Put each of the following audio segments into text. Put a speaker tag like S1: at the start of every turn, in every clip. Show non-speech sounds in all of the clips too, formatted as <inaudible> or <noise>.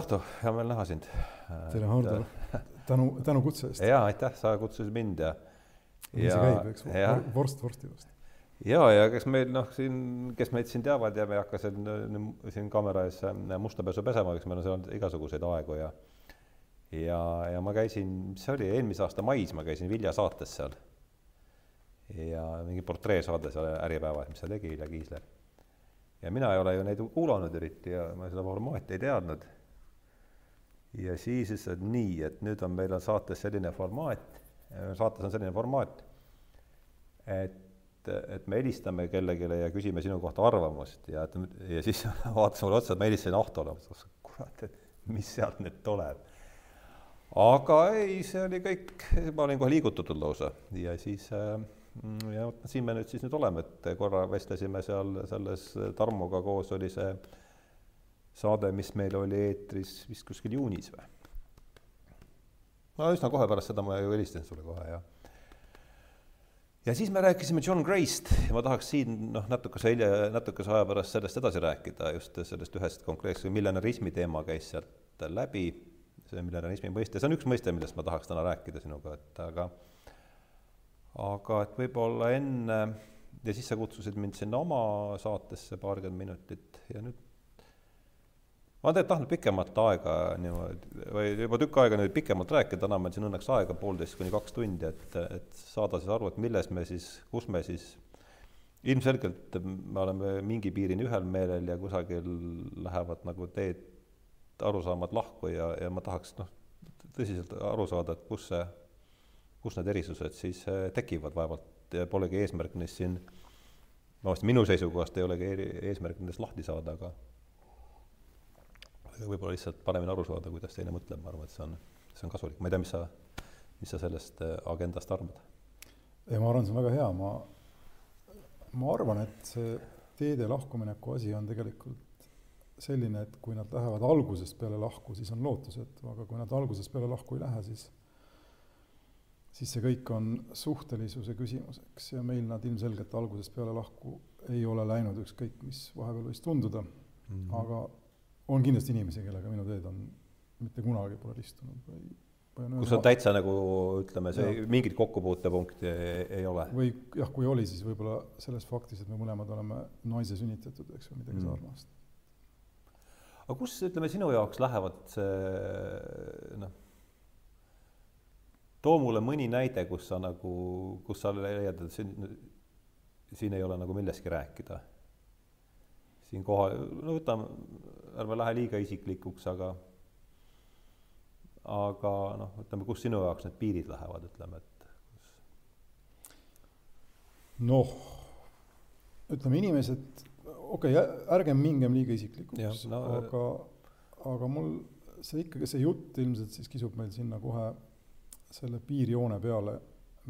S1: Ahto, hea meel näha sind.
S2: tere, Hardo, tänu, tänu kutse eest.
S1: ja aitäh, sa kutsusid mind ja.
S2: nii see käib, eks, vorst vorsti vastu.
S1: ja, ja kes meil noh, siin, kes meid siin teavad ja me ei hakka siin, siin kaamera ees äh, musta pesu pesema, eks meil on seal igasuguseid aegu ja ja, ja ma käisin, mis see oli, eelmise aasta mais ma käisin Vilja saates seal. ja mingi portreesaade seal Äripäevas, mis ta tegi, Vilja Kiisler. ja mina ei ole ju neid kuulanud eriti ja ma seda formaati ei teadnud ja siis ütles, et nii, et nüüd on, meil on saates selline formaat, saates on selline formaat, et, et me helistame kellelegi ja küsime sinu kohta arvamust. Ja, ja siis <laughs> vaatas mulle otsa, et ma helistasin Ahtole, kurat, et mis sealt nüüd tuleb. aga ei, see oli kõik, ma olin kohe liigutatud lausa. Ja siis äh, ja vot siin me nüüd siis nüüd oleme, et korra vestlesime seal selles Tarmoga koos oli see saade, mis meil oli eetris vist kuskil juunis või? no üsna kohe pärast seda ma ju helistasin sulle kohe ja ja siis me rääkisime John Gray'st ja ma tahaks siin noh, natukese hilja, natukese aja pärast sellest edasi rääkida, just sellest ühest konkreetsest millenarismi teema käis sealt läbi, see millenarismi mõiste, see on üks mõiste, millest ma tahaks täna rääkida sinuga, et aga aga et võib-olla enne ja siis sa kutsusid mind sinna oma saatesse paarkümmend minutit ja nüüd ma tegelikult tahtnud pikemat aega niimoodi või juba tükk aega nüüd pikemalt rääkida, täna meil siin õnneks aega poolteist kuni kaks tundi, et, et saada siis aru, et milles me siis, kus me siis ilmselgelt me oleme mingi piirini ühel meelel ja kusagil lähevad nagu teed, arusaamad lahku ja, ja ma tahaks noh, tõsiselt aru saada, et kus see, kus need erisused siis eh, tekivad, vaevalt polegi eesmärk neist siin, vabandust, minu seisukohast ei olegi eesmärk nendest lahti saada, aga võib-olla lihtsalt paremini aru saada, kuidas teine mõtleb, ma arvan, et see on, see on kasulik, ma ei tea, mis sa, mis sa sellest äh, agendast arvad?
S2: ei, ma arvan, see on väga hea, ma, ma arvan, et see teede lahkumineku asi on tegelikult selline, et kui nad lähevad algusest peale lahku, siis on lootusetu, aga kui nad algusest peale lahku ei lähe, siis siis see kõik on suhtelisuse küsimus, eks, ja meil nad ilmselgelt algusest peale lahku ei ole läinud, ükskõik mis vahepeal võis tunduda. Mm, -hmm. aga on kindlasti inimesi, kellega minu teed on mitte kunagi pole ristunud või,
S1: või kus on täitsa nagu ütleme, see mingit kokkupuutepunkti ei, ei ole?
S2: või jah, kui oli, siis võib-olla selles faktis, et me mõlemad oleme naise sünnitatud, eks ju, midagi mm. sarnast.
S1: aga kus, ütleme, sinu jaoks lähevad see noh, too mulle mõni näide, kus sa nagu, kus sa leiad, et siin, siin ei ole nagu millestki rääkida. Siin kohal, no võtame ärme lähe liiga isiklikuks, aga aga noh, ütleme, kus sinu jaoks need piirid lähevad, ütleme, et kus?
S2: noh, ütleme inimesed, okei okay,, ärgem mingem liiga isiklikuks, no, aga, aga mul see ikkagi, see jutt ilmselt siis kisub meil sinna kohe selle piirjoone peale,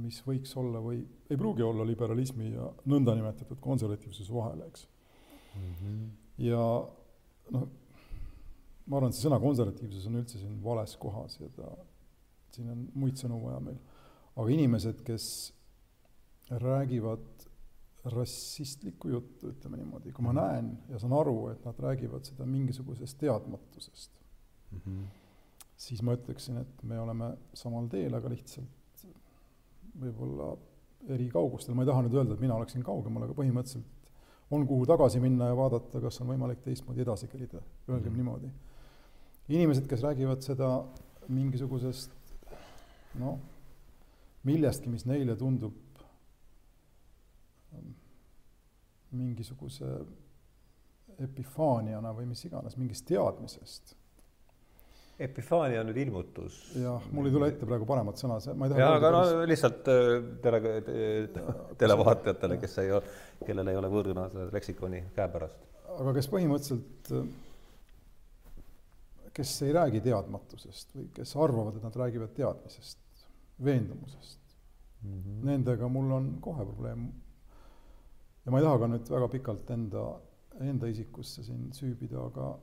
S2: mis võiks olla või ei pruugi olla liberalismi ja nõndanimetatud konservatiivsuse vahel, eks mm. -hmm. ja noh, ma arvan, et see sõna konservatiivsus on üldse siin vales kohas ja ta, siin on muid sõnu vaja meil. aga inimesed, kes räägivad rassistlikku juttu, ütleme niimoodi, kui ma mhm. näen ja saan aru, et nad räägivad seda mingisugusest teadmatusest mm, -hmm. siis ma ütleksin, et me oleme samal teel, aga lihtsalt võib-olla eri kaugustel, ma ei taha nüüd öelda, et mina oleksin kaugemal, aga põhimõtteliselt on kuhu tagasi minna ja vaadata, kas on võimalik teistmoodi edasi kerida, öelgem mm. niimoodi. inimesed, kes räägivad seda mingisugusest noh, millestki, mis neile tundub ähm, mingisuguse epifaaniana või mis iganes, mingist teadmisest
S1: Epifaania nüüd ilmutus.
S2: jah, mul ei tule ette praegu paremat sõna, ma ei
S1: taha jaa, aga no lihtsalt äh, tele, televaatajatele, kes ei ole, kellel ei ole võõrõna leksikoni käepärast.
S2: aga kes põhimõtteliselt, kes ei räägi teadmatusest või kes arvavad, et nad räägivad teadmisest, veendumusest mm, -hmm. nendega mul on kohe probleem. ja ma ei taha ka nüüd väga pikalt enda, enda isikusse siin süübida, aga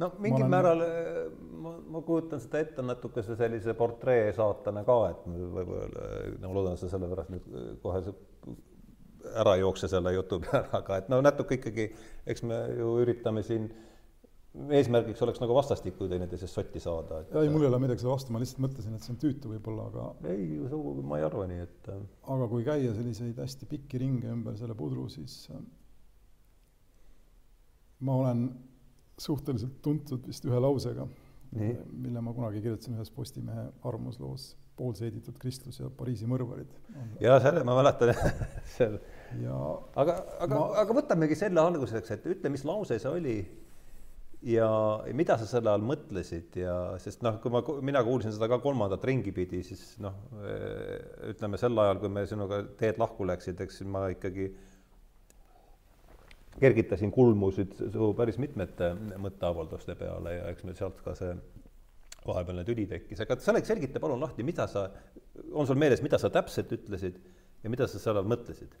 S1: no mingil olen... määral ma, ma kujutan seda ette natukese sellise portree saatana ka, et võib-olla no ma loodan, sa sellepärast nüüd kohe ära ei jookse selle jutu peale, <laughs> aga et no natuke ikkagi, eks me ju üritame siin eesmärgiks oleks nagu vastastikku teineteisest sotti saada
S2: et.... ei, mul ei ole midagi selle vastu, ma lihtsalt mõtlesin, et see on tüütu võib-olla, aga.
S1: ei, sugugi ma ei arva nii, et.
S2: Aga kui käia selliseid hästi pikki ringe ümber selle pudru, siis ma olen suhteliselt tuntud vist ühe lausega, mille ma kunagi kirjutasin ühes Postimehe arvamusloos poolseeditud kristlus ja Pariisi mõrvarid.
S1: ja selle ma mäletan <laughs> seal. aga, aga ma..., aga võtamegi selle alguseks, et ütle, mis lause see oli ja mida sa selle all mõtlesid ja sest noh, kui ma, mina kuulsin seda ka kolmandat ringi pidi, siis noh, ütleme sel ajal, kui me sinuga teed lahku läksid, eks ma ikkagi kergitasin kulmusid su päris mitmete mõtteavalduste peale ja eks meil sealt ka see vahepealne tüli tekkis, aga Selek, selgita palun lahti, mida sa, on sul meeles, mida sa täpselt ütlesid ja mida sa seal mõtlesid?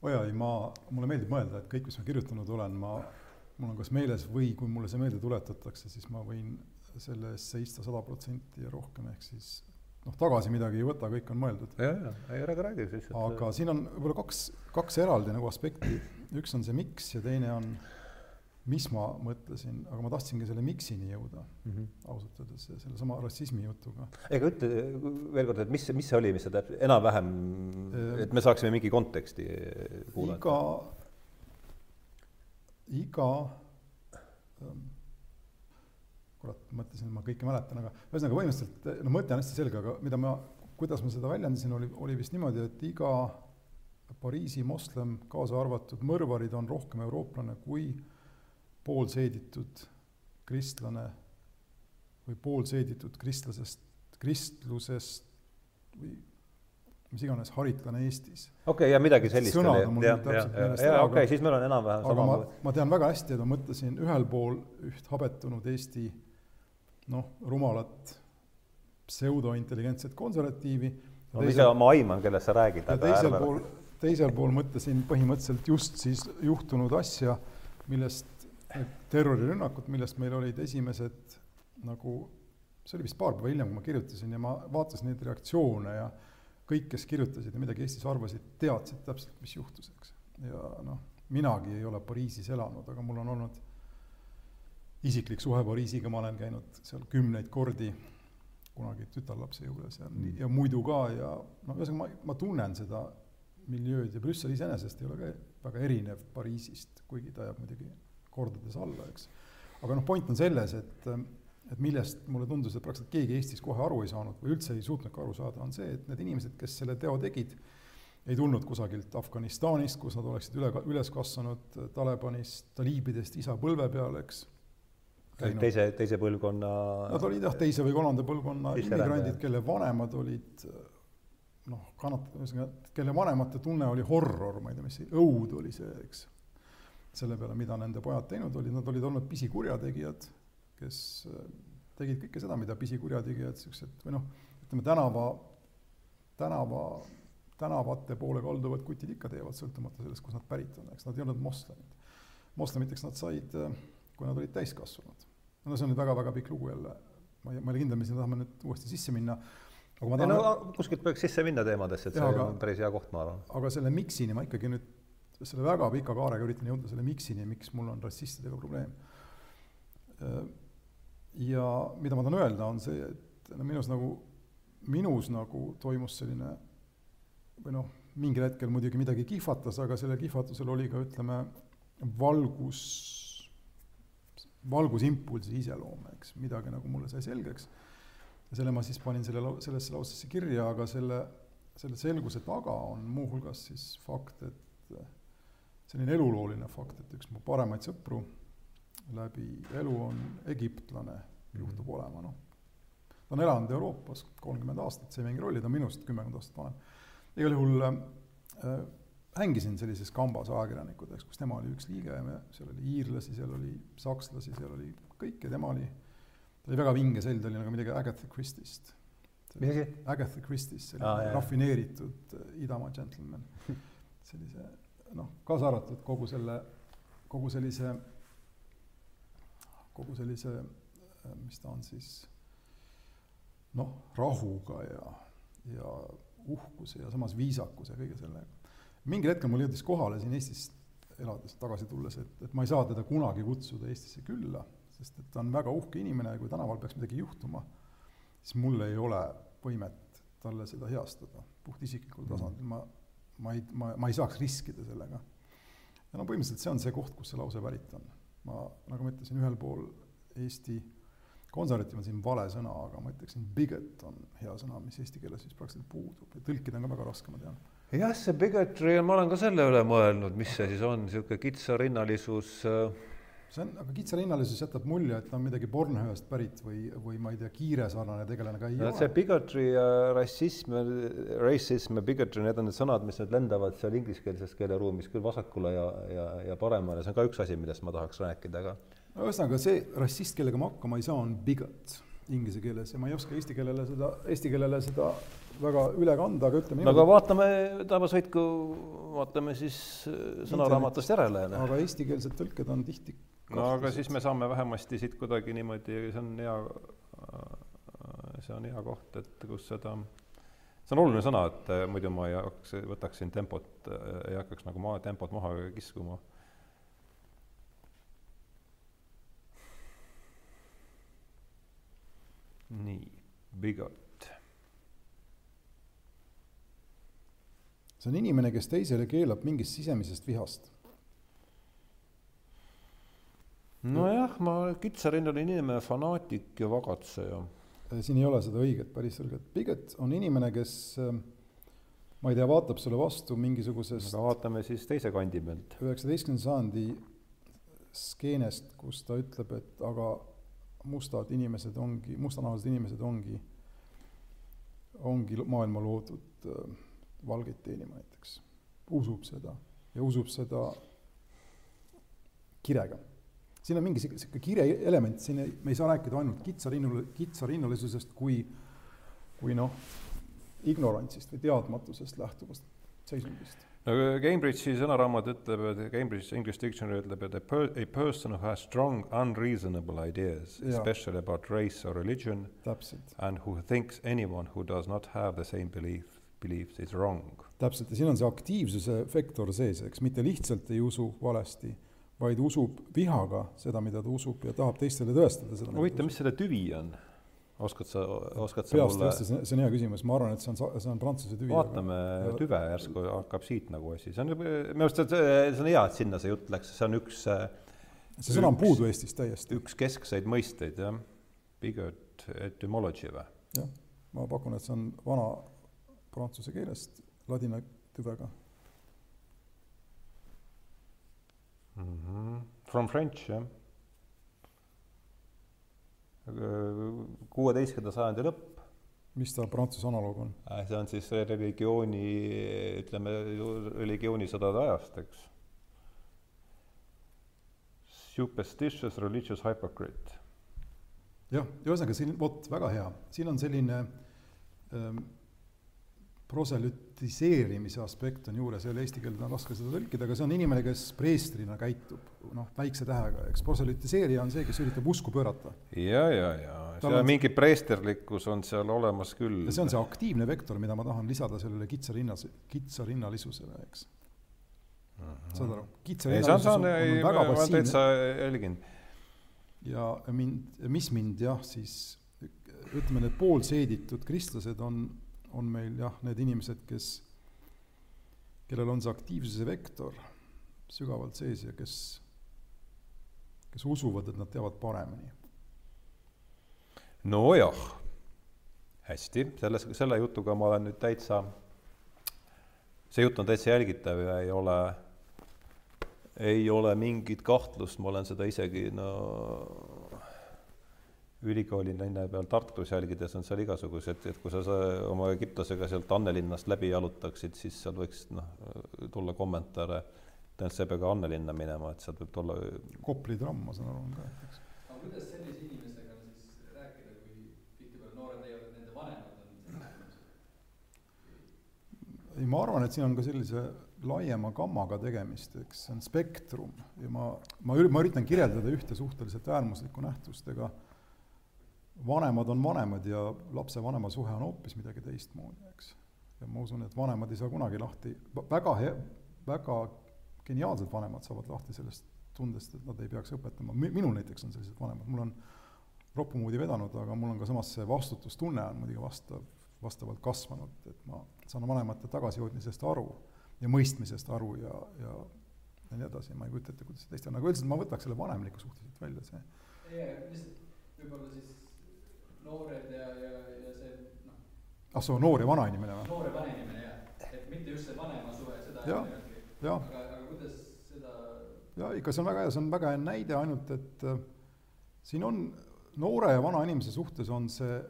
S2: oi ei, ma, mulle meeldib mõelda, et kõik, mis ma kirjutanud olen, ma, mul on kas meeles või kui mulle see meelde tuletatakse, siis ma võin selle eest seista sada protsenti ja rohkem, ehk siis noh, tagasi midagi ei võta, kõik on mõeldud.
S1: ja, ja, ei ära räägi siis.
S2: aga siin on võib-olla kaks, kaks eraldi nagu aspekti, üks on see miks ja teine on mis ma mõtlesin, aga ma tahtsingi selle miksini jõuda mm -hmm. ausalt öeldes, sellesama rassismi jutuga.
S1: ega ütle veel kord, et mis, mis see oli, mis sa täpselt, enam-vähem, et me saaksime mingi konteksti kuulata?
S2: iga, iga ähm, kurat, mõtlesin, ma kõike mäletan, aga ühesõnaga põhimõtteliselt, no mõte on hästi selge, aga mida ma, kuidas ma seda väljendasin, oli, oli vist niimoodi, et iga Pariisi moslem, kaasa arvatud mõrvarid, on rohkem eurooplane kui poolseeditud kristlane või poolseeditud kristlasest, kristlusest või mis iganes haritlane Eestis.
S1: okei okay,, ja midagi sellist sõnad on mul nüüd täpselt meelest ära, okei okay,, siis meil on enam-vähem
S2: sama. ma, ma tean väga hästi, et ma mõtlesin ühel pool üht habetunud Eesti noh, rumalat pseudointelligentset konservatiivi.
S1: no mis ma aiman, kellest sa räägid.
S2: ja teisel pool, teisel pool mõtlesin põhimõtteliselt just siis juhtunud asja, millest terrorirünnakut, millest meil olid esimesed nagu, see oli vist paar päeva hiljem, kui ma kirjutasin ja ma vaatasin neid reaktsioone ja kõik, kes kirjutasid ja midagi Eestis arvasid, teadsid täpselt, mis juhtus, eks. ja noh, minagi ei ole Pariisis elanud, aga mul on olnud isiklik suhe Pariisiga, ma olen käinud seal kümneid kordi kunagi tütarlapse juures ja mm., ja muidu ka ja noh, ühesõnaga ma, ma tunnen seda miljööd ja Brüssel iseenesest ei ole ka väga erinev Pariisist, kuigi ta jääb muidugi kordades alla, eks. aga noh, point on selles, et, et millest mulle tundus, et praktiliselt keegi Eestis kohe aru ei saanud või üldse ei suutnudki aru saada, on see, et need inimesed, kes selle teo tegid, ei tulnud kusagilt Afganistanist, kus nad oleksid üle, üles kasvanud Talibanist, taliibidest isa põlve peal, eks.
S1: Teise, teise põlvkonna.
S2: Nad olid jah, teise või kolmanda põlvkonna immigrandid, kelle vanemad olid noh, kannat-, ühesõnaga, kelle vanemate tunne oli horror, ma ei tea, mis see, õud oli see, eks selle peale, mida nende pojad teinud olid, nad olid olnud pisikurjategijad, kes äh, tegid kõike seda, mida pisikurjategijad, niisugused või noh, ütleme tänava, tänava, tänavate poole kalduvad kutid ikka teevad, sõltumata sellest, kust nad pärit on, eks nad ei olnud moslemid. moslemiteks nad said, äh, kui nad olid täiskasvanud. No see on nüüd väga-väga pikk lugu jälle, ma ei, ma ei ole kindel, me sinna tahame nüüd uuesti sisse minna,
S1: aga ma tahan no kuskilt peaks sisse minna teemadesse, et see aga, on päris hea koht, ma arvan.
S2: aga selle miksini ma ikkagi nüüd selle väga pika kaarega üritan jõuda selle miksini, miks mul on rassistidega probleem. ja mida ma tahan öelda, on see, et no minus nagu, minus nagu toimus selline või noh, mingil hetkel muidugi midagi kihvatas, aga sellel kihvatusel oli ka ütleme, valgus, valgusimpulsi iseloom, eks, midagi nagu mulle sai selgeks. ja selle ma siis panin selle sellesse lausesse kirja, aga selle, selle selguse taga on muuhulgas siis fakt, et selline elulooline fakt, et üks mu paremaid sõpru läbi elu on egiptlane, juhtub mhm. olema, noh. ta on elanud Euroopas kolmkümmend aastat, see ei mängi rolli, ta on minust kümmekond aastat vanem. igal juhul äh, hängisin sellises kambas ajakirjanikud, eks, kus tema oli üks liige ja me, seal oli iirlasi, seal oli sakslasi, seal oli kõike, tema oli ta oli väga vinge sell, ta oli nagu midagi Agatha Christie'st.
S1: mis asi?
S2: Agatha Christie'st, selline ah, rafineeritud äh, idamaa džentelmen. <laughs> sellise noh, kaasa arvatud kogu selle, kogu sellise, kogu sellise, äh, mis ta on siis, noh, rahuga ja, ja uhkuse ja samas viisakuse kõige sellega. Mingil hetkel mul jõudis kohale siin Eestis elades, tagasi tulles, et, et ma ei saa teda kunagi kutsuda Eestisse külla, sest et ta on väga uhke inimene ja kui tänaval peaks midagi juhtuma, siis mul ei ole võimet talle seda heastada puhtisiklikul mm. tasandil, ma, ma ei, ma, ma ei saaks riskida sellega. ja no põhimõtteliselt see on see koht, kust see lause pärit on. ma, nagu ma ütlesin, ühel pool Eesti konservatiiv on siin vale sõna, aga ma ütleksin bigot on hea sõna, mis eesti keeles siis praktiliselt puudub ja tõlkida on ka väga raske, ma tean
S1: jah, see bigotry, ma olen ka selle üle mõelnud, mis see siis on, niisugune kitsarinnalisus äh,
S2: see on, aga kitsarinnalisus jätab mulje, et ta on midagi Bornhööst pärit või, või ma ei tea, Kiire sarnane tegelane ka ei
S1: no, ole. see bigotry ja rassism, racism ja bigotry, need on need sõnad, mis nüüd lendavad seal ingliskeelses keeleruumis küll vasakule ja, ja, ja paremale, see on ka üks asi, millest ma tahaks rääkida, aga
S2: no ühesõnaga, see rassist, kellega ma hakkama ei saa, on bigot inglise keeles ja ma ei oska eesti keelele seda, eesti keelele seda väga üle kanda, aga ütleme
S1: no aga vaatame, Taamas Võitku, vaatame siis äh, sõnaraamatust järele.
S2: aga eestikeelsed tõlked on tihti
S1: no aga siis me saame vähemasti siit kuidagi niimoodi, see on hea, äh, see on hea koht, et kus seda, see on oluline sõna, et äh, muidu ma ei hakkaks, võtaksin tempot, ei hakkaks nagu maa, tempot maha kiskuma. nii, bigot
S2: see on inimene, kes teisele keelab mingist sisemisest vihast.
S1: nojah, ma kitsarinnaline inimene, fanaatik ja vagatseja.
S2: Äh, siin ei ole seda õiget päris selgelt, bigot on inimene, kes äh, ma ei tea, vaatab sulle vastu mingisugusest
S1: aga vaatame siis teise kandi pealt.
S2: üheksateistkümnenda sajandi skeenest, kus ta ütleb, et aga mustad inimesed ongi, mustanahalised inimesed ongi, ongi maailma loodud äh, valgeid teenima näiteks, usub seda ja usub seda kirega. siin on mingi sihuke kire element, siin ei, me ei saa rääkida ainult kitsarinnul, kitsarinnalisusest kui, kui noh, ignorantsist või teadmatusest lähtuvast seisundist.
S1: No Cambridge'i sõnaraamat ütleb, et Cambridge English Dictionary ütleb, et a, per, a person who has strong unreasonable ideas, especially about race or religion, and who thinks anyone who does not have the same belief believes is wrong.
S2: täpselt, ja siin on see aktiivsuse vektor sees, eks, mitte lihtsalt ei usu valesti, vaid usub vihaga seda, mida ta usub ja tahab teistele tõestada seda.
S1: huvitav, mis selle tüvi on? oskad sa, oskad sa
S2: peast mulle tõesti, see on hea küsimus, ma arvan, et see on, see on prantsuse tüvi.
S1: vaatame aga... tüve, järsku hakkab siit nagu asi, see on, minu arust see, see on hea, et sinna see jutt läks, see on üks
S2: see sõna on puudu Eestis täiesti.
S1: üks keskseid mõisteid, jah. Bigot etymology või?
S2: jah, ma pakun, et see on vana prantsuse keelest ladina tüvega
S1: mm. -hmm. From French, jah. kuueteistkümnenda sajandi lõpp.
S2: mis ta prantsuse analoog on?
S1: Äh, see on siis religiooni, ütleme, religioonisõdade ajast, eks. Superstitious religious hypocrite.
S2: jah, ühesõnaga siin, vot, väga hea, siin on selline ähm, proselütiseerimise aspekt on juures, jälle eesti keelde on raske seda tõlkida, aga see on inimene, kes preestrina käitub, noh, väikse tähega, eks proselütiseerija on see, kes üritab usku pöörata.
S1: ja, ja, ja seal on mingi preesterlikkus on seal olemas küll.
S2: ja see on see aktiivne vektor, mida ma tahan lisada sellele kitsarinnas, kitsarinnalisusele, eks mm. -hmm. saad aru?
S1: kitsarinnalisus on, on, on väga passiivne. täitsa jälgin.
S2: ja mind, mis mind jah, siis ütleme, need poolseeditud kristlased on on meil jah, need inimesed, kes, kellel on see aktiivsuse vektor sügavalt sees ja kes, kes usuvad, et nad teavad paremini.
S1: nojah, hästi, selles, selle jutuga ma olen nüüd täitsa, see jutt on täitsa jälgitav ja ei ole, ei ole mingit kahtlust, ma olen seda isegi no ülikooli linna peal Tartus jälgides on seal igasugused, et kui sa, sa oma Egiptusega sealt Annelinnast läbi jalutaksid, siis seal võiks noh, tulla kommentaare, et sa ei pea ka Annelinna minema, et sealt võib tulla.
S2: Kopli tramm, ma saan aru, on ka, eks.
S3: aga kuidas sellise inimesega on siis rääkida, kui tihtipeale noored leiavad, et nende vanemad on?
S2: ei, ma arvan, et siin on ka sellise laiema gammaga tegemist, eks see on spektrum ja ma, ma, ma üritan kirjeldada ühte suhteliselt äärmuslikku nähtust, ega vanemad on vanemad ja lapse-vanema suhe on hoopis midagi teistmoodi, eks. ja ma usun, et vanemad ei saa kunagi lahti, väga he-, väga geniaalsed vanemad saavad lahti sellest tundest, et nad ei peaks õpetama, minul näiteks on sellised vanemad, mul on roppu moodi vedanud, aga mul on ka samas see vastutustunne on muidugi vastav, vastavalt kasvanud, et ma saan vanemate tagasihoidmisest aru ja mõistmisest aru ja, ja ja nii edasi, ma ei kujuta ette, kuidas see teist on, aga üldiselt ma võtaks selle vanemliku suhteliselt välja, see.
S3: lihtsalt võib-olla siis noored ja, ja, ja see noh.
S2: ah soo, noor ja vana inimene või?
S3: noor ja vana inimene jah, et mitte just see vanema suhe, seda
S2: ja, ja.
S3: aga, aga kuidas seda.
S2: jaa, ikka see on väga hea, see on väga hea näide, ainult et äh, siin on noore ja vana inimese suhtes on see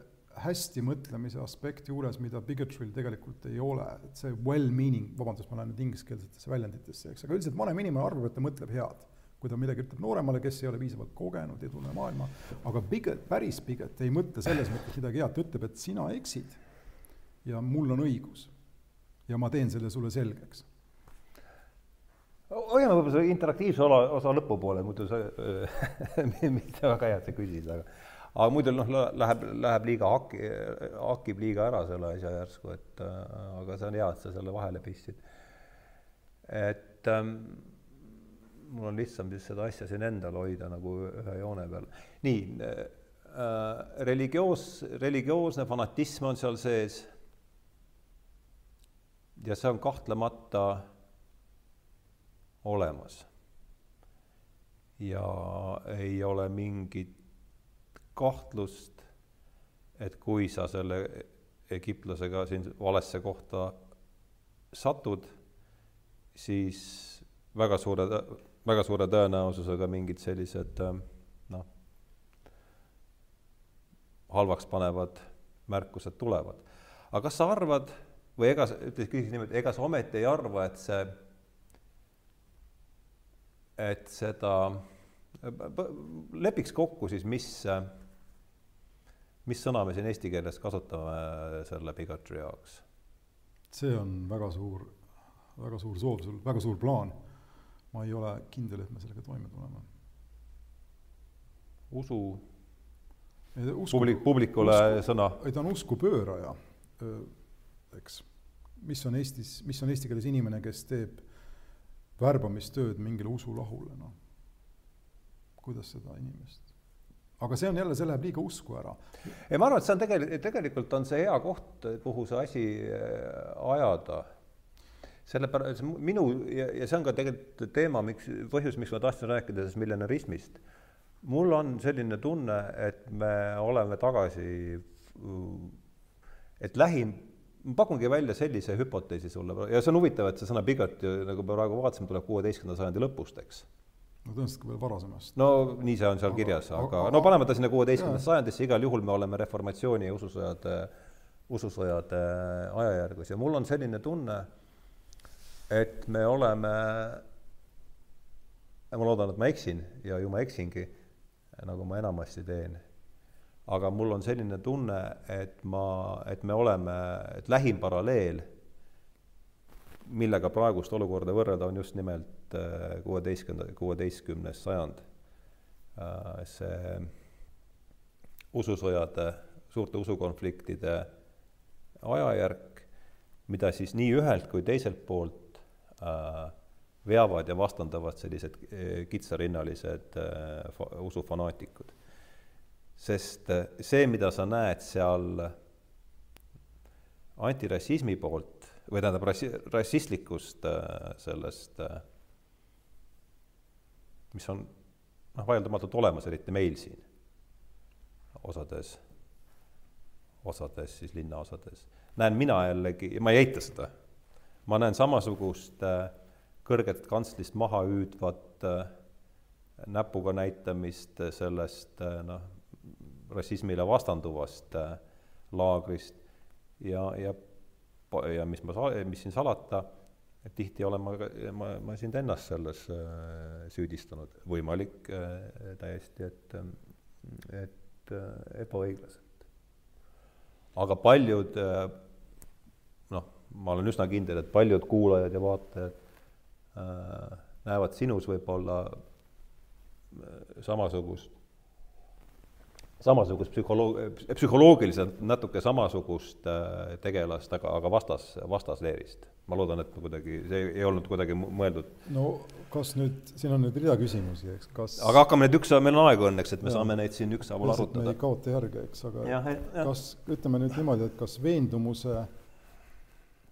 S2: hästi mõtlemise aspekt juures, mida bigotry'l tegelikult ei ole, et see well-meaning, vabandust, ma lähen nüüd ingliskeelsetesse väljenditesse, eks, aga üldiselt vanem inimene arvab, et ta mõtleb head. Kui ta midagi ütleb nooremale, kes ei ole piisavalt kogenud, ei tunne maailma, aga bigot, päris bigot ei mõtle selles mõttes midagi head, ta ütleb, et sina eksid ja mul on õigus. ja ma teen selle sulle selgeks
S1: hoiame võib-olla selle interaktiivse ola, osa lõpupoole, muidu sa <laughs> mitte väga hea, et sa küsid, aga aga muidu noh, läheb, läheb liiga haki, hakib liiga ära selle asja järsku, et äh, aga see on hea, et sa selle vahele pistsid. et ähm, mul on lihtsam siis seda asja siin endal hoida nagu ühe joone peal. nii äh,, religioos, religioosne fanatism on seal sees. ja see on kahtlemata olemas. ja ei ole mingit kahtlust, et kui sa selle egiptlasega siin valesse kohta satud, siis väga suure, väga suure tõenäosusega mingid sellised noh, halvaks panevad märkused tulevad. aga kas sa arvad või ega, ütleks, küsiks niimoodi, ega sa ometi ei arva, et see, et seda, lepiks kokku siis, mis mis sõna me siin eesti keeles kasutame selle bigotry jaoks?
S2: see on väga suur, väga suur soov sul, väga suur plaan. Ma ei ole kindel, et me sellega toime tuleme.
S1: usu, usku, publik, publikule usku, sõna?
S2: ei, ta on uskupööraja, eks. mis on Eestis, mis on eesti keeles inimene, kes teeb värbamistööd mingile usulahule, noh. kuidas seda inimest aga see on jälle, see läheb liiga usku ära.
S1: ei, ma arvan, et see on tegelikult, tegelikult on see hea koht, kuhu see asi äh, ajada. Sellepärast minu ja, ja see on ka tegelikult teema, miks, põhjus, miks ma tahtsin rääkida sellest millenarismist. mul on selline tunne, et me oleme tagasi, et lähim, ma pakungi välja sellise hüpoteesi sulle ja see on huvitav, et see sõna bigot ju nagu me praegu vaatasime, tuleb kuueteistkümnenda sajandi lõpust, eks
S2: no tõenäoliselt veel varasemast.
S1: no nii see on seal kirjas, aga no paneme ta sinna kuueteistkümnendasse sajandisse, igal juhul me oleme reformatsiooni ja ususõjade, ususõjade ajajärgus ja mul on selline tunne, et me oleme, ma loodan, et ma eksin ja ju ma eksingi, nagu ma enamasti teen, aga mul on selline tunne, et ma, et me oleme, et lähim paralleel millega praegust olukorda võrrelda, on just nimelt äh, kuueteistkümnenda, kuueteistkümnes sajand. Äh, see ususõjade, suurte usukonfliktide ajajärk, mida siis nii ühelt kui teiselt poolt veavad ja vastandavad sellised kitsarinnalised usufanaatikud. sest see, mida sa näed seal antirassismi poolt, või tähendab rassi-, rassistlikust äh, sellest, äh, mis on noh, vaieldamatult olemas, eriti meil siin, osades, osades siis linnaosades. näen mina jällegi, ma ei eita seda, ma näen samasugust äh, kõrget kantslist maha hüüdvat näpuga näitamist sellest noh, rassismile vastanduvast laagrist ja, ja ja mis ma, mis siin salata, tihti olen ma, ma, ma sind ennast selles äh, süüdistanud, võimalik äh, täiesti, et, et äh, ebaõiglaselt. aga paljud noh, ma olen üsna kindel, et paljud kuulajad ja vaatajad äh, näevad sinus võib-olla äh, samasugust, samasugust psühholoog-, psühholoogiliselt natuke samasugust äh, tegelast, aga, aga vastas, vastasleerist. ma loodan, et kuidagi, see ei olnud kuidagi mõeldud.
S2: no kas nüüd, siin on nüüd rida küsimusi, eks, kas
S1: aga hakkame nüüd ükshaaval, meil on aegu õnneks, et me ja. saame neid siin ükshaaval arutada.
S2: me ei kaota järge, eks, aga ja, ja. kas, ütleme nüüd niimoodi, et kas veendumuse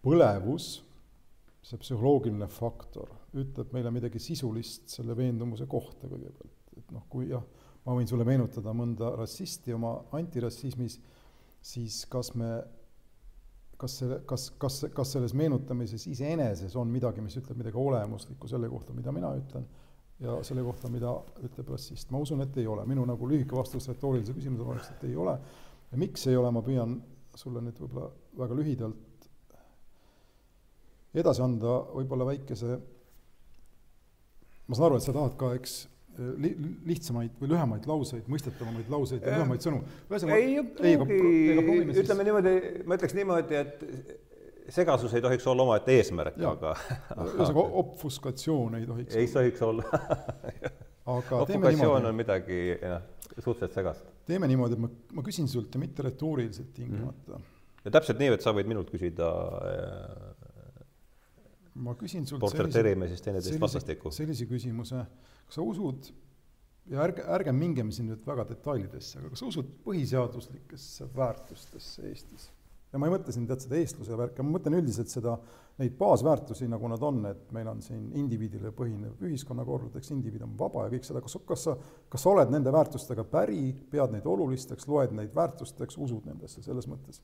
S2: põlevus, see psühholoogiline faktor, ütleb meile midagi sisulist selle veendumuse kohta kõigepealt, et noh, kui jah, ma võin sulle meenutada mõnda rassisti oma antirassismis, siis kas me, kas see, kas, kas, kas selles meenutamises iseeneses on midagi, mis ütleb midagi olemuslikku selle kohta, mida mina ütlen, ja selle kohta, mida ütleb rassist, ma usun, et ei ole, minu nagu lühike vastus retoorilise küsimusele oleks, et ei ole. ja miks ei ole, ma püüan sulle nüüd võib-olla väga lühidalt edasi anda võib-olla väikese, ma saan aru, et sa tahad ka, eks, li-, lihtsamaid või lühemaid lauseid, mõistetavamaid lauseid ja lühemaid sõnu.
S1: ei pruugi, ütleme niimoodi, ma ütleks niimoodi, et segasus ei tohiks olla omaette eesmärk, aga
S2: ühesõnaga, obfuskatsioon ei tohiks
S1: ei tohiks olla <laughs>
S2: aga
S1: obfukatsioon on midagi, jah, suhteliselt segast.
S2: teeme niimoodi, et ma, ma küsin sult ja mitte retooriliselt tingimata mm.
S1: -hmm. ja täpselt nii, et sa võid minult küsida
S2: ma küsin sult
S1: portreteerime siis teineteist vastastikku.
S2: sellise küsimuse, kas sa usud, ja ärge, ärge mingem siin nüüd väga detailidesse, aga kas sa usud põhiseaduslikesse väärtustesse Eestis? ja ma ei mõtle siin tead seda eestluse värki, ma mõtlen üldiselt seda, neid baasväärtusi, nagu nad on, et meil on siin indiviidile põhinev ühiskonnakord, eks indiviid on vaba ja kõik seda, kas, kas sa, kas sa oled nende väärtustega päri, pead neid olulisteks, loed neid väärtusteks, usud nendesse selles mõttes?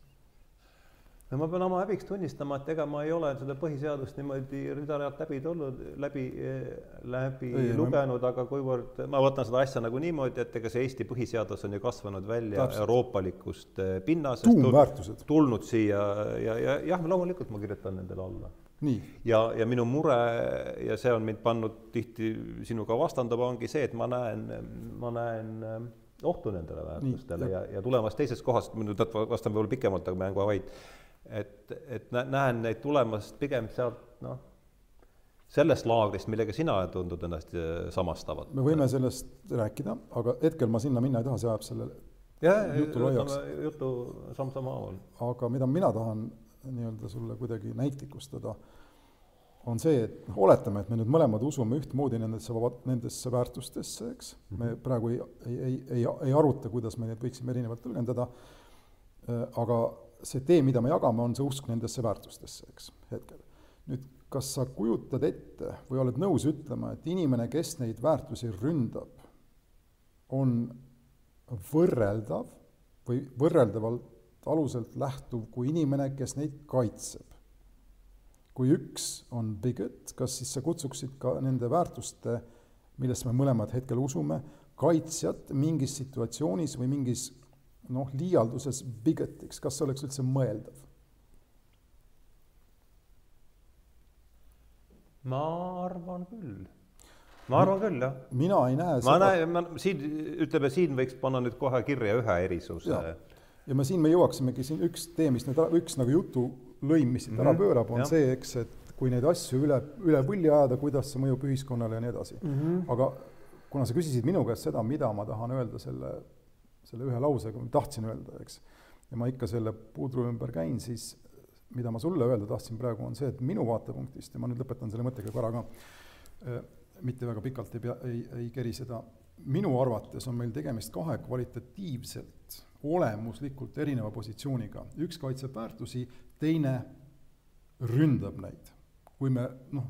S1: No ma pean oma häbiks tunnistama, et ega ma ei ole seda põhiseadust niimoodi rida-realt läbi tulnud, läbi, läbi ei, lugenud ma..., aga kuivõrd ma võtan seda asja nagu niimoodi, et ega see Eesti põhiseadus on ju kasvanud välja Täpselt. euroopalikust eh, pinnasest,
S2: tuumväärtused.
S1: tulnud siia ja, ja jah, loomulikult ma kirjutan nendele alla. ja, ja minu mure ja see on mind pannud tihti sinuga vastandama, ongi see, et ma näen, ma näen eh, ohtu nendele väärtustele Nii, ja, ja tulemas teisest kohast, nüüd vastan võib-olla pikemalt, aga ma jään kohe vait et, et näen neid tulemas pigem sealt noh, sellest laagrist, millega sina tundud ennast äh, samastavat.
S2: me võime sellest rääkida, aga hetkel ma sinna minna ei taha, see ajab selle jutu laiaks.
S1: jutu samm-sammu haaval.
S2: aga mida mina tahan nii-öelda sulle kuidagi näitlikustada, on see, et noh, oletame, et me nüüd mõlemad usume ühtmoodi nendesse vaba, nendesse väärtustesse, eks me praegu ei, ei, ei, ei, ei aruta, kuidas me neid võiksime erinevalt tõlgendada, äh, aga see tee, mida me jagame, on see usk nendesse väärtustesse, eks, hetkel. nüüd, kas sa kujutad ette või oled nõus ütlema, et inimene, kes neid väärtusi ründab, on võrreldav või võrreldavalt aluselt lähtuv kui inimene, kes neid kaitseb? kui üks on bigot, kas siis sa kutsuksid ka nende väärtuste, millesse me mõlemad hetkel usume, kaitsjat mingis situatsioonis või mingis noh, liialduses bigotiks, kas see oleks üldse mõeldav?
S1: ma arvan küll. ma arvan küll, jah.
S2: mina ei näe
S1: ma seda. näen, ma siin, ütleme, siin võiks panna nüüd kohe kirja ühe erisuse.
S2: ja me siin me jõuaksimegi siin üks tee, mis nüüd, üks nagu jutulõim, mis siit mm -hmm. ära mhm. pöörab, on ja. see, eks, et kui neid asju üle, üle võlli ajada, kuidas see mõjub ühiskonnale ja nii edasi mm. -hmm. aga kuna sa küsisid minu käest seda, mida ma tahan öelda selle selle ühe lausega, ma tahtsin öelda, eks. ja ma ikka selle pudru ümber käin, siis mida ma sulle öelda tahtsin praegu, on see, et minu vaatepunktist ja ma nüüd lõpetan selle mõttega korra ka, äh, mitte väga pikalt ei pea, ei, ei keri seda, minu arvates on meil tegemist kahe kvalitatiivselt, olemuslikult erineva positsiooniga, üks kaitseb väärtusi, teine ründab neid. kui me noh,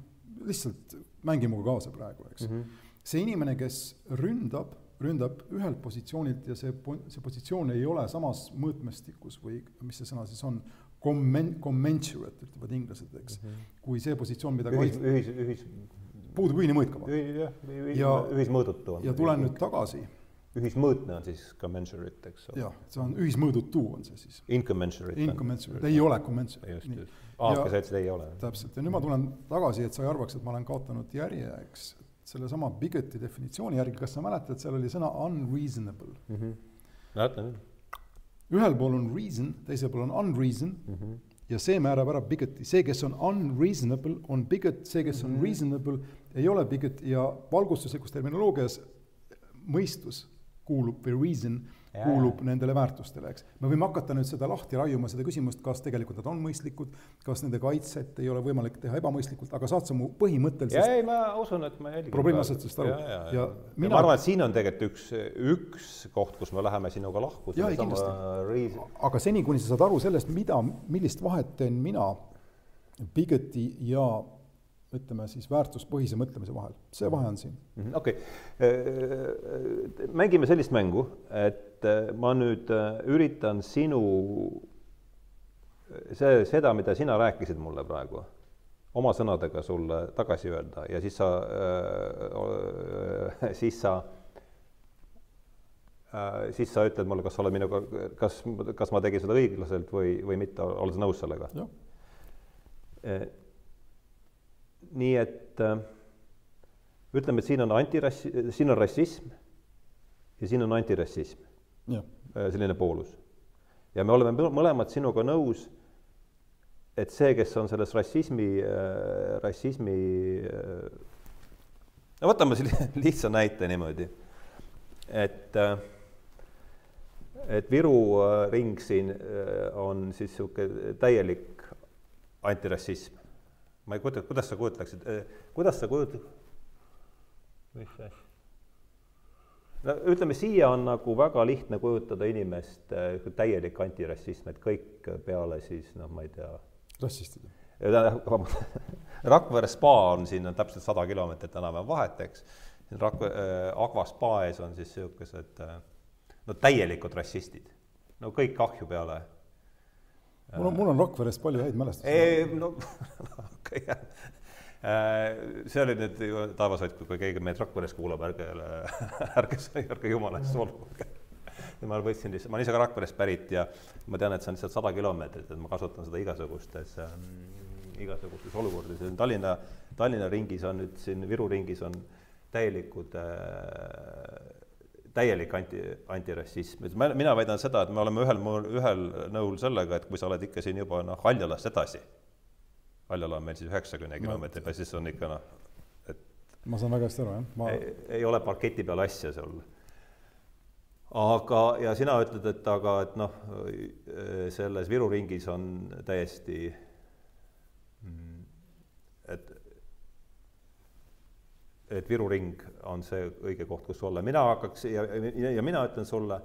S2: lihtsalt mängime kaasa praegu, eks mm. -hmm. see inimene, kes ründab ründab ühelt positsioonilt ja see, see positsioon ei ole samas mõõtmestikus või mis see sõna siis on, commen-, commensurate ütlevad inglased, eks mm, -hmm. kui see positsioon, mida
S1: ühis, ühis, ühis
S2: puudub ühine mõõtkava.
S1: jah, ja ühismõõdutu
S2: on. ja tulen nüüd tagasi.
S1: ühismõõtne on siis commensurate, eks
S2: ole. jah, see on ühismõõdutu on see siis.
S1: Incommensurate.
S2: Incommensurate, ei ole commensurate.
S1: just, just. A-ga sa ütlesid ei ole.
S2: täpselt, ja nüüd ma tulen tagasi, et sa ei arvaks, et ma olen kaotanud järje, eks, sellesama bigot'i definitsiooni järgi, kas sa mäletad, seal oli sõna unreasonable mm?
S1: -hmm. mäletan küll.
S2: ühel pool on reason, teisel pool on unreason mm, -hmm. ja see määrab ära bigot'i, see, kes on unreasonable, on bigot, see, kes on mm -hmm. reasonable, ei ole bigot ja valgustuslikus terminoloogias mõistus kuulub või reason kuulub nendele väärtustele, eks. me võime hakata nüüd seda lahti raiuma, seda küsimust, kas tegelikult nad on mõistlikud, kas nende kaitset ei ole võimalik teha ebamõistlikult, aga saad sa mu põhimõttelisest
S1: jaa, ei ma usun, et ma jälgin
S2: probleemiasetusest aru.
S1: ja, ja, ja, ja mina... ma arvan, et siin on tegelikult üks, üks koht, kus me läheme sinuga lahku.
S2: jaa, kindlasti. aga seni, kuni sa saad aru sellest, mida, millist vahet teen mina Bigoti ja ütleme siis väärtuspõhise mõtlemise vahel, see vahe on siin.
S1: Mhm, okei okay., mängime sellist mängu, et äh, ma nüüd äh, üritan sinu, see, seda, mida sina rääkisid mulle praegu, oma sõnadega sulle tagasi öelda ja siis sa äh,, siis sa äh, siis sa ütled mulle, kas sa oled minuga, kas, kas ma tegin seda õiglaselt või, või mitte, oled sa nõus sellega? nii et ütleme, et siin on antirassi-, siin on rassism ja siin on antirassism.
S2: Äh,
S1: selline poolus. ja me oleme mõlemad sinuga nõus, et see, kes on selles rassismi äh,, rassismi äh, no võtame sellise <laughs> lihtsa näite niimoodi, et äh, et Viru ring siin on siis niisugune täielik antirassism ma ei kujuta, kuidas sa kujutaksid, eh, kuidas sa kujutad, mis asja? No ütleme, siia on nagu väga lihtne kujutada inimest äh, täielik antirassism, et kõik peale siis noh, ma ei tea.
S2: rassistid? <laughs>
S1: Rakvere spa on siin on täpselt sada kilomeetrit enam-vähem vahet, eks. Rakvere äh,, Agva spa ees on siis niisugused äh, no täielikud rassistid. no kõik ahju peale
S2: mul on, mul on Rakverest palju häid
S1: mälestusi. no <laughs> okei okay,, äh, see oli nüüd ju taevashoid, kui keegi meid Rakveres kuulab, ärge, <laughs> ärge, ärge jumala eest solvuge. ma võtsin lihtsalt, ma olen ise ka Rakverest pärit ja ma tean, et see on lihtsalt sada kilomeetrit, et ma kasutan seda igasugustes ähm,, igasugustes olukordades, Tallinna, Tallinna ringis on nüüd siin, Viru ringis on täielikud äh, täielik anti, antirassism, et mina väidan seda, et me oleme ühel, ühel nõul sellega, et kui sa oled ikka siin juba noh, Haljalast edasi, Haljala on meil siis üheksakümne kilomeetri peal, siis on ikka noh, et
S2: ma saan väga hästi aru, jah
S1: ma.... ei, ei ole parketi peal asja sul. aga, ja sina ütled, et aga, et noh, selles Viru ringis on täiesti mm, et et Viru ring on see õige koht, kus olla, mina hakkaks ja, ja, ja mina ütlen sulle,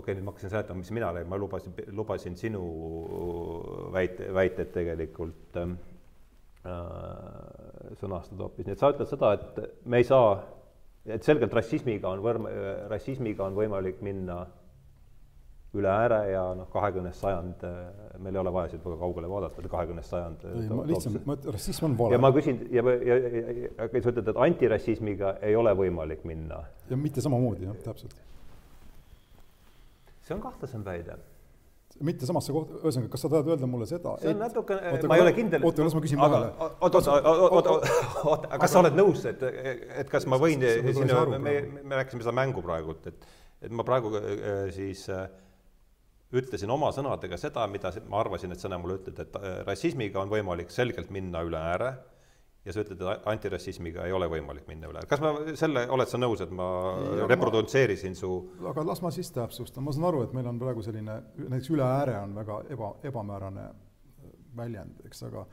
S1: okei okay,, nüüd ma hakkasin seletama, mis mina räägin, ma lubasin, lubasin sinu väite, väited tegelikult ähm, äh, sõnastada hoopis, nii et sa ütled seda, et me ei saa, et selgelt rassismiga on võrm-, rassismiga on võimalik minna üle ääre ja noh, kahekümnes sajand, meil ei ole vaja siit väga kaugele vaadata, kahekümnes sajand.
S2: ei, ma lihtsalt, ma, rassism on vale.
S1: ja ma küsin ja, ja, ja, ja, aga sa ütled, et antirassismiga ei ole võimalik minna.
S2: ja mitte samamoodi, jah, täpselt.
S1: See on kahtlasem väide
S2: mitte samasse kohta, ühesõnaga, kas sa tahad öelda mulle seda?
S1: see on natukene, ma ei ole kindel.
S2: oota, las ma küsin vahele.
S1: oot, oot, oot, oot, oot, kas sa oled nõus, et, et kas ma võin sinna, me, me rääkisime seda mängu praegult, et, et ma praegu siis äh, ütlesin oma sõnadega seda, mida ma arvasin, et sina mulle ütled, et äh, rassismiga on võimalik selgelt minna üle ääre ja sa ütled, et antirassismiga ei ole võimalik minna üle. kas ma selle, oled sa nõus, et ma ja, reprodutseerisin su
S2: aga las ma siis täpsustan, ma saan aru, et meil on praegu selline, näiteks üle ääre on väga eba, ebamäärane väljend, eks, aga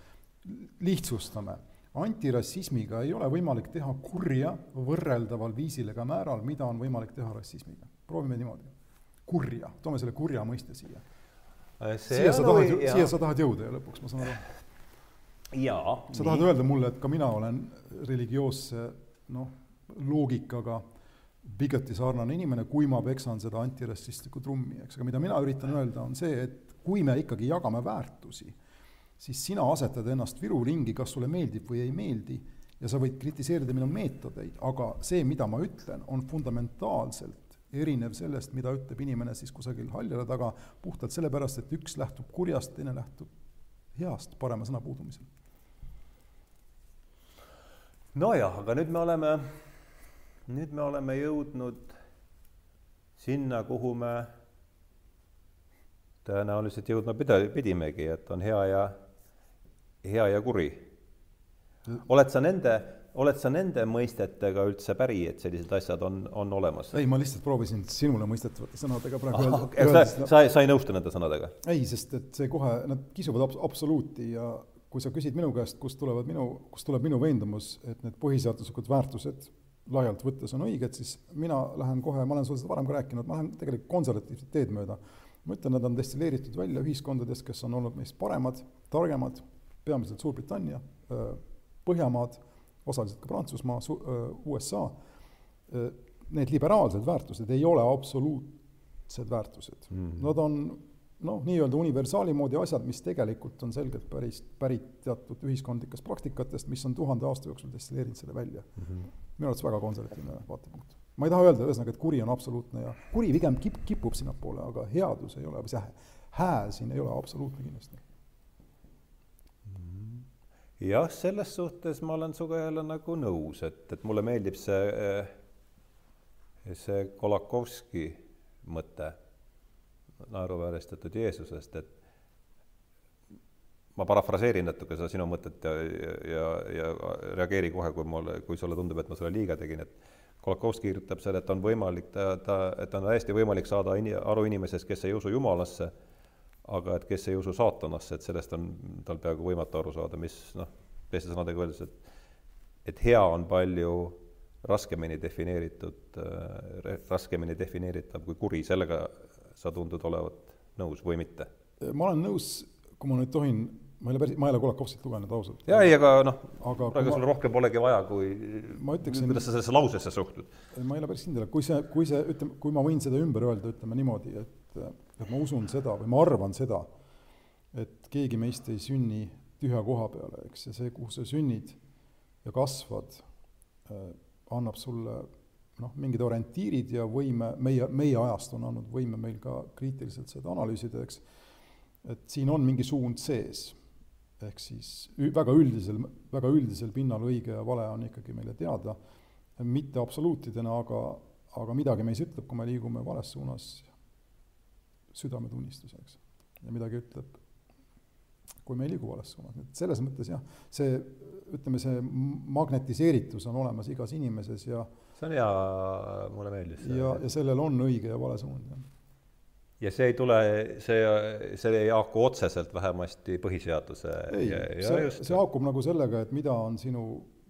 S2: lihtsustame. antirassismiga ei ole võimalik teha kurja võrreldaval viisil ega määral, mida on võimalik teha rassismiga. proovime niimoodi kurja, toome selle kurja mõiste siia.
S1: Äh,
S2: siia sa tahad, siia sa tahad jõuda ju lõpuks, ma saan aru.
S1: Jaa.
S2: sa tahad nii. öelda mulle, et ka mina olen religioosse noh, loogikaga bigoti sarnane inimene, kui ma peksan seda antirassistlikku trummi, eks, aga mida mina üritan öelda, on see, et kui me ikkagi jagame väärtusi, siis sina asetad ennast Viru ringi, kas sulle meeldib või ei meeldi, ja sa võid kritiseerida minu meetodeid, aga see, mida ma ütlen, on fundamentaalselt erinev sellest, mida ütleb inimene siis kusagil haljale taga, puhtalt sellepärast, et üks lähtub kurjast, teine lähtub heast, parema sõna puudumisel.
S1: Nojah, aga nüüd me oleme, nüüd me oleme jõudnud sinna, kuhu me tõenäoliselt jõudma pida-, pidimegi, et on hea ja, hea ja kuri. oled sa nende, oled sa nende mõistetega üldse päri, et sellised asjad on, on olemas?
S2: ei, ma lihtsalt proovisin sinule mõistetavate sõnadega praegu
S1: öelda ah,. Okay, sa, sa, sa ei nõustu nende sõnadega?
S2: ei, sest et see kohe, nad kisuvad abs-, absoluuti ja kui sa küsid minu käest, kust tulevad minu, kust tuleb minu veendumus, et need põhiseaduslikud väärtused laialt võttes on õiged, siis mina lähen kohe, ma olen sulle seda varem ka rääkinud, ma lähen tegelikult konservatiivset teed mööda. ma ütlen, nad on destilleeritud välja ühiskondadest, kes on olnud meist paremad, targemad, peamiselt Suurbritannia, Põhjamaad, osaliselt ka Prantsusmaa, USA, need liberaalsed väärtused ei ole absoluutsed väärtused mm. -hmm. Nad on noh, nii-öelda universaali moodi asjad, mis tegelikult on selgelt päris, pärit teatud ühiskondlikest praktikatest, mis on tuhande aasta jooksul destilleerinud selle välja mm. -hmm. minu arvates väga konservatiivne vaatepunkt. ma ei taha öelda ühesõnaga, et kuri on absoluutne ja kuri pigem kip-, kipub sinnapoole, aga headus ei ole, või see hää siin ei ole absoluutne kindlasti.
S1: Mhm. jah, selles suhtes ma olen sinuga jälle nagu nõus, et, et mulle meeldib see, see Kolakovski mõte naeruvääristatud Jeesusest, et ma parafraseerin natuke seda sinu mõtet ja, ja, ja reageeri kohe, kui mul, kui sulle tundub, et ma sulle liiga tegin, et Kolakowski kirjutab seal, et on võimalik, ta, ta, et on täiesti võimalik saada ini, aru inimesest, kes ei usu Jumalasse, aga et kes ei usu saatanasse, et sellest on tal peaaegu võimatu aru saada, mis noh, teiste sõnadega öeldes, et et hea on palju raskemini defineeritud äh,, raskemini defineeritav kui kuri, sellega sa tundud olevat nõus või mitte?
S2: ma olen nõus, kui ma nüüd tohin, ma ei ole päris, ma ei ole Kolakovskit lugenud ausalt.
S1: jaa, ei, aga noh, praegu sul rohkem polegi vaja, kui
S2: ma ütleksin,
S1: kuidas sa sellesse lausesse suhtud?
S2: ma ei ole päris kindel, kui see, kui see, ütleme, kui ma võin seda ümber öelda, ütleme niimoodi, et, et ma usun seda või ma arvan seda, et keegi meist ei sünni tühja koha peale, eks, ja see, kuhu sa sünnid ja kasvad, äh, annab sulle noh, mingid orientiirid ja võime, meie, meie ajast on andnud võime meil ka kriitiliselt seda analüüsida, eks, et siin on mingi suund sees. ehk siis väga üldisel, väga üldisel pinnal õige ja vale on ikkagi meile teada, mitte absoluutidena, aga, aga midagi meis ütleb, kui me liigume vales suunas südametunnistuseks. ja midagi ütleb, kui me ei liigu vales suunas, et selles mõttes jah, see ütleme, see magnetiseeritus on olemas igas inimeses ja
S1: see on hea, mulle meeldis
S2: see. ja, ja sellel on õige ja vale suund, jah.
S1: ja see ei tule, see, see ei haaku otseselt vähemasti põhiseaduse
S2: ei, see, see haakub nagu sellega, et mida on sinu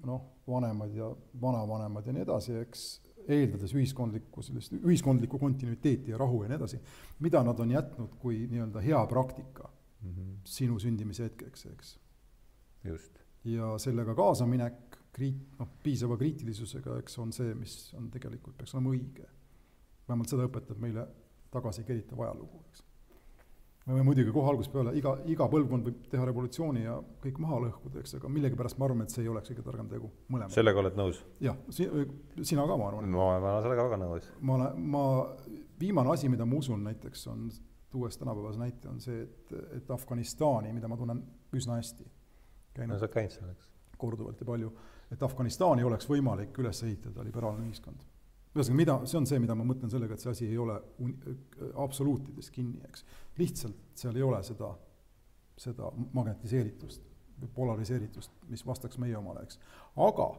S2: noh, vanemad ja vanavanemad ja nii edasi, eks, eeldades ühiskondlikku sellist, ühiskondlikku kontinuiteeti ja rahu ja nii edasi, mida nad on jätnud kui nii-öelda hea praktika mm -hmm. sinu sündimise hetkeks, eks.
S1: just.
S2: ja sellega kaasaminek kriit-, noh, piisava kriitilisusega, eks, on see, mis on tegelikult, peaks olema õige. vähemalt seda õpetab meile tagasikeritav ajalugu, eks. me võime muidugi kohe algusest peale, iga, iga põlvkond võib teha revolutsiooni ja kõik maha lõhkuda, eks, aga millegipärast me arvame, et see ei oleks kõige targem tegu, mõlemad.
S1: sellega oled nõus?
S2: jah, si-, sina ka, ma arvan.
S1: ma olen sellega väga nõus.
S2: ma olen, ma, viimane asi, mida ma usun näiteks, on, tuues tänapäevase näite, on see, et, et Afganistani, mida ma tunnen üsna hästi,
S1: käinud no, sa oled käinud seal, eks?
S2: korduvalt ja palju et Afganistani oleks võimalik üles ehitada liberaalne ühiskond. ühesõnaga, mida, see on see, mida ma mõtlen sellega, et see asi ei ole un-, absoluutides kinni, eks. lihtsalt seal ei ole seda, seda magnetiseeritust või polariseeritust, mis vastaks meie omale, eks. aga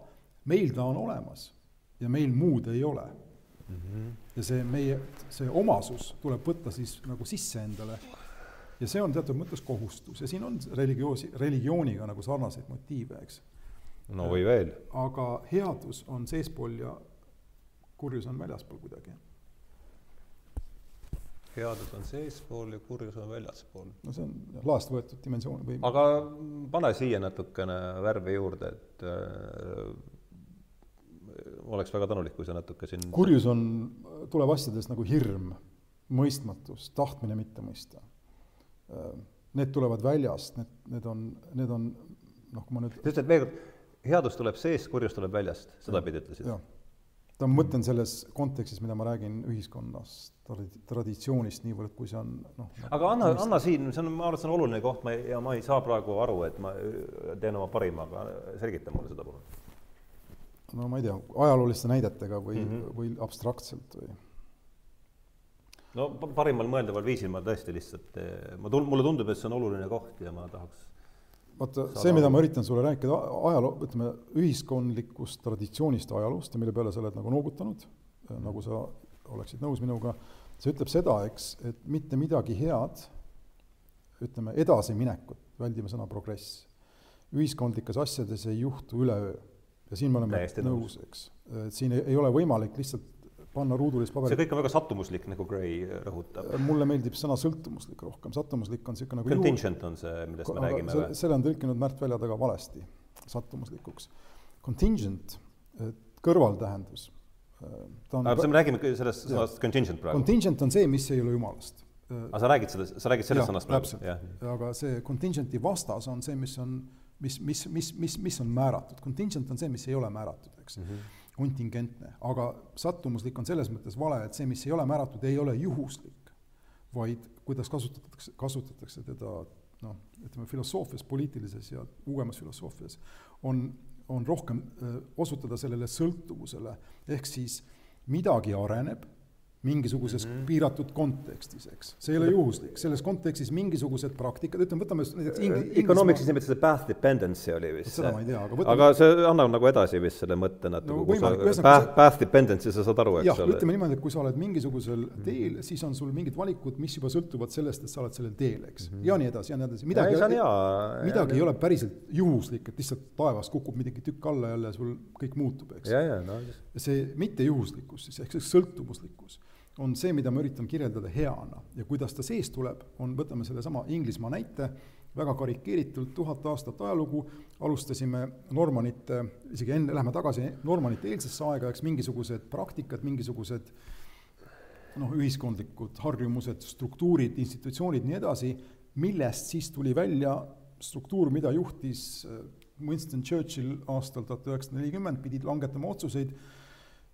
S2: meil ta on olemas ja meil muud ei ole mm. -hmm. ja see meie, see omasus tuleb võtta siis nagu sisse endale ja see on teatud mõttes kohustus ja siin on religioosi, religiooniga nagu sarnaseid motiive, eks
S1: no või veel.
S2: aga headus on seespool ja kurjus on väljaspool kuidagi.
S1: headus on seespool ja kurjus on väljaspool.
S2: no see on laest võetud dimensioon või.
S1: aga pane siia natukene värvi juurde, et äh, oleks väga tänulik, kui sa natuke siin.
S2: kurjus on, tuleb asjadest nagu hirm, mõistmatus, tahtmine mitte mõista. Äh, need tulevad väljast, need, need on, need on noh, kui ma nüüd.
S1: sa ütled veel kord headus tuleb seest, kurjus tuleb väljast, sedapidi ütlesid?
S2: ta, ma mõtlen selles kontekstis, mida ma räägin ühiskonnast, traditsioonist niivõrd, kui see on noh.
S1: aga anna, anna siin, see on, ma arvan, et see on oluline koht, ma ei, ja ma ei saa praegu aru, et ma teen oma parima, aga selgita mulle seda palun.
S2: no ma ei tea, ajalooliste näidetega või mm, -hmm. või abstraktselt või?
S1: no parimal mõeldaval viisil ma tõesti lihtsalt, ma tun-, mulle tundub, et see on oluline koht ja ma tahaks
S2: vaata, see, mida ma üritan sulle rääkida ajaloo, ütleme, ühiskondlikust traditsioonist ajaloost ja mille peale sa oled nagu noogutanud, nagu sa oleksid nõus minuga, see ütleb seda, eks, et mitte midagi head, ütleme, edasiminekut, väldime sõna progress, ühiskondlikes asjades ei juhtu üleöö. ja siin me oleme Täiesti nõus, eks. et siin ei, ei ole võimalik lihtsalt panna ruudulist paberit.
S1: see kõik on väga sattumuslik, nagu Gray rõhutab.
S2: mulle meeldib sõna sõltumuslik rohkem, sattumuslik on niisugune nagu
S1: Contingent juhu... on see, millest me räägime
S2: või? selle on tõlkinud Märt Välja taga valesti, sattumuslikuks. Contingent, kõrvaltähendus.
S1: ta on aga me räägime sellest sõnast contingent praegu?
S2: Contingent on see, mis ei ole jumalast.
S1: aga sa räägid sellest, sa räägid sellest sõnast
S2: praegu? aga see contingent'i vastas on see, mis on, mis, mis, mis, mis, mis on määratud. Contingent on see, mis ei ole määratud, eks mm. -hmm kontingentne, aga sattumuslik on selles mõttes vale, et see, mis ei ole määratud, ei ole juhuslik, vaid kuidas kasutatakse, kasutatakse teda noh, ütleme filosoofias, poliitilises ja uuemas filosoofias, on, on rohkem öö, osutada sellele sõltuvusele, ehk siis midagi areneb mingisuguses mm -hmm. piiratud kontekstis, eks. see ei ole juhuslik, selles kontekstis mingisugused praktikad, ütleme, võtame näiteks inglis-.
S1: Economicsis nimetatakse seda path dependency oli vist.
S2: seda ma ei tea, aga võtame.
S1: aga see annab nagu edasi vist selle mõtte natuke no,, kui sa path, path dependency, sa saad aru, eks
S2: jah, ole. ütleme niimoodi, et kui sa oled mingisugusel mhm. teel siis on sul mingid valikud, mis juba sõltuvad sellest, et sa oled sellel teel, eks mm. -hmm. ja nii edasi ja nii edasi, midagi,
S1: ja,
S2: midagi ei ole päriselt juhuslik, et lihtsalt taevast kukub midagi tükk alla jälle ja sul kõik muutub, eks.
S1: No.
S2: see mittejuhuslikkus siis, ehk see sõltuvuslikkus on see, mida ma üritan kirjeldada heana. Ja kuidas ta sees tuleb, on, võtame sellesama Inglismaa näite, väga karikeeritult, tuhat aastat ajalugu, alustasime Normanite, isegi enne, lähme tagasi Normanite eelsesse aega, eks mingisugused praktikad, mingisugused noh, ühiskondlikud harjumused, struktuurid, institutsioonid, nii edasi, millest siis tuli välja struktuur, mida juhtis äh, Winston Churchill aastal tuhat üheksasada nelikümmend, pidi langetama otsuseid,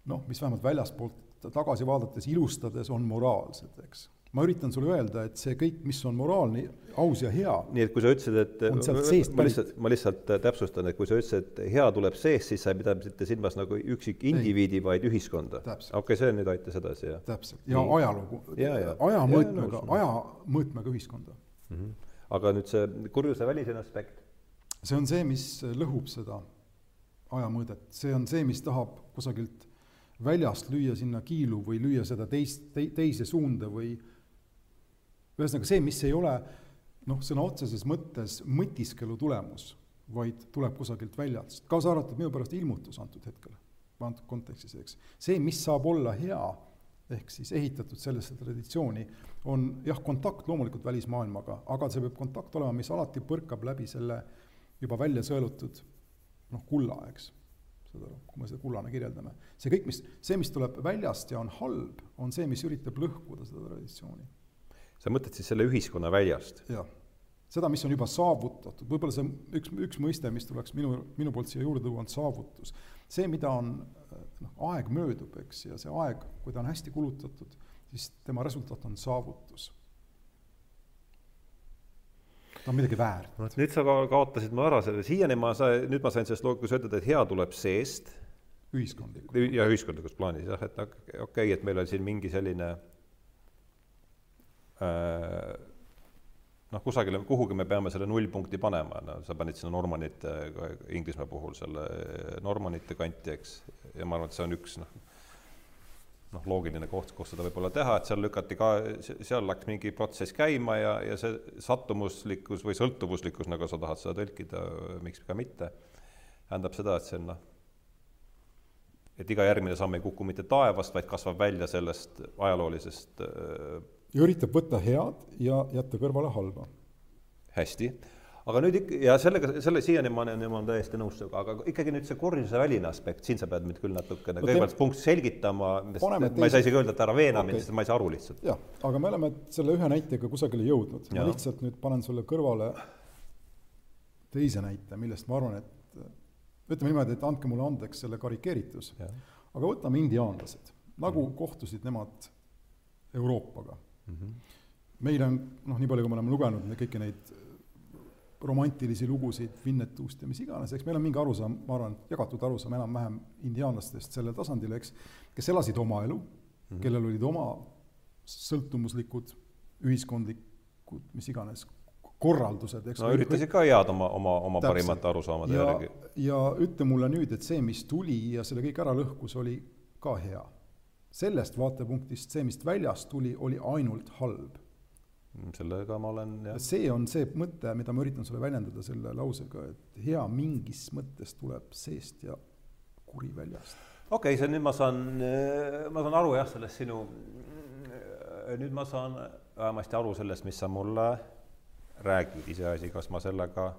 S2: noh, mis vähemalt väljaspoolt tagasi vaadates, ilustades, on moraalsed, eks. ma üritan sulle öelda, et see kõik, mis on moraalne, aus ja hea
S1: nii et kui sa ütlesid, et ma lihtsalt, ma lihtsalt täpsustan, et kui sa ütlesid, et hea tuleb seest, siis sa ei pidanud mitte silmas nagu üksikindiviidi, vaid ühiskonda. okei okay,, see nüüd aitas edasi, jah.
S2: täpselt, ja nii. ajalugu, aja mõõtmega, aja mõõtmega ühiskonda mm.
S1: -hmm. aga nüüd see kurjuse välisene aspekt?
S2: see on see, mis lõhub seda ajamõõdet, see on see, mis tahab kusagilt väljast lüüa sinna kiilu või lüüa seda teist, teise suunda või ühesõnaga see, mis ei ole noh, sõna otseses mõttes mõtiskelu tulemus, vaid tuleb kusagilt väljast, kaasa arvatud minu pärast ilmutus antud hetkel, antud kontekstis, eks. see, mis saab olla hea, ehk siis ehitatud sellesse traditsiooni, on jah, kontakt loomulikult välismaailmaga, aga see peab kontakt olema, mis alati põrkab läbi selle juba välja sõelutud noh, kulla, eks saad aru, kui me seda kullana kirjeldame. see kõik, mis, see, mis tuleb väljast ja on halb, on see, mis üritab lõhkuda seda traditsiooni.
S1: sa mõtled siis selle ühiskonna väljast?
S2: jah. seda, mis on juba saavutatud, võib-olla see üks, üks mõiste, mis tuleks minu, minu poolt siia juurde tuua, on saavutus. see, mida on, noh, aeg möödub, eks, ja see aeg, kui ta on hästi kulutatud, siis tema resultaat on saavutus on midagi väärt.
S1: no nüüd sa kaotasid mu ära selle, siiani ma sa, nüüd ma sain sellest loogikast ütelda, et hea tuleb seest.
S2: ühiskondlikult.
S1: ja ühiskondlikus plaanis jah, et okei okay,, et meil on siin mingi selline äh, noh, kusagile, kuhugi me peame selle nullpunkti panema, no sa panid sinna Normanite, Inglismaa puhul selle Normanite kanti, eks, ja ma arvan, et see on üks noh, noh, loogiline koht, kus seda võib-olla teha, et seal lükati ka, seal läks mingi protsess käima ja, ja see sattumuslikkus või sõltuvuslikkus, nagu sa tahad seda tõlkida, miks ka mitte, tähendab seda, et see on noh, et iga järgmine samm ei kuku mitte taevast, vaid kasvab välja sellest ajaloolisest
S2: äh, ja üritab võtta head ja jätta kõrvale halba.
S1: hästi aga nüüd ikka, ja sellega, selle siiani ma olen, ma olen täiesti nõus sinuga, aga ikkagi nüüd see korjuse väline aspekt, siin sa pead mind küll natukene no, kõigepealt punkt selgitama, ma ei saa isegi öelda, et ära veena okay. mind, sest ma ei saa aru lihtsalt.
S2: jah, aga me oleme selle ühe näitega kusagile jõudnud, ma lihtsalt nüüd panen sulle kõrvale teise näite, millest ma arvan, et ütleme niimoodi, et andke mulle andeks selle karikeeritus, aga võtame indiaanlased, nagu mm -hmm. kohtusid nemad Euroopaga mm. -hmm. meil on, noh, nii palju, kui me oleme lugenud kõiki neid romantilisi lugusid Vinnetust ja mis iganes, eks meil on mingi arusaam, ma arvan, jagatud arusaam enam-vähem indiaanlastest sellel tasandil, eks, kes elasid oma elu mm, -hmm. kellel olid oma sõltumuslikud, ühiskondlikud, mis iganes korraldused,
S1: eks. no üritasid ka jääda oma, oma, oma Täpselt. parimate arusaamade
S2: ja,
S1: järgi.
S2: ja ütle mulle nüüd, et see, mis tuli ja selle kõik ära lõhkus, oli ka hea. sellest vaatepunktist see, mis väljast tuli, oli ainult halb.
S1: Sellega ma olen jah.
S2: see on see mõte, mida ma üritan sulle väljendada selle lausega, et hea mingis mõttes tuleb seest ja kuri väljast.
S1: okei okay,, see nüüd ma saan, ma saan aru jah, sellest sinu, nüüd ma saan vähemasti aru sellest, mis sa mulle räägid, iseasi, kas ma sellega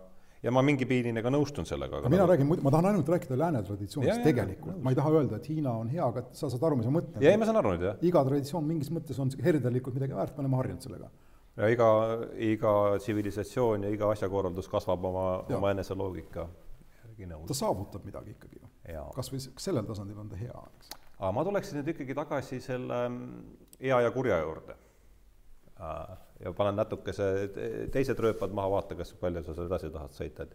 S1: ja ma mingi piirini ka nõustun sellega.
S2: mina nagu... räägin, ma tahan ainult rääkida lääne traditsioonist tegelikult, ma ei taha öelda, et Hiina on hea, aga sa saad aru, mis ma mõtlen.
S1: ei, ma saan aru nüüd, jah.
S2: iga traditsioon mingis mõttes on herdelikult midagi väärt, me oleme harjunud sellega.
S1: Ja iga, iga tsivilisatsioon ja iga asjakorraldus kasvab oma, oma enese loogika
S2: järgi nõus. ta saavutab midagi ikkagi ju. kas või sellel tasandil on ta hea, eks.
S1: aga ma tuleksin nüüd ikkagi tagasi selle mm, hea ja kurja juurde ja panen natukese teised rööpad maha, vaata, kas palju sa seal edasi tahad sõita, et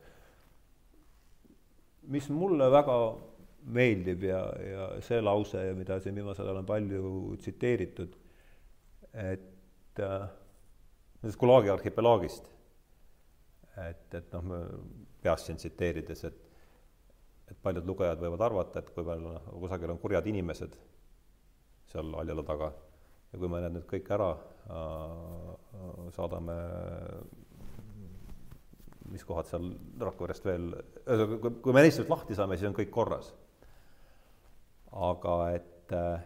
S1: mis mulle väga meeldib ja, ja see lause, mida siin viimasel ajal on palju tsiteeritud, et äh, sellest Gulagi arhipelaagist, et, et noh, peast siin tsiteerides, et et paljud lugejad võivad arvata, et kui meil kusagil on kurjad inimesed seal haljala taga ja kui me need nüüd kõik ära Äh, saadame, mis kohad seal Rakverest veel, ühesõnaga, kui me neist nüüd lahti saame, siis on kõik korras. aga et äh,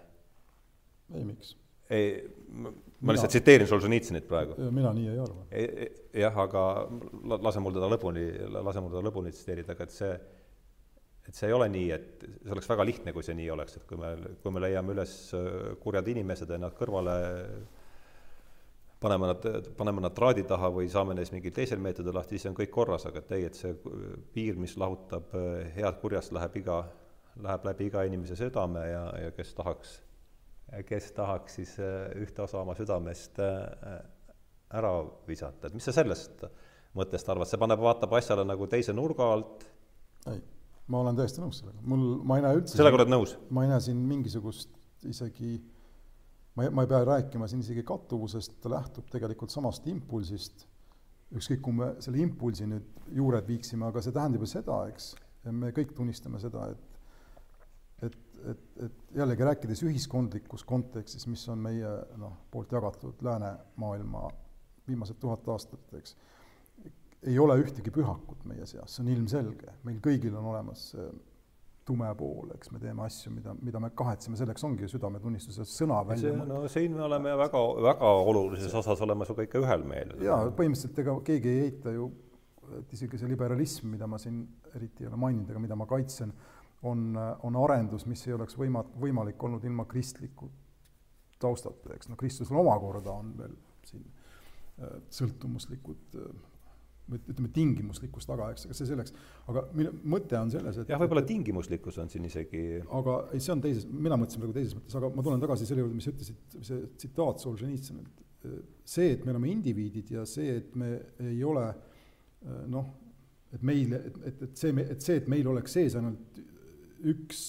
S2: ei, miks?
S1: ei, ma mina, lihtsalt tsiteerin Solženitsõnit praegu.
S2: mina nii ei arva.
S1: jah, aga lase mul teda lõpuni, lase mul teda lõpuni tsiteerida, aga et see et see ei ole nii, et see oleks väga lihtne, kui see nii oleks, et kui me, kui me leiame üles kurjad inimesed ja nad kõrvale paneme nad, paneme nad traadi taha või saame neist mingil teisel meetodil lahti, siis on kõik korras, aga et ei, et see piir, mis lahutab eh, head kurjast, läheb iga, läheb läbi iga inimese südame ja, ja kes tahaks, kes tahaks siis eh, ühte osa oma südamest eh, ära visata, et mis sa sellest mõttest arvad, see paneb, vaatab asjale nagu teise nurga alt?
S2: ei, ma olen täiesti nõus sellega, mul, ma ei näe üldse
S1: sellega oled nõus?
S2: ma ei näe siin mingisugust isegi ma ei, ma ei pea rääkima siin isegi kattuvusest, ta lähtub tegelikult samast impulsist, ükskõik, kui me selle impulsi nüüd juured viiksime, aga see tähendab ju seda, eks, me kõik tunnistame seda, et et, et, jällegi rääkides ühiskondlikus kontekstis, mis on meie noh, poolt jagatud läänemaailma viimased tuhat aastat, eks, ei ole ühtegi pühakut meie seas, see on ilmselge, meil kõigil on olemas see tume pool, eks me teeme asju, mida, mida me kahetseme, selleks ongi südametunnistuse sõna välja
S1: mõelda. no siin me oleme väga, väga olulises osas oleme sinuga ikka ühel meelel.
S2: jaa, põhimõtteliselt ega keegi ei eita ju, et isegi see liberalism, mida ma siin eriti ei ole maininud, aga mida ma kaitsen, on, on arendus, mis ei oleks võima-, võimalik olnud ilma kristliku taustata, eks noh, kristlusel omakorda on veel siin äh, sõltumuslikud äh, ütleme, tingimuslikkus taga, eks, aga see selleks, aga minu mõte on selles, et
S1: jah, võib-olla tingimuslikkus on siin isegi
S2: aga ei, see on teises, mina mõtlesin praegu teises mõttes, aga ma tulen tagasi selle juurde, mis ütlesid, see tsitaat Solženitsõnilt, see, et me oleme indiviidid ja see, et me ei ole noh, et meil, et, et, et see, et see, et meil oleks sees ainult üks,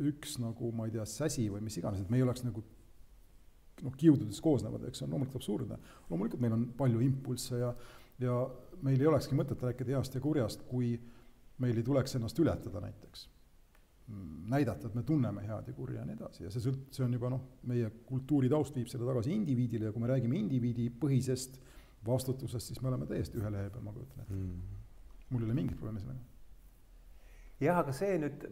S2: üks nagu ma ei tea, säsi või mis iganes, et me ei oleks nagu noh, kiududest koosnevad, eks see on loomulikult absurdne. loomulikult meil on palju impulsse ja ja meil ei olekski mõtet rääkida heast ja kurjast, kui meil ei tuleks ennast ületada näiteks. näidata, et me tunneme head ja kurja ja nii edasi ja see sõlt-, see on juba noh, meie kultuuri taust viib selle tagasi indiviidile ja kui me räägime indiviidipõhisest vastutusest, siis me oleme täiesti ühe lehe peal, ma kujutan ette mm.. mul ei ole mingit probleemi sellega.
S1: Jah, aga see nüüd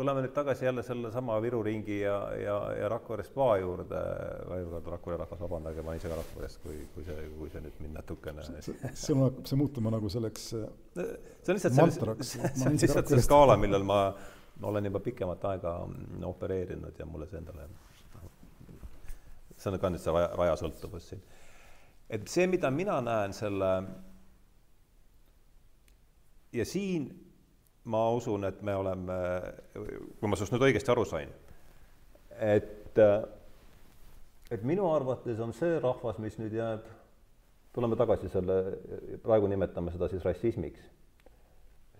S1: tuleme nüüd tagasi jälle sellesama Viru ringi ja, ja, ja Rakvere spa juurde, veel kord Rakvere rahvas, vabandage, ma ise ka Rakverest, kui, kui see, kui see nüüd mind natukene
S2: see on, hakkab see muutuma nagu selleks
S1: see on lihtsalt mantraks, see on lihtsalt see skaala, millel ma olen juba pikemat aega mm, opereerinud ja mulle see endale see on ka nüüd see raja, rajasõltuvus siin. et see, mida mina näen selle ja siin ma usun, et me oleme, kui ma sinust nüüd õigesti aru sain, et, et minu arvates on see rahvas, mis nüüd jääb, tuleme tagasi selle, praegu nimetame seda siis rassismiks,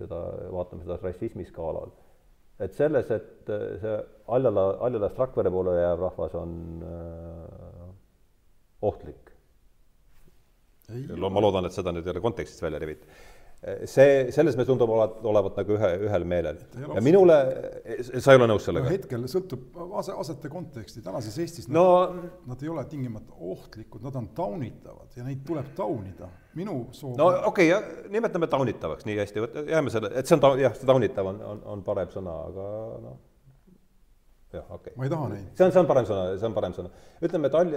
S1: seda, vaatame seda rassismi skaalal, et selles, et see Aljala, Aljalast Rakvere poole jääv rahvas on ohtlik. ma loodan, et seda nüüd ei ole kontekstist välja rebitud see, selles me tundume olevat, olevat nagu ühe, ühel meelel. ja minule, sa ei ole nõus sellega
S2: no,? hetkel sõltub ase, asete konteksti, tänases Eestis
S1: no,
S2: nad, nad ei ole tingimata ohtlikud, nad on taunitavad ja neid tuleb taunida. minu soov
S1: no okei okay,, nimetame taunitavaks nii hästi, jääme selle, et see on ta-, jah, see taunitav on, on, on parem sõna, aga noh, jah, okei okay..
S2: ma ei taha neid.
S1: see on, see on parem sõna, see on parem sõna. ütleme, et all-,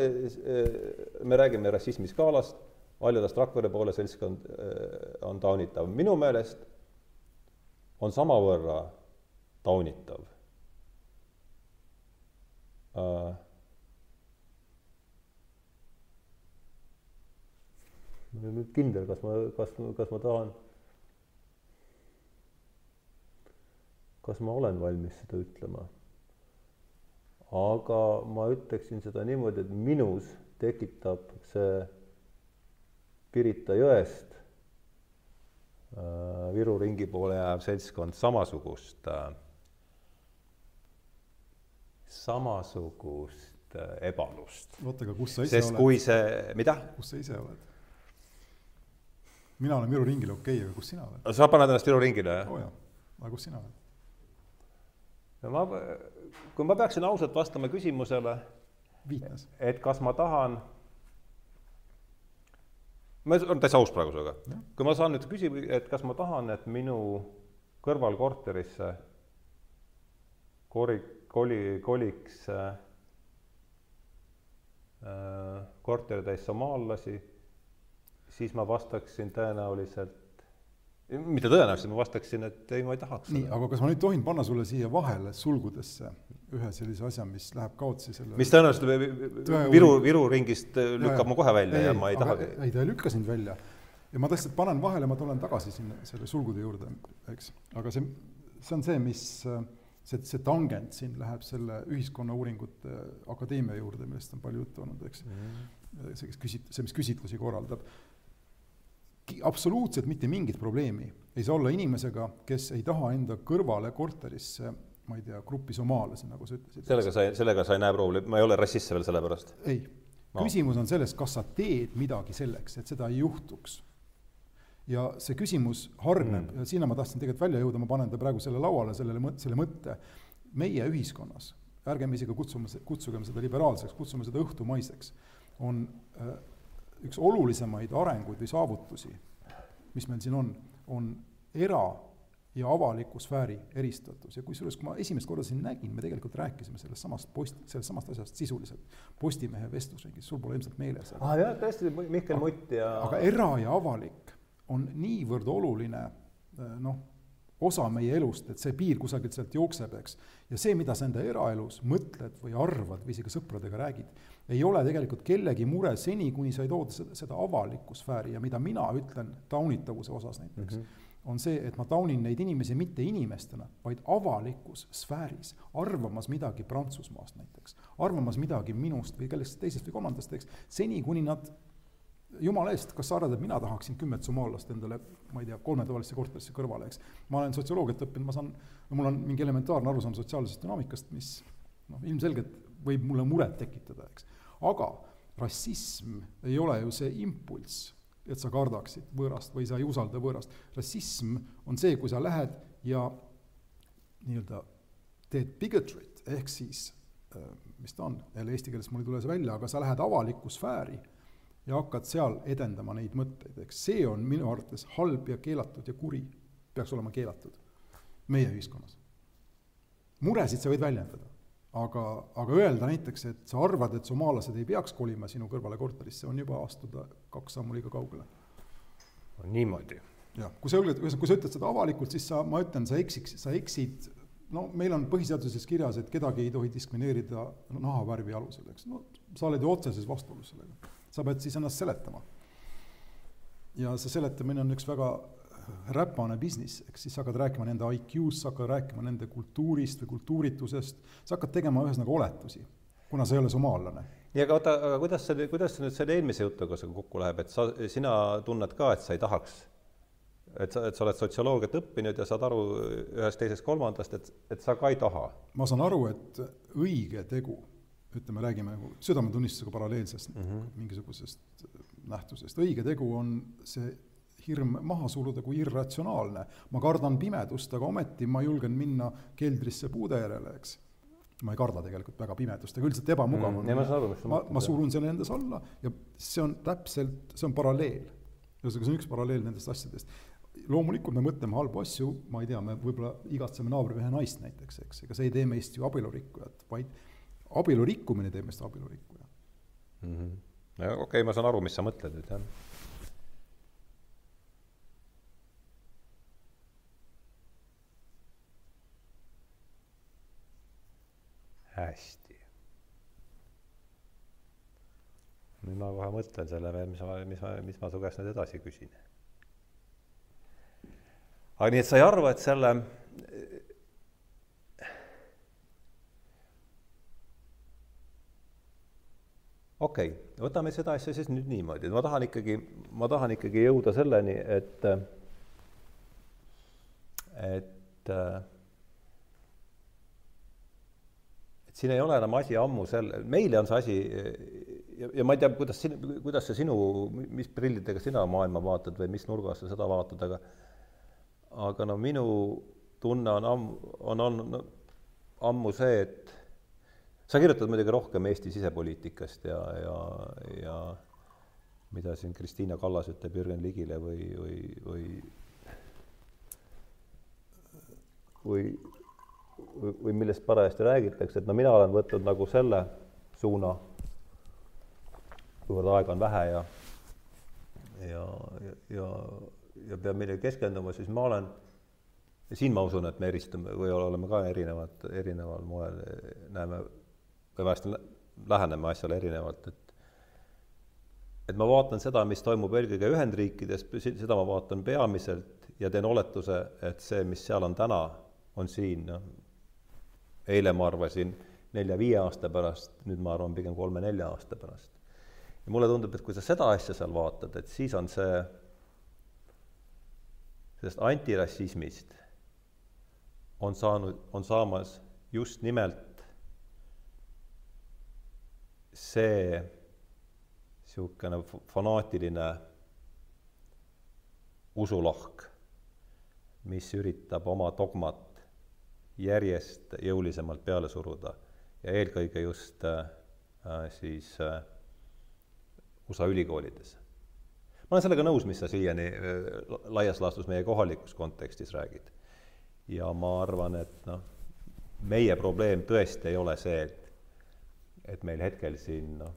S1: me räägime rassismi skaalast Valjudest Rakvere poole seltskond äh, on taunitav. minu meelest on samavõrra taunitav uh, ma ei ole nüüd kindel, kas ma, kas, kas ma tahan, kas ma olen valmis seda ütlema. aga ma ütleksin seda niimoodi, et minus tekitab see Pirita jõest äh, Viru ringi poole jääv seltskond samasugust, äh, samasugust äh, ebalust.
S2: oota, aga kus sa ise
S1: sest oled? kui see, mida?
S2: kus sa ise oled? mina olen Viru ringil, okei okay,, aga kus sina oled?
S1: sa paned ennast Viru ringile,
S2: jah? oo oh, jah, aga kus sina oled?
S1: no ma, kui ma peaksin ausalt vastama küsimusele, et kas ma tahan ma olen täitsa aus praegu sinuga. kui ma saan nüüd küsida, et kas ma tahan, et minu kõrvalkorterisse kori-, koli, koliks äh, korteritäis somaallasi, siis ma vastaksin tõenäoliselt mitte tõenäoliselt, ma vastaksin, et ei, ma ei tahaks.
S2: nii, aga kas ma nüüd tohin panna sulle siia vahele sulgudesse ühe sellise asja, mis läheb kaotsi selle
S1: mis tõenäoliselt Viru, Viru ringist lükkab ma kohe välja ei, ja ma ei tahagi.
S2: ei, ta ei lükka sind välja. ja ma tõesti panen vahele, ma tulen tagasi sinna selle sulgude juurde, eks, aga see, see on see, mis see, see tangent siin läheb selle Ühiskonnauuringute Akadeemia juurde, millest on palju juttu olnud, eks mm. -hmm. see, kes küsit-, see, mis küsitlusi korraldab absoluutselt mitte mingit probleemi ei saa olla inimesega, kes ei taha enda kõrvale korterisse ma ei tea, gruppi somaalasi, nagu sa ütlesid.
S1: sellega sa sellega sa ei näe probleemi, ma ei ole rassist veel sellepärast.
S2: ei no., küsimus on selles, kas sa teed midagi selleks, et seda ei juhtuks. ja see küsimus hargneb mm. ja sinna ma tahtsin tegelikult välja jõuda, ma panen ta praegu selle lauale, sellele mõt-, selle mõtte, meie ühiskonnas, ärgem isegi kutsume, kutsugem seda liberaalseks, kutsume seda õhtumaiseks, on äh, üks olulisemaid arenguid või saavutusi, mis meil siin on, on era- ja avaliku sfääri eristatus ja kusjuures, kui ma esimest korda siin nägin, me tegelikult rääkisime sellest samast post, sellest samast asjast sisuliselt Postimehe vestlusringis, sul pole ilmselt meeles.
S1: aa ah, jah, tõesti, Mihkel Mutt ja
S2: aga era- ja avalik on niivõrd oluline noh, osa meie elust, et see piir kusagilt sealt jookseb, eks. ja see, mida sa enda eraelus mõtled või arvad või isegi sõpradega räägid, ei ole tegelikult kellegi mure seni, kuni sa ei too seda, seda avalikku sfääri ja mida mina ütlen taunitavuse osas näiteks mm, -hmm. on see, et ma taunin neid inimesi mitte inimestena, vaid avalikus sfääris, arvamas midagi Prantsusmaast näiteks, arvamas midagi minust või kellestki teisest või kolmandast, eks, seni, kuni nad jumala eest, kas sa arvad, et mina tahaksin kümmet somaallast endale, ma ei tea, kolmetoalisse korterisse kõrvale, eks. ma olen sotsioloogiat õppinud, ma saan, mul on mingi elementaarne arusaam sotsiaalsest dünaamikast, mis noh, ilmselgelt võib mulle muret tekitada, eks aga rassism ei ole ju see impulss, et sa kardaksid võõrast või sa ei usalda võõrast. rassism on see, kui sa lähed ja nii-öelda teed bigotry't, ehk siis äh, mis ta on, jälle eesti keeles mul ei tule see välja, aga sa lähed avalikku sfääri ja hakkad seal edendama neid mõtteid, eks see on minu arvates halb ja keelatud ja kuri, peaks olema keelatud meie ühiskonnas. muresid sa võid väljendada, aga, aga öelda näiteks, et sa arvad, et somaallased ei peaks kolima sinu kõrvale korterisse, on juba astuda kaks sammu liiga kaugele.
S1: niimoodi.
S2: jah, kui sa julged, kui sa ütled seda avalikult, siis sa, ma ütlen, sa eksiks, sa eksid, no meil on põhiseaduses kirjas, et kedagi ei tohi diskrimineerida nahavärvi alusel, eks, no sa oled ju otseses vastuolus sellega. sa pead siis ennast seletama. ja see seletamine on üks väga räpane business, ehk siis sa hakkad rääkima nende IQ-st, sa hakkad rääkima nende kultuurist või kultuuritusest, sa hakkad tegema ühesõnaga oletusi, kuna sa ei ole somaallane.
S1: nii, aga oota, aga kuidas see, kuidas see nüüd selle eelmise jutuga see kokku läheb, et sa, sina tunned ka, et sa ei tahaks, et sa, et sa oled sotsioloogiat õppinud ja saad aru ühest, teisest, kolmandast, et, et sa ka ei taha?
S2: ma saan aru, et õige tegu ütleme, räägime nagu südametunnistusega paralleelsest mm -hmm. mingisugusest nähtusest, õige tegu on see hirm maha suruda kui irratsionaalne. ma kardan pimedust, aga ometi ma julgen minna keldrisse puude järele, eks. ma ei karda tegelikult väga pimedust, aga üldiselt ebamugav mm, on
S1: mm,. ma saan aru, mis
S2: sa mõtled. ma surun selle endas alla ja see on täpselt, see on paralleel. ühesõnaga, see on üks paralleel nendest asjadest loomulikult me mõtleme halbu asju, ma ei tea, me võib-olla igatseme naabrimehe naist näiteks, eks, ega see ei tee meist ju abielurikkujat, vaid abielu rikkumine teeb meist abielurikkuja
S1: mm. -hmm. okei okay,, ma saan aru, mis sa mõtled nüüd, jah. Hästi. nüüd ma kohe mõtlen selle veel, mis ma, mis ma, mis ma su käest nüüd edasi küsin. aga nii, et sa ei arva, et selle okei okay,, võtame seda asja siis nüüd niimoodi, et ma tahan ikkagi, ma tahan ikkagi jõuda selleni, et, et, et siin ei ole enam asi ammu selle, meile on see asi ja, ja ma ei tea, kuidas sin-, kuidas see sinu, mis prillidega sina maailma vaatad või mis nurgas sa seda vaatad, aga aga no minu tunne on ammu, on olnud no, ammu see, et sa kirjutad muidugi rohkem Eesti sisepoliitikast ja, ja, ja mida siin Kristiina Kallas ütleb Jürgen Ligile või, või, või või, või, millest parajasti räägitakse, et no mina olen võtnud nagu selle suuna, kuivõrd aega on vähe ja ja, ja, ja, ja peab millegi keskenduma, siis ma olen, siin ma usun, et me eristume või oleme ka erinevad, erineval moel, näeme või vahest läheneme asjale erinevalt, et et ma vaatan seda, mis toimub eelkõige Ühendriikides, seda ma vaatan peamiselt ja teen oletuse, et see, mis seal on täna, on siin, noh, eile ma arvasin nelja-viie aasta pärast, nüüd ma arvan pigem kolme-nelja aasta pärast. ja mulle tundub, et kui sa seda asja seal vaatad, et siis on see, sellest antirassismist on saanud, on saamas just nimelt see niisugune fanaatiline usulahk, mis üritab oma dogmat järjest jõulisemalt peale suruda ja eelkõige just äh, siis äh, USA ülikoolides. ma olen sellega nõus, mis sa siiani äh, laias laastus meie kohalikus kontekstis räägid. ja ma arvan, et noh, meie probleem tõesti ei ole see, et et meil hetkel siin noh,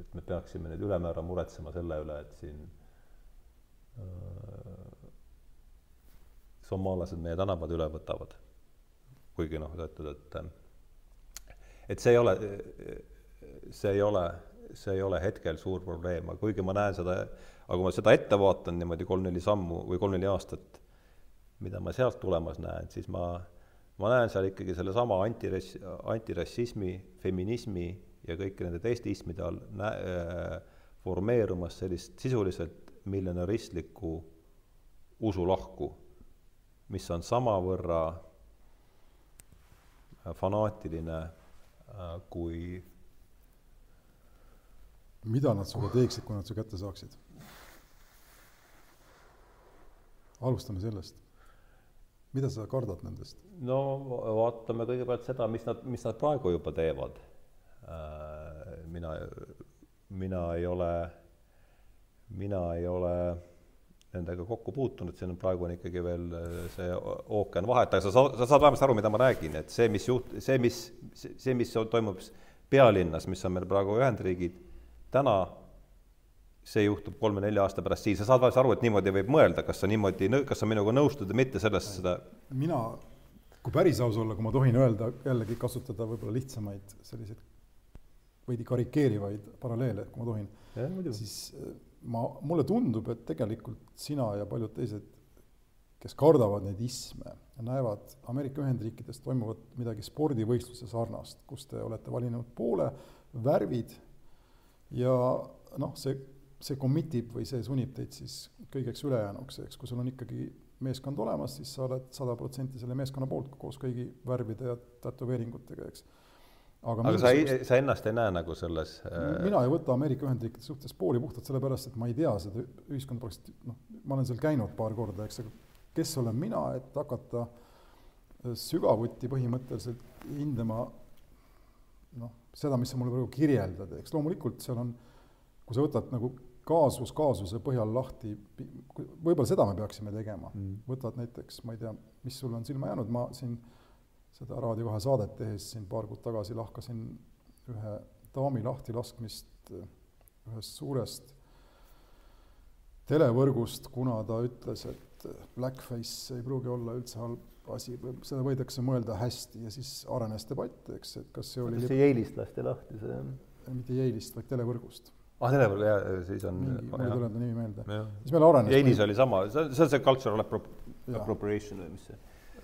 S1: et me peaksime nüüd ülemäära muretsema selle üle, et siin äh, somaallased meie tänavad üle võtavad. Kuigi noh, öeldud, et et see ei ole, see ei ole, see ei ole hetkel suur probleem, aga kuigi ma näen seda, aga kui ma seda ette vaatan niimoodi kolm-neli sammu või kolm-neli aastat, mida ma sealt tulemas näen, siis ma äh, ma näen seal ikkagi sellesama antirass-, antirassismi, feminismi ja kõiki nende teiste ismide all nä-, äh, formeerumas sellist sisuliselt miljonaristlikku usulahku, mis on samavõrra äh, fanaatiline äh, kui
S2: mida nad sinuga teeksid, kui nad su kätte saaksid? alustame sellest mida sa kardad nendest?
S1: no vaatame kõigepealt seda, mis nad, mis nad praegu juba teevad. Äh, mina, mina ei ole, mina ei ole nendega kokku puutunud, siin on praegu on ikkagi veel see ookean vahet, aga sa, sa saad vähemasti aru, mida ma räägin, et see, mis juht-, see, mis, see, mis toimub pealinnas, mis on meil praegu Ühendriigid, täna see juhtub kolme-nelja aasta pärast siin, sa saad vahest aru, et niimoodi võib mõelda, kas sa niimoodi, kas sa minuga nõustud või mitte, sellest seda
S2: mina, kui päris aus olla, kui ma tohin öelda, jällegi kasutada võib-olla lihtsamaid selliseid veidi karikeerivaid paralleele, kui ma tohin, siis äh, ma, mulle tundub, et tegelikult sina ja paljud teised, kes kardavad neid isme, näevad Ameerika Ühendriikides toimuvat midagi spordivõistluse sarnast, kus te olete valinud poole, värvid ja noh, see see commit ib või see sunnib teid siis kõigeks ülejäänuks, eks, kui sul on ikkagi meeskond olemas, siis sa oled sada protsenti selle meeskonna poolt koos kõigi värvide ja tätoveeringutega, eks.
S1: Aga, aga sa ei, sa ennast ei näe nagu selles
S2: äh... mina ei võta Ameerika Ühendriikide suhtes pooli puhtalt sellepärast, et ma ei tea seda ühiskonda praktiliselt, noh, ma olen seal käinud paar korda, eks, aga kes olen mina, et hakata äh, sügavuti põhimõtteliselt hindama noh, seda, mis sa mulle praegu kirjeldad, eks. Loomulikult seal on, kui sa võtad nagu kaasus kaasuse põhjal lahti, võib-olla seda me peaksime tegema. Mm., võtad näiteks, ma ei tea, mis sul on silma jäänud, ma siin seda Raadio kahe saadet tehes siin paar kuud tagasi lahkasin ühe daami lahtilaskmist ühest suurest televõrgust, kuna ta ütles, et blackface ei pruugi olla üldse halb asi, seda võidakse mõelda hästi ja siis arenes debatt, eks, et kas see oli
S1: see Yale'ist lasti lahti, see
S2: mitte Yale'ist, vaid televõrgust.
S1: Ah, televõrgu, jaa, siis on
S2: mingi, mul ei tule ta nimi meelde. siis meil arenes
S1: Yale'is oli sama, see, see on see cultural appropriation või mis see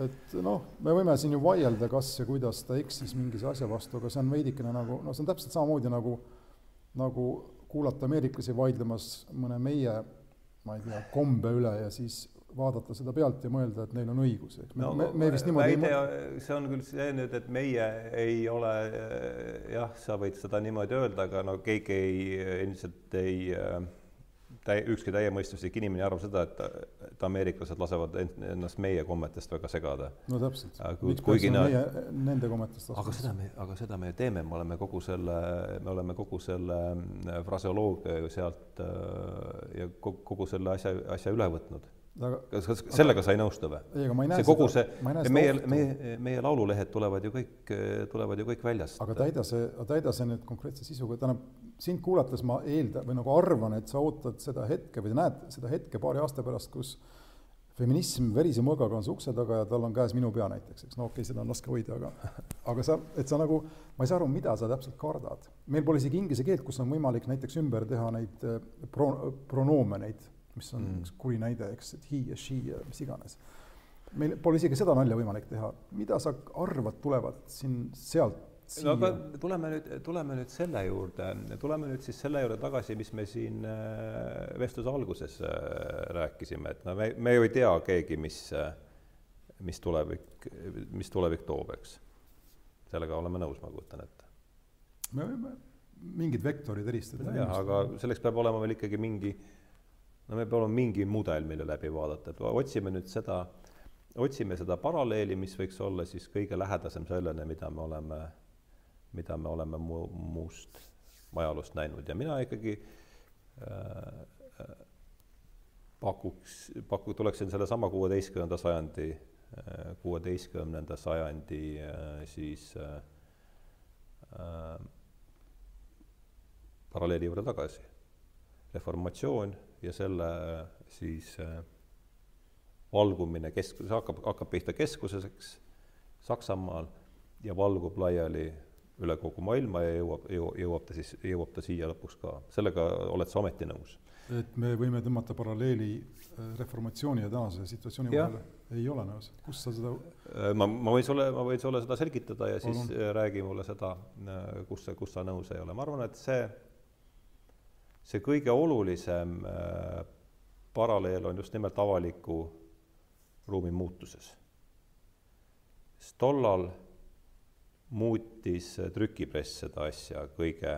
S2: et noh, me võime siin ju vaielda, kas ja kuidas ta eksis mingis asja vastu, aga see on veidikene nagu, no see on täpselt samamoodi nagu, nagu kuulata ameeriklasi vaidlemas mõne meie, ma ei tea, kombe üle ja siis vaadata seda pealt ja mõelda, et neil on õigus, eks me no,, me, me vist niimoodi
S1: väide, ei see on küll see nüüd, et meie ei ole jah, sa võid seda niimoodi öelda, aga no keegi ei, ilmselt ei äh, täi-, ükski täiemõistuslik inimene arvab seda, et, et ameeriklased lasevad ennast meie kommetest väga segada.
S2: no täpselt.
S1: miks peaksime
S2: meie nende kommetest
S1: aga seda me, aga seda me teeme, me oleme kogu selle, me oleme kogu selle fraseoloogia ju sealt äh, ja kogu selle asja, asja üle võtnud aga kas, kas sellega sa ei nõustu või?
S2: ei, aga ma ei näe
S1: see kogu seda, see, meie, meie, meie laululehed tulevad ju kõik, tulevad ju kõik väljast.
S2: aga täida see, täida see nüüd konkreetse sisuga, tähendab, sind kuulates ma eeldan või nagu arvan, et sa ootad seda hetke või näed seda hetke paari aasta pärast, kus feminism verise mõõgaga on su ukse taga ja tal on käes minu pea näiteks, eks no okei okay,, seda on raske hoida, aga <laughs> aga sa, et sa nagu, ma ei saa aru, mida sa täpselt kardad. meil pole isegi inglise keelt, kus on võimalik näiteks ümber teha neid eh, pro-, pronoome, neid mis on mm. üks kuri näide, eks, et he ja she ja mis iganes. meil pole isegi seda nalja võimalik teha. mida sa arvad, tulevad siin sealt siia?
S1: no aga tuleme nüüd, tuleme nüüd selle juurde, tuleme nüüd siis selle juurde tagasi, mis me siin äh, vestluse alguses äh, rääkisime, et no me, me ju ei tea keegi, mis, äh, mis tulevik, mis tulevik toob, eks. sellega oleme nõus, ma kujutan ette.
S2: me võime mingid vektorid eristada.
S1: jah, aga selleks peab olema veel ikkagi mingi äh, no meil peab olema mingi mudel, mille läbi vaadata, et otsime nüüd seda, otsime seda paralleeli, mis võiks olla siis kõige lähedasem sellele, mida me oleme, mida me oleme mu-, muust ajaloost näinud ja mina ikkagi äh, pakuks, paku-, tuleksin sellesama kuueteistkümnenda sajandi, äh, kuueteistkümnenda sajandi äh, siis äh, äh, paralleeli juurde tagasi. reformatsioon ja selle siis äh, valgumine keskus, hakkab, hakkab pihta keskuseks Saksamaal ja valgub laiali üle kogu maailma ja jõuab, jõuab ta siis, jõuab ta siia lõpuks ka. sellega oled sa ometi nõus?
S2: et me võime tõmmata paralleeli äh, reformatsiooni ja tänase situatsiooni vahel, ei ole nõus, kus sa seda
S1: äh, ma, ma võin sulle, ma võin sulle seda selgitada ja siis Olun. räägi mulle seda, kus kus sa nõus ei ole, ma arvan, et see see kõige olulisem äh, paralleel on just nimelt avaliku ruumi muutuses. sest tollal muutis trükipress seda asja kõige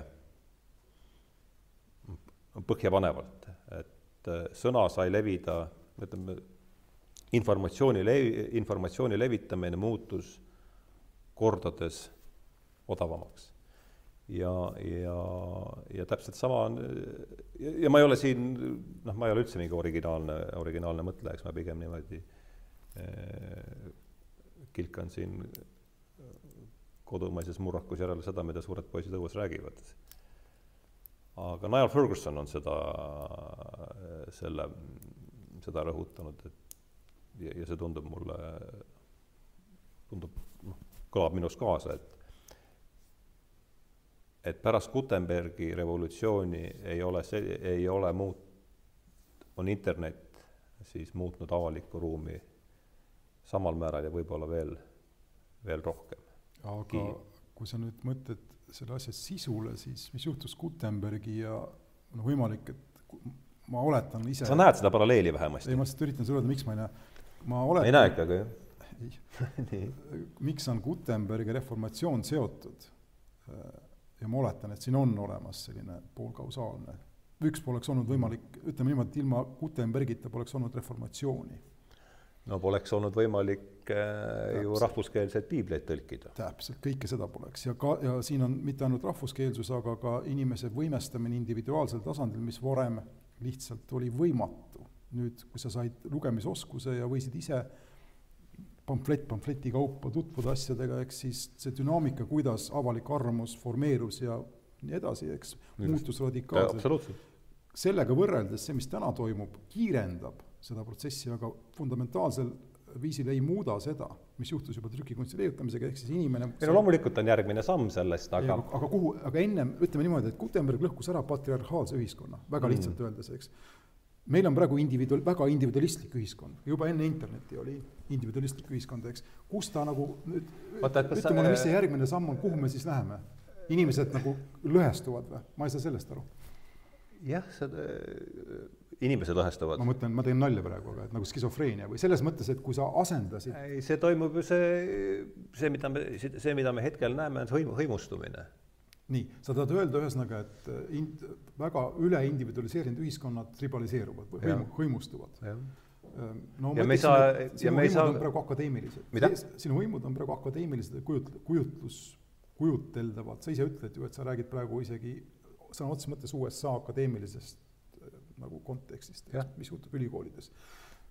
S1: põhjapanevalt, et äh, sõna sai levida, ütleme, informatsiooni levi, informatsiooni levitamine muutus kordades odavamaks ja, ja, ja täpselt sama on, ja ma ei ole siin, noh, ma ei ole üldse mingi originaalne, originaalne mõtleja, eks ma pigem niimoodi eh, kilkan siin kodumaises murrakus järele seda, mida suured poisid õues räägivad. aga Niall Ferguson on seda, selle, seda rõhutanud, et ja, ja see tundub mulle, tundub, noh, kõlab minus kaasa, et et pärast Gutenbergi revolutsiooni ei ole see, ei ole muut-, on internet siis muutnud avalikku ruumi samal määral ja võib-olla veel, veel rohkem.
S2: aga Ki kui sa nüüd mõtled selle asja sisule, siis mis juhtus Gutenbergi ja noh, võimalik, et ma oletan ise
S1: sa näed seda paralleeli vähemasti?
S2: ei, ma lihtsalt üritan sulle öelda, miks ma ei näe. ma oletan <laughs>
S1: ei näe ikkagi,
S2: jah? <laughs> ei miks on Gutenbergi reformatsioon seotud ja ma oletan, et siin on olemas selline poolkausaalne, üks poleks olnud võimalik, ütleme niimoodi, et ilma Gutenbergita poleks olnud reformatsiooni.
S1: no poleks olnud võimalik Täpselt. ju rahvuskeelseid piibleid tõlkida.
S2: täpselt, kõike seda poleks ja ka, ja siin on mitte ainult rahvuskeelsus, aga ka inimese võimestamine individuaalsel tasandil, mis varem lihtsalt oli võimatu. nüüd, kui sa said lugemisoskuse ja võisid ise pamflett pamfleti kaupa tutvuda asjadega, eks siis see dünaamika, kuidas avalik arvamus formeerus ja nii edasi, eks, muutus radikaalselt. sellega võrreldes see, mis täna toimub, kiirendab seda protsessi, aga fundamentaalsel viisil ei muuda seda, mis juhtus juba trükikunsti leiutamisega, ehk siis inimene
S1: ei no loomulikult on järgmine samm sellest, aga
S2: aga kuhu, aga ennem, ütleme niimoodi, et Gutenberg lõhkus ära patriarhaalse ühiskonna, väga lihtsalt mm. öeldes, eks meil on praegu individual, väga individualistlik ühiskond, juba enne internetti oli individualistlik ühiskond, eks, kus ta nagu nüüd, ütle mulle, mis see järgmine samm on, kuhu me siis läheme? inimesed nagu lõhestuvad või, ma ei saa sellest aru.
S1: jah, see, inimesed lõhestuvad.
S2: ma mõtlen, ma teen nalja praegu, aga et nagu skisofreenia või selles mõttes, et kui sa asendasid.
S1: ei, see toimub ju see, see, mida me, see, mida me hetkel näeme, on hõim-, hõimustumine
S2: nii, sa tahad öelda ühesõnaga, et äh, ind-, väga üleindividualiseerinud ühiskonnad tribaliseeruvad või hõimu, hõimustuvad.
S1: Ähm,
S2: no ja me ei saa, ja me ei saa on praegu akadeemilised. sinu võimud on praegu akadeemilised kujut-, kujutlus, kujuteldavad, sa ise ütled ju, et sa räägid praegu isegi sõna otseses mõttes USA akadeemilisest äh, nagu kontekstist, mis juhtub ülikoolides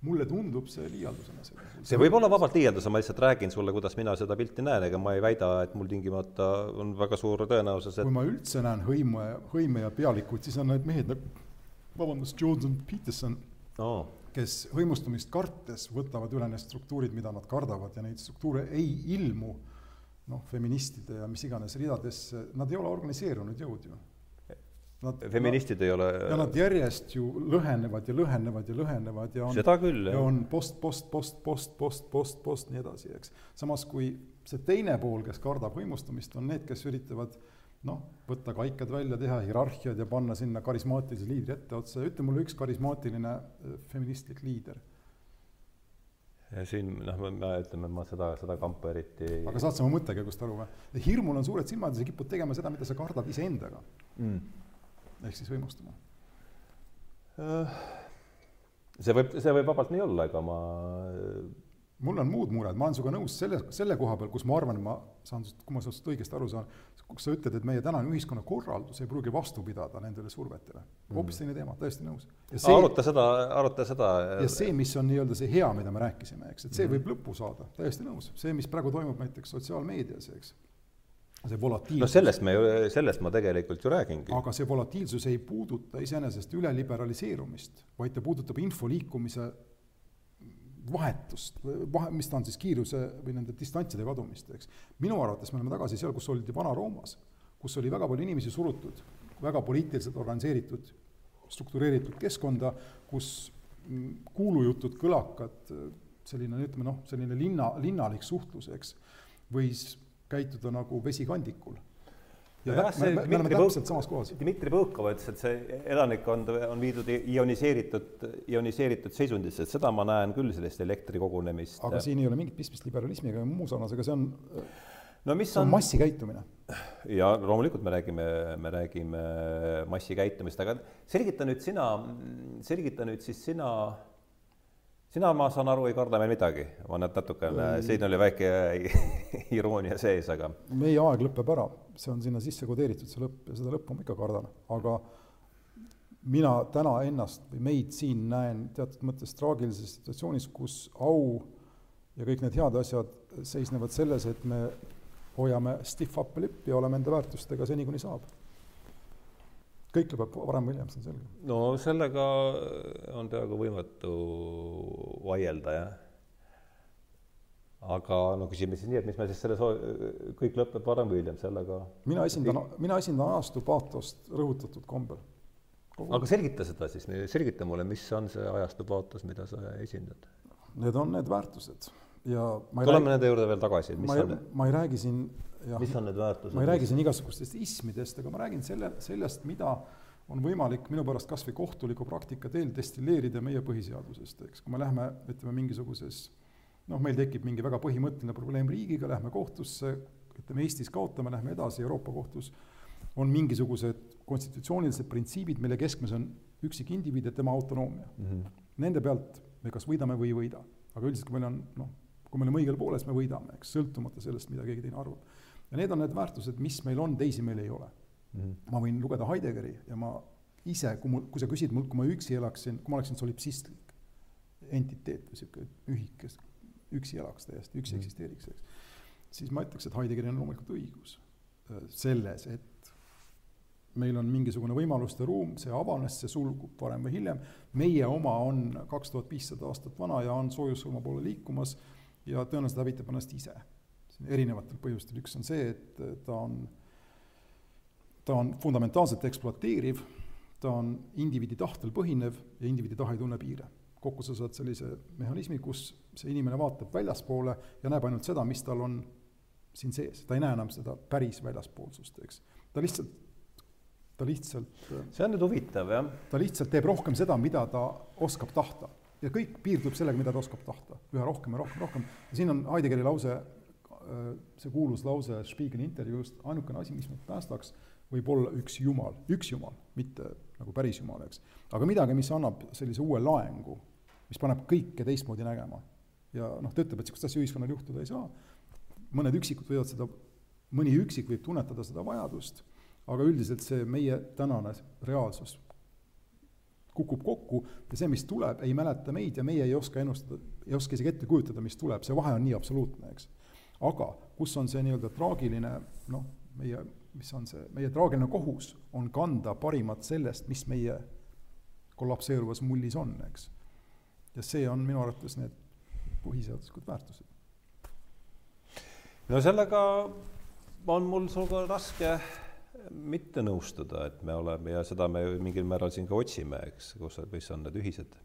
S2: mulle tundub see liialdusena.
S1: see võib olla vabalt liialdus, ma lihtsalt räägin sulle, kuidas mina seda pilti näen, ega ma ei väida, et mul tingimata on väga suur tõenäosus, et
S2: kui ma üldse näen hõimu ja, hõime ja pealikut, siis on need mehed nagu, vabandust, Jordan Peterson
S1: oh.,
S2: kes hõimustumist kartes võtavad üle need struktuurid, mida nad kardavad ja neid struktuure ei ilmu noh, feministide ja mis iganes ridadesse, nad ei ole organiseerunud jõud ju
S1: Nad, feministid ei ole.
S2: ja nad järjest ju lõhenevad ja lõhenevad ja lõhenevad ja on.
S1: seda küll,
S2: jah. ja on post, post, post, post, post, post, post, nii edasi, eks. samas kui see teine pool, kes kardab hõimustumist, on need, kes üritavad noh, võtta kaiked välja, teha hierarhiad ja panna sinna karismaatilise liidri etteotsa ja ütle mulle üks karismaatiline äh, feministlik liider
S1: ja siin noh, me ütleme, ma seda, seda kampa eriti
S2: aga saad sa mu mõttekäigust aru või? hirmul on suured silmad ja sa kipud tegema seda, mida sa kardad iseendaga mm ehk siis võimustama?
S1: Äh, see võib, see võib vabalt nii olla, ega ma
S2: mul on muud mured, ma olen sinuga nõus selle, selle koha peal, kus ma arvan, ma saan, kui ma sinust õigesti aru saan, kus sa ütled, et meie tänane ühiskonnakorraldus ei pruugi vastu pidada nendele survetele. hoopis teine teema, täiesti nõus.
S1: aruta seda, aruta seda.
S2: ja see, mis on nii-öelda see hea, mida me rääkisime, eks, et see mm võib lõppu saada, täiesti nõus. see, mis praegu toimub näiteks sotsiaalmeedias, eks see volatiilsus.
S1: no sellest me sellest ma tegelikult ju räägingi.
S2: aga see volatiilsus ei puuduta iseenesest üleliberaliseerumist, vaid ta puudutab info liikumise vahetust, vahe, mis ta on siis, kiiruse või nende distantside kadumist, eks. minu arvates me oleme tagasi seal, kus oldi Vana-Roomas, kus oli väga palju inimesi surutud, väga poliitiliselt organiseeritud, struktureeritud keskkonda, kus kuulujutud, kõlakad, selline, ütleme noh, selline linna, linnalik suhtlus, eks, võis käituda nagu vesi kandikul. ja jah, me, me, me samas kohas.
S1: Dmitri Põõkov ütles, et see elanikkond on viidud ioniseeritud, ioniseeritud seisundisse, et seda ma näen küll, sellist elektri kogunemist.
S2: aga siin ei ole mingit pistmist liberalismiga ja muu sarnasega, see on
S1: no mis
S2: see on, on massikäitumine.
S1: ja loomulikult me räägime, me räägime massikäitumist, aga selgita nüüd sina, selgita nüüd siis sina sina, ma saan aru, ei karda meil midagi, ma näed natukene, siin oli väike <laughs> iroonia sees, aga.
S2: meie aeg lõpeb ära, see on sinna sisse kodeeritud, see lõpp ja seda lõppu ma ikka kardan, aga mina täna ennast või meid siin näen teatud mõttes traagilises situatsioonis, kus au ja kõik need head asjad seisnevad selles, et me hoiame stiff upper lip'i ja oleme enda väärtustega seni, kuni saab kõik lõpeb varem või hiljem, see on selge.
S1: no sellega on peaaegu võimatu vaielda, jah. aga no küsime siis nii, et mis me siis selles, kõik lõpeb varem või hiljem, sellega
S2: mina esindan, mina esindan ajastu paatost rõhutatud kombel.
S1: aga selgita seda siis, selgita mulle, mis on see ajastu paatos, mida sa esindad?
S2: Need on need väärtused ja
S1: tuleme nende juurde veel tagasi,
S2: mis ma on ma ei räägi siin
S1: mis on need väärtused?
S2: ma ei räägi siin igasugustest ismidest, aga ma räägin selle, sellest, mida on võimalik minu pärast kas või kohtuliku praktika teel destilleerida meie põhiseadusest, eks, kui me lähme, ütleme, mingisuguses noh, meil tekib mingi väga põhimõtteline probleem riigiga, lähme kohtusse, ütleme, Eestis kaotame, lähme edasi, Euroopa Kohtus on mingisugused konstitutsioonilised printsiibid, mille keskmes on üksik indiviid ja tema autonoomia mm. -hmm. Nende pealt me kas võidame või ei võida, aga üldiselt, kui meil on noh, kui me oleme õigel poolel, siis me võidame, eks, sõltumata sellest, mida keegi teine arvab. ja need on need väärtused, mis meil on, teisi meil ei ole mm. -hmm. ma võin lugeda Heideggeri ja ma ise, kui mul, kui sa küsid mult, kui ma üksi elaksin, kui ma oleksin solipsistlik entiteet või niisugune ühik, kes üksi elaks täiesti, üksi mm. eksisteeriks, eks, siis ma ütleks, et Heideggeril on loomulikult õigus äh, selles, et meil on mingisugune võimaluste ruum, see avanes, see sulgub varem või hiljem, meie oma on kaks tuhat viissada aastat vana ja on soojussurma poole liikumas ja tõenäoliselt hävitab ennast ise. erinevatel põhjustel, üks on see, et ta on, ta on fundamentaalselt ekspluateeriv, ta on indiviidi tahtel põhinev ja indiviidi tahe ei tunne piire. kokku sa saad sellise mehhanismi, kus see inimene vaatab väljaspoole ja näeb ainult seda, mis tal on siin sees, ta ei näe enam seda päris väljaspoolsust, eks. ta lihtsalt ta lihtsalt
S1: see on nüüd huvitav, jah.
S2: ta lihtsalt teeb rohkem seda, mida ta oskab tahta. Ja kõik piirdub sellega, mida ta oskab tahta, üha rohkem ja rohkem, rohkem. ja siin on Heideggeri lause, äh, see kuulus lause Spiegeli intervjuust, ainukene asi, mis meid päästaks, võib olla üks jumal, üks jumal, mitte nagu päris jumal, eks. aga midagi, mis annab sellise uue laengu, mis paneb kõike teistmoodi nägema. ja noh, ta ütleb, et niisugust asja ühiskonnal juhtuda ei saa, mõned üksikud võivad seda, mõni üksik võib tunnetada seda vajadust aga üldiselt see meie tänane reaalsus kukub kokku ja see, mis tuleb, ei mäleta meid ja meie ei oska ennustada, ei oska isegi ette kujutada, mis tuleb, see vahe on nii absoluutne, eks. aga kus on see nii-öelda traagiline noh, meie, mis on see, meie traagiline kohus on kanda parimat sellest, mis meie kollapseeruvas mullis on, eks. ja see on minu arvates need põhiseaduslikud väärtused.
S1: no sellega on mul sinuga raske mitte nõustuda, et me oleme ja seda me mingil määral siin ka otsime, eks, kus, mis on need ühised,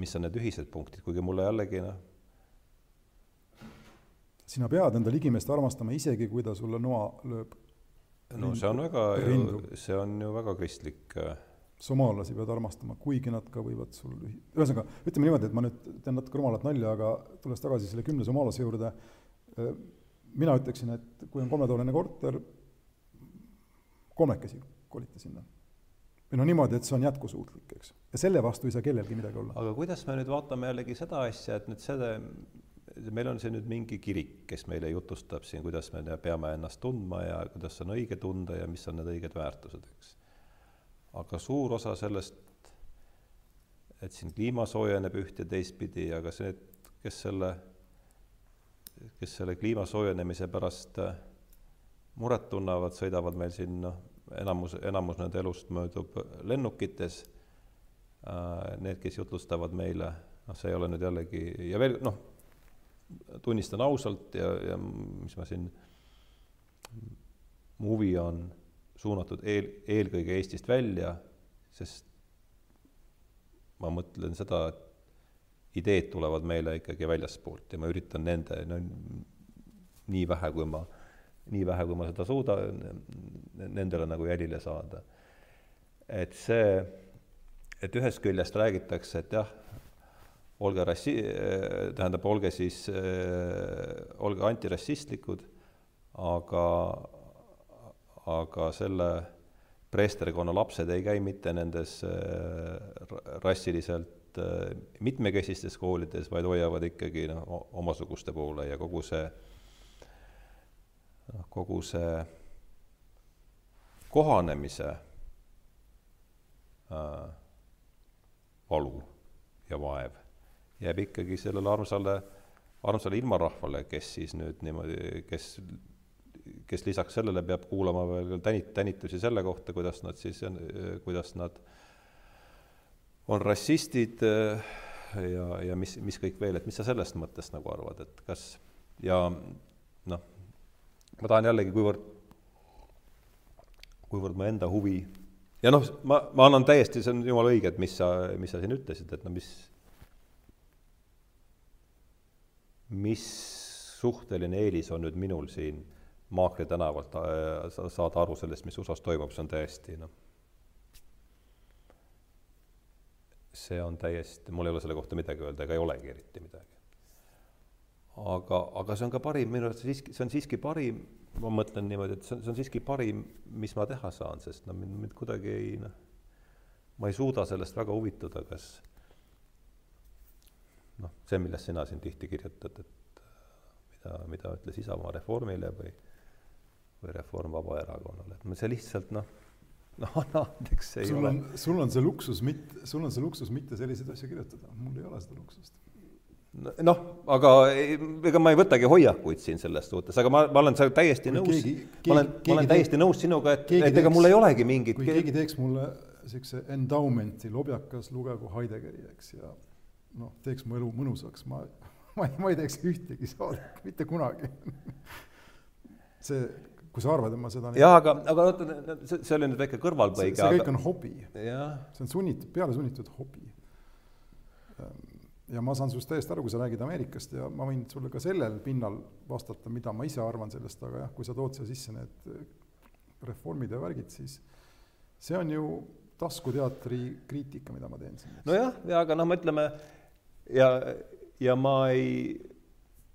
S1: mis on need ühised punktid, kuigi mulle jällegi noh.
S2: sina pead enda ligimeest armastama, isegi kui ta sulle noa lööb.
S1: no see on väga, see on ju väga kristlik. Äh,
S2: somaalasi pead armastama, kuigi nad ka võivad sul, ühesõnaga ütleme niimoodi, et ma nüüd teen natuke rumalat nalja, aga tulles tagasi selle kümne somaalase juurde, äh, mina ütleksin, et kui on kolmetoaline korter, kolmekesi kolite sinna. või noh, niimoodi, et see on jätkusuutlik, eks. ja selle vastu ei saa kellelgi midagi olla.
S1: aga kuidas me nüüd vaatame jällegi seda asja, et nüüd selle, meil on siin nüüd mingi kirik, kes meile jutustab siin, kuidas me peame ennast tundma ja kuidas on õige tunda ja mis on need õiged väärtused, eks. aga suur osa sellest, et siin kliima soojeneb üht ja teistpidi, aga see, kes selle, kes selle kliima soojenemise pärast muret tunnevad, sõidavad meil siin noh, enamus, enamus nende elust möödub lennukites. Äh, need, kes jutlustavad meile, noh, see ei ole nüüd jällegi ja veel noh, tunnistan ausalt ja, ja mis ma siin, mu huvi on suunatud eel, eelkõige Eestist välja, sest ma mõtlen seda, et ideed tulevad meile ikkagi väljaspoolt ja ma üritan nende, no nii vähe, kui ma nii vähe, kui ma seda suudan, nendele nagu jälile saada. et see, et ühest küljest räägitakse, et jah, olge rassi-, tähendab, olge siis, olge antirassistlikud, aga, aga selle preesterkonna lapsed ei käi mitte nendes rassiliselt mitmekesistes koolides, vaid hoiavad ikkagi noh, omasuguste poole ja kogu see noh, kogu see kohanemise äh, valu ja vaev jääb ikkagi sellele armsale, armsale ilmarahvale, kes siis nüüd niimoodi, kes, kes lisaks sellele peab kuulama veel tänit-, tänitusi selle kohta, kuidas nad siis, kuidas nad on rassistid äh, ja, ja mis, mis kõik veel, et mis sa sellest mõttest nagu arvad, et kas ja noh, ma tahan jällegi, kuivõrd, kuivõrd mu enda huvi ja noh, ma, ma annan täiesti, see on jumala õige, et mis sa, mis sa siin ütlesid, et no mis, mis suhteline eelis on nüüd minul siin Maakri tänavalt äh, saada aru sellest, mis USA-s toimub, see on täiesti noh, see on täiesti, mul ei ole selle kohta midagi öelda ega ei olegi eriti midagi. Aga, aga see on ka parim, minu arust siiski, see on siiski parim, ma mõtlen niimoodi, et see on, see on siiski parim, mis ma teha saan, sest no mind, mind kuidagi ei noh, ma ei suuda sellest väga huvituda, kas noh, see, millest sina siin tihti kirjutad, et mida, mida ütles Isamaa Reformile või või Reform Vabaerakonnale, et see lihtsalt noh, noh, anna andeks,
S2: ei sul ole. sul on see luksus mitte, sul on see luksus mitte selliseid asju kirjutada, mul ei ole seda luksust
S1: noh, aga ega ma ei võtagi hoiakuid siin selles suhtes, aga ma, ma olen seal täiesti nõus, ma olen, ma olen täiesti teeks, nõus sinuga, et, et ega mul ei olegi mingit
S2: kui keegi teeks mulle niisuguse endowment'i, lobjakas, lugegu Heideggeri, eks, ja noh, teeks mu elu mõnusaks, ma, <laughs> ma ei, ma ei teeks ühtegi saadet, mitte kunagi <laughs> see, kui sa arvad, et ma seda
S1: jah, aga, aga oota, see, see oli nüüd väike kõrvalpõige.
S2: see kõik aga... on hobi. see on sunnitud, peale sunnitud hobi ja ma saan sinust täiesti aru, kui sa räägid Ameerikast ja ma võin sulle ka sellel pinnal vastata, mida ma ise arvan sellest, aga jah, kui sa tood siia sisse need reformid ja värgid, siis see on ju taskuteatri kriitika, mida ma teen siin.
S1: nojah, ja aga noh, me ütleme ja, ja ma ei,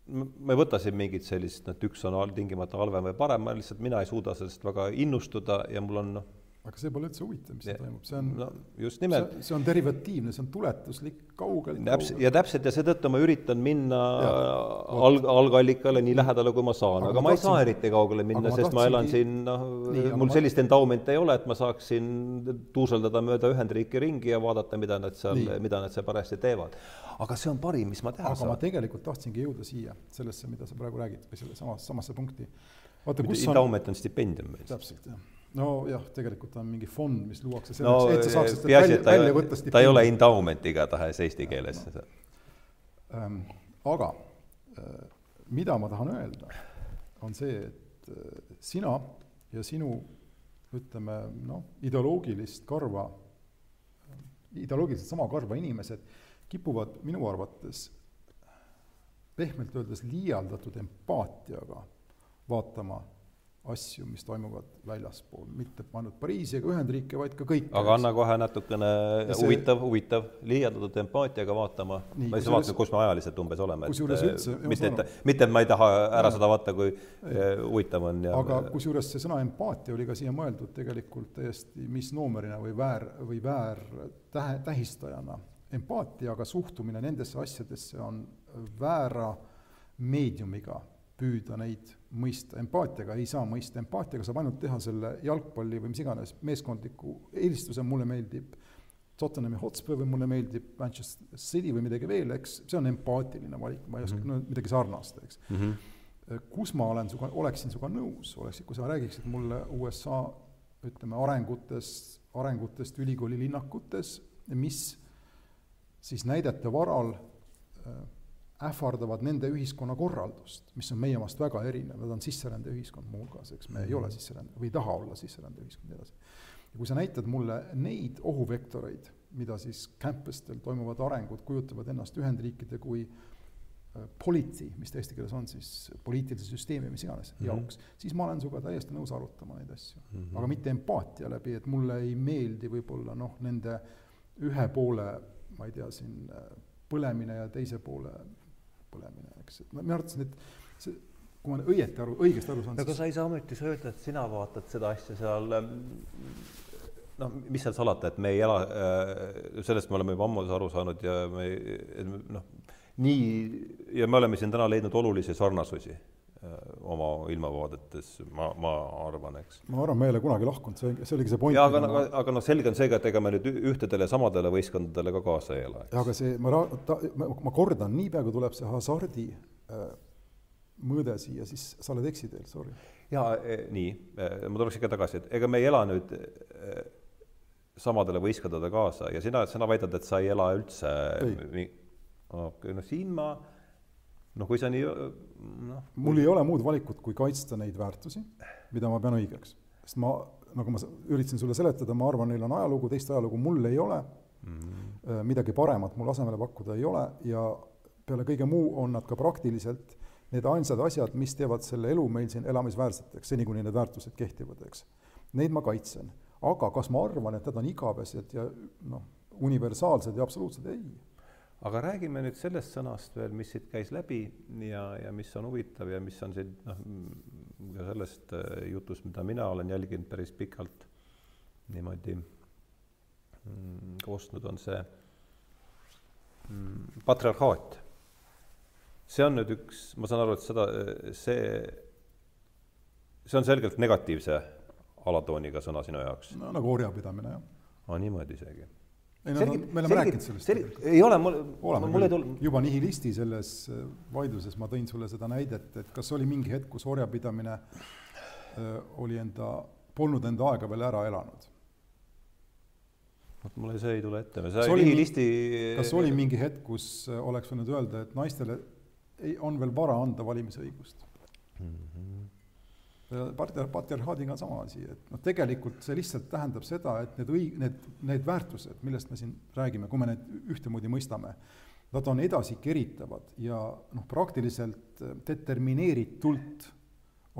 S1: ma ei võta siin mingit sellist, et üks on tingimata halvem või parem, ma lihtsalt, mina ei suuda sellest väga innustuda ja mul on noh
S2: aga see pole üldse huvitav, mis seal toimub, see on
S1: no, just nimelt.
S2: see on derivatiivne, see on tuletuslik, kaugelt.
S1: täpselt, ja täpselt ja seetõttu ma üritan minna ja, alg, algallikale nii lähedale, kui ma saan, aga ma, ma tahtsin, ei saa eriti kaugele minna, sest ma, elan siin, noh, mul ma... sellist endowment'i ei ole, et ma saaksin tuuseldada mööda Ühendriiki ringi ja vaadata, mida nad seal, mida nad seal parajasti teevad. aga see on parim, mis ma teha
S2: aga
S1: saan.
S2: ma tegelikult tahtsingi jõuda siia, sellesse, mida sa praegu räägid, või selle sama, samasse punkti.
S1: vaata, kus on endowment on stipendium meil.
S2: täpselt, jah nojah, tegelikult on mingi fond, mis luuakse selleks no,, et sa saaksid
S1: peaasi, et ta, välja võtta ta ei ole endowment igatahes eesti keeles.
S2: Ähm, aga äh, mida ma tahan öelda, on see, et äh, sina ja sinu ütleme noh, ideoloogilist karva, ideoloogiliselt sama karva inimesed kipuvad minu arvates pehmelt öeldes liialdatud empaatiaga vaatama asju, mis toimuvad väljaspool, mitte ainult Pariisi ega Ühendriike, vaid ka kõike.
S1: aga anna kohe natukene see... huvitav, huvitav, liialdatud empaatiaga vaatama, ma siis vaatan, kus me ajaliselt umbes oleme.
S2: kusjuures üldse.
S1: mitte, et, mitte et ma ei taha ära seda vaadata, kui eh, huvitav on ja
S2: aga kusjuures see sõna empaatia oli ka siia mõeldud tegelikult täiesti misnoomerina või väär, või väärtähe, tähistajana. empaatia, aga suhtumine nendesse asjadesse on väära meediumiga püüda neid mõista, empaatiaga ei saa mõista, empaatiaga saab ainult teha selle jalgpalli või mis iganes meeskondliku eelistuse, mulle meeldib Tottenhami Hotspur või mulle meeldib Manchester City või midagi veel, eks, see on empaatiline valik, ma ei oska mm, -hmm. no midagi sarnast, eks mm. -hmm. kus ma olen sinuga, oleksin sinuga nõus, oleksid, kui sa räägiksid mulle USA ütleme, arengutest, arengutest ülikooli linnakutes, mis siis näidete varal äh, ähvardavad nende ühiskonnakorraldust, mis on meie omast väga erinev, nad on sisserändeühiskond muuhulgas, eks me ei ole mhm. sisserände, või ei taha olla sisserändeühiskond ja nii edasi. ja kui sa näitad mulle neid ohuvektoreid, mida siis campustel toimuvad arengud kujutavad ennast Ühendriikide kui äh, politi, mis ta eesti keeles on siis, poliitilise süsteemi, mis iganes mm -hmm. jaoks, siis ma olen sinuga täiesti nõus arutama neid asju mm. -hmm. aga mitte empaatia läbi, et mulle ei meeldi võib-olla noh, nende ühe poole, ma ei tea, siin äh, põlemine ja teise poole põlemine, eks, et minu arvates need, see, kui ma õieti aru, õigesti aru saan.
S1: aga sa ei saa ometi öelda, et sina vaatad seda asja seal ähm, noh, mis seal salata, et me ei ela, äh, sellest me oleme juba ammu aru saanud ja me noh, nii ja me oleme siin täna leidnud olulisi sarnasusi oma ilmavaadetes, ma, ma arvan, eks.
S2: ma arvan, me ei ole kunagi lahkunud, see, see oligi see point.
S1: jaa, aga, aga, aga noh, selge on see ka, et ega me nüüd ühtedele samadele võistkondadele ka kaasa ei ela.
S2: aga see, ma ra-, ta, ma, ma kordan, niipea kui tuleb see hasardi äh, mõõde siia, siis sa oled eksiteel, sorry.
S1: jaa eh,, nii eh,, ma tuleks ikka tagasi, et ega me ei ela nüüd eh, samadele võistkondadele kaasa ja sina, sina väidad, et sa ei ela üldse ei. okei, no siin ma noh, kui sa nii noh.
S2: mul ei ole muud valikut, kui kaitsta neid väärtusi, mida ma pean õigeks, sest ma, nagu ma üritasin sulle seletada, ma arvan, neil on ajalugu, teist ajalugu mul ei ole mm. -hmm. midagi paremat mul asemele pakkuda ei ole ja peale kõige muu on nad ka praktiliselt need ainsad asjad, mis teevad selle elu meil siin elamisväärseteks, seni kuni need väärtused kehtivad, eks. Neid ma kaitsen, aga kas ma arvan, et need on igavesed ja noh, universaalsed ja absoluutsed, ei
S1: aga räägime nüüd sellest sõnast veel, mis siit käis läbi ja, ja mis on huvitav ja mis on siin noh, ka sellest äh, jutust, mida mina olen jälginud päris pikalt niimoodi mm, koostnud, on see mm, patriarhaat. see on nüüd üks, ma saan aru, et seda, see, see on selgelt negatiivse alatooniga sõna sinu jaoks.
S2: no nagu orjapidamine, jah.
S1: aa, niimoodi isegi
S2: ei no me oleme rääkinud sellest
S1: ei ole, mul, mul ei tulnud.
S2: juba nihilisti selles äh, vaidluses ma tõin sulle seda näidet, et kas oli mingi hetk, kus orjapidamine öö, äh, oli enda, polnud enda aega veel ära elanud?
S1: vot mulle see ei tule ette, see oli nihilisti
S2: kas oli mingi hetk, kus äh, oleks võinud öelda, et naistele ei, on veel vara anda valimisõigust mm? -hmm patriar-, patriarhaadiga on sama asi, et noh, tegelikult see lihtsalt tähendab seda, et need õig-, need, need väärtused, millest me siin räägime, kui me need ühtemoodi mõistame, nad on edasikeritavad ja noh, praktiliselt determineeritult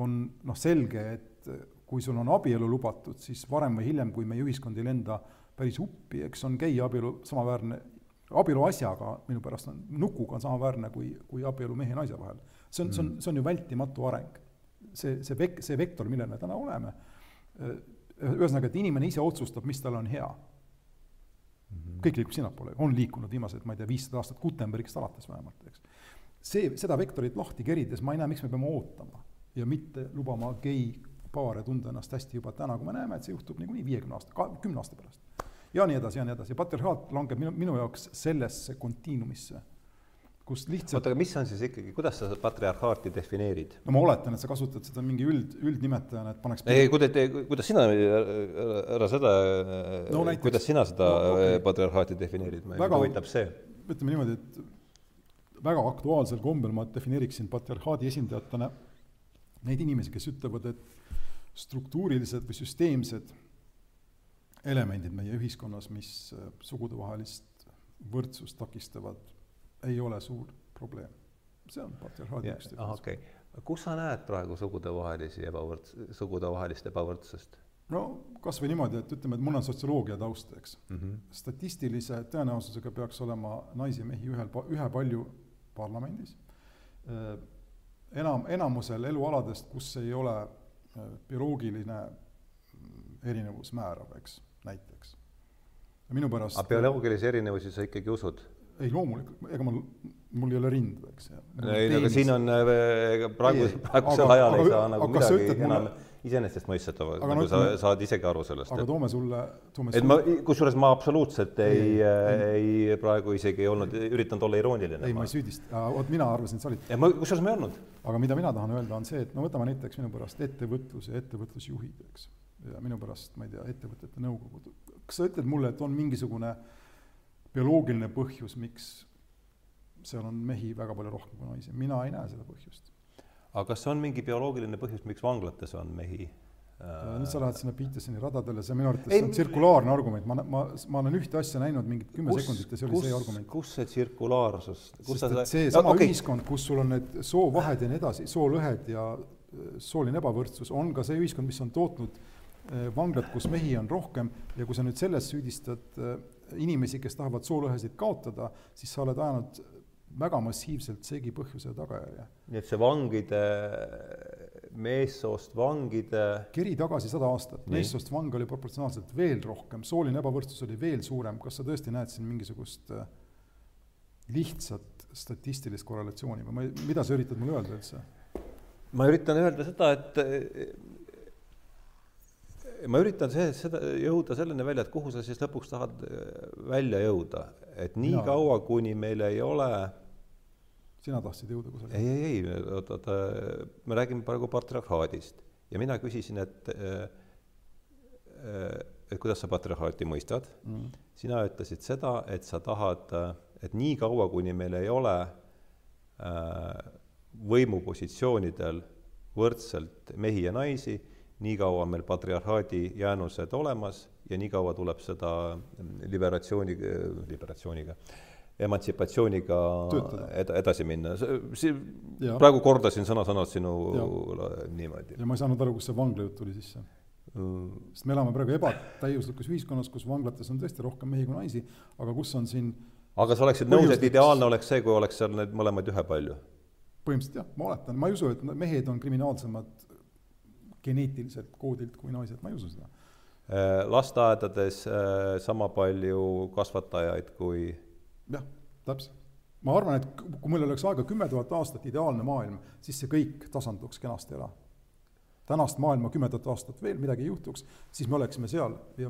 S2: on noh, selge, et kui sul on abielu lubatud, siis varem või hiljem, kui meie ühiskond ei lenda päris uppi, eks on geiabielu samaväärne, abielu asjaga minu pärast on, nukuga on samaväärne kui, kui abielu mehe ja naise vahel. see on, see on, see on ju vältimatu areng see, see vek-, see vektor, millel me täna oleme, ühesõnaga, et inimene ise otsustab, mis talle on hea mm. -hmm. kõik liigub sinnapoole, on liikunud viimased, ma ei tea, viissada aastat Gutenbergist alates vähemalt, eks. see, seda vektorit lahti kerides ma ei näe, miks me peame ootama ja mitte lubama geipaare tunda ennast hästi juba täna, kui me näeme, et see juhtub niikuinii viiekümne aasta, kümne aasta pärast. ja nii edasi ja nii edasi ja patriarhaat langeb minu, minu jaoks sellesse kontiinumisse kus lihtsalt
S1: oota, aga mis on siis ikkagi, kuidas sa patriarhaati defineerid?
S2: no ma oletan, et sa kasutad seda mingi üld, üldnimetajana, et paneks
S1: ei, kuidas, kuidas sina, ära seda no,, kuidas sina seda no, okay. patriarhaati defineerid, mind huvitab see.
S2: ütleme niimoodi, et väga aktuaalsel kombel ma defineeriksin patriarhaadi esindajatena neid inimesi, kes ütlevad, et struktuurilised või süsteemsed elemendid meie ühiskonnas, mis sugudevahelist võrdsust takistavad ei ole suur probleem. see on patriarhaadi üks
S1: ah, okei okay., kus sa näed praegu sugudevahelisi ebavõrds-, sugudevahelist ebavõrdsust?
S2: no kas või niimoodi, et ütleme, et mul on sotsioloogia taust, eks mm. -hmm. statistilise tõenäosusega peaks olema naisi ja mehi ühel, ühepalju parlamendis. Äh, enam, enamusel elualadest, kus ei ole äh, bioloogiline mm, erinevus määrav, eks, näiteks. minu pärast
S1: aga bioloogilisi erinevusi sa ikkagi usud?
S2: Ei loomulikult, ega mul, mul ei ole rindu, eks.
S1: ei aga siin on, ega praegu, praegusel ajal ei saa nagu midagi enam mulle... iseenesestmõistetavalt, nagu no, sa me... saad isegi aru sellest.
S2: aga toome sulle, toome
S1: et ma, kusjuures ma absoluutselt ei, ei, ei praegu isegi ei olnud, üritanud olla irooniline.
S2: ei, ma ei süüdista, vot mina arvasin, et sa olid.
S1: ma, kusjuures ma ei olnud.
S2: aga mida mina tahan öelda, on see, et no võtame näiteks minu pärast ettevõtlus ja ettevõtlusjuhid, eks. ja minu pärast, ma ei tea, ettevõtete nõukogud. kas sa ütled mulle, et on mingisugune äh, bioloogiline põhjus, miks seal on mehi väga palju rohkem kui naisi, mina ei näe seda põhjust.
S1: aga kas on mingi bioloogiline põhjus, miks vanglates on mehi?
S2: nüüd sa lähed sinna Petersoni radadele, see minu arvates on tsirkulaarne argument, ma, ma, ma olen ühte asja näinud mingit kümme sekundit ja see oli kus, see argument.
S1: kus see tsirkulaarsus,
S2: kus sest et seesama no, okay. ühiskond, kus sul on need soovahed ja nii edasi, soolõhed ja äh, sooline ebavõrdsus, on ka see ühiskond, mis on tootnud äh, vanglad, kus mehi on rohkem ja kui sa nüüd selles süüdistad äh, inimesi, kes tahavad soolõhesid kaotada, siis sa oled ajanud väga massiivselt segi põhjuse ja tagajärje.
S1: nii et see vangide, meessoost vangide
S2: keri tagasi sada aastat, meessoost vange oli proportsionaalselt veel rohkem, sooline ebavõrdsus oli veel suurem, kas sa tõesti näed siin mingisugust äh, lihtsat statistilist korrelatsiooni või ma ei, mida sa üritad mulle öelda üldse?
S1: ma üritan öelda seda, et ma üritan see, seda, jõuda selleni välja, et kuhu sa siis lõpuks tahad äh, välja jõuda, et nii ja. kaua, kuni meil ei ole
S2: sina tahtsid jõuda kusagile?
S1: ei, ei, ei, oot, oot, äh, me räägime praegu patriarhaadist ja mina küsisin, et äh, et kuidas sa patriarhaati mõistad mm., sina ütlesid seda, et sa tahad, et nii kaua, kuni meil ei ole võimupositsioonidel võrdselt mehi ja naisi nii kaua on meil patriarhaadi jäänused olemas ja nii kaua tuleb seda liberatsiooni, liberatsiooniga, emantsipatsiooniga ed, edasi minna. praegu kordasin sõna-sõnalt sinu ja. niimoodi.
S2: ja ma ei saanud aru, kust see vanglajutt tuli sisse mm.. sest me elame praegu ebatäiuslikus ühiskonnas, kus vanglates on tõesti rohkem mehi kui naisi, aga kus on siin
S1: aga sa oleksid nõus, et ideaalne oleks see, kui oleks seal neid mõlemaid ühepalju?
S2: põhimõtteliselt jah, ma oletan, ma ei usu, et mehed on kriminaalsemad geneetiliselt koodilt kui naised, ma ei usu seda.
S1: Äh, lasteaedades äh, sama palju kasvatajaid kui
S2: jah, täpselt. ma arvan, et kui meil oleks aega kümme tuhat aastat, ideaalne maailm, siis see kõik tasanduks kenasti ära tänast maailma kümmendat aastat veel midagi ei juhtuks, siis me oleksime seal ja,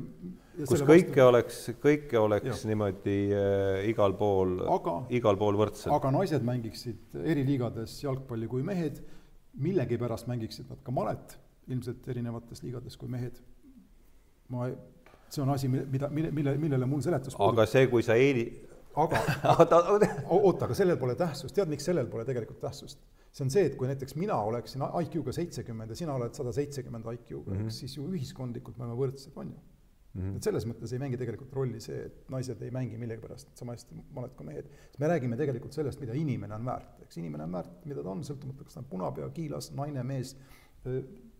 S1: ja kus kõike vastu... oleks, kõike oleks ja. niimoodi äh, igal pool, igal pool võrdselt.
S2: aga naised mängiksid eri liigades jalgpalli kui mehed, millegipärast mängiksid nad ka malet ilmselt erinevates liigades kui mehed. ma, see on asi, mida, mille, mille, millele mul seletus
S1: aga see, kui sa eeli-.
S2: aga <laughs> oota, aga sellel pole tähtsust, tead, miks sellel pole tegelikult tähtsust? see on see, et kui näiteks mina oleksin IQ-ga seitsekümmend ja sina oled sada seitsekümmend IQ-ga mm, -hmm. siis ju ühiskondlikult me oleme võrdsed, on ju mm. -hmm. et selles mõttes ei mängi tegelikult rolli see, et naised ei mängi millegipärast sama hästi malet kui mehed. me räägime tegelikult sellest, mida inimene on väärt, eks inimene on väärt, mida ta on, sõltumata, kas ta on punapea, kiilas, naine, mees,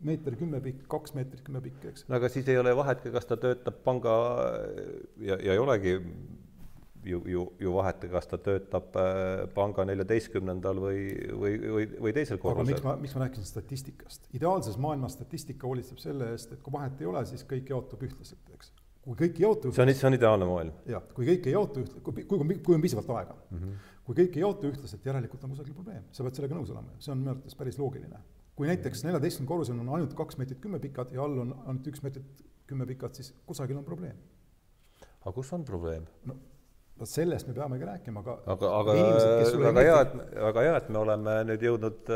S2: meeter kümme pikk, kaks meetrit kümme pikk, eks.
S1: no aga siis ei ole vahet ka, kas ta töötab panga ja, ja ei olegi ju, ju, ju vahet, kas ta töötab äh, panga neljateistkümnendal või, või, või, või teisel korrusel.
S2: miks ma, miks ma rääkisin statistikast? ideaalses maailmas statistika hoolitseb selle eest, et kui vahet ei ole, siis kõik jaotub ühtlaselt, eks. kui kõik ei jaotu
S1: see on, see on ideaalne maailm.
S2: jah, kui kõik ei jaotu üht-, kui, kui, kui on piisavalt aega mm. -hmm. kui kõik ei jaotu ühtlaselt, järelikult on kusagil probleem, sa pead sellega nõus olema, see on minu arvates päris loogiline. Kui näiteks neljateistkümnendal korrusel on ainult kaks meetrit kümme pikad ja all on ainult üks meetrit kümme pikad, siis kusagil on probleem.
S1: aga kus on probleem?
S2: no vot sellest me peamegi rääkima, aga
S1: aga, aga väga hea, et, väga hea, et me oleme nüüd jõudnud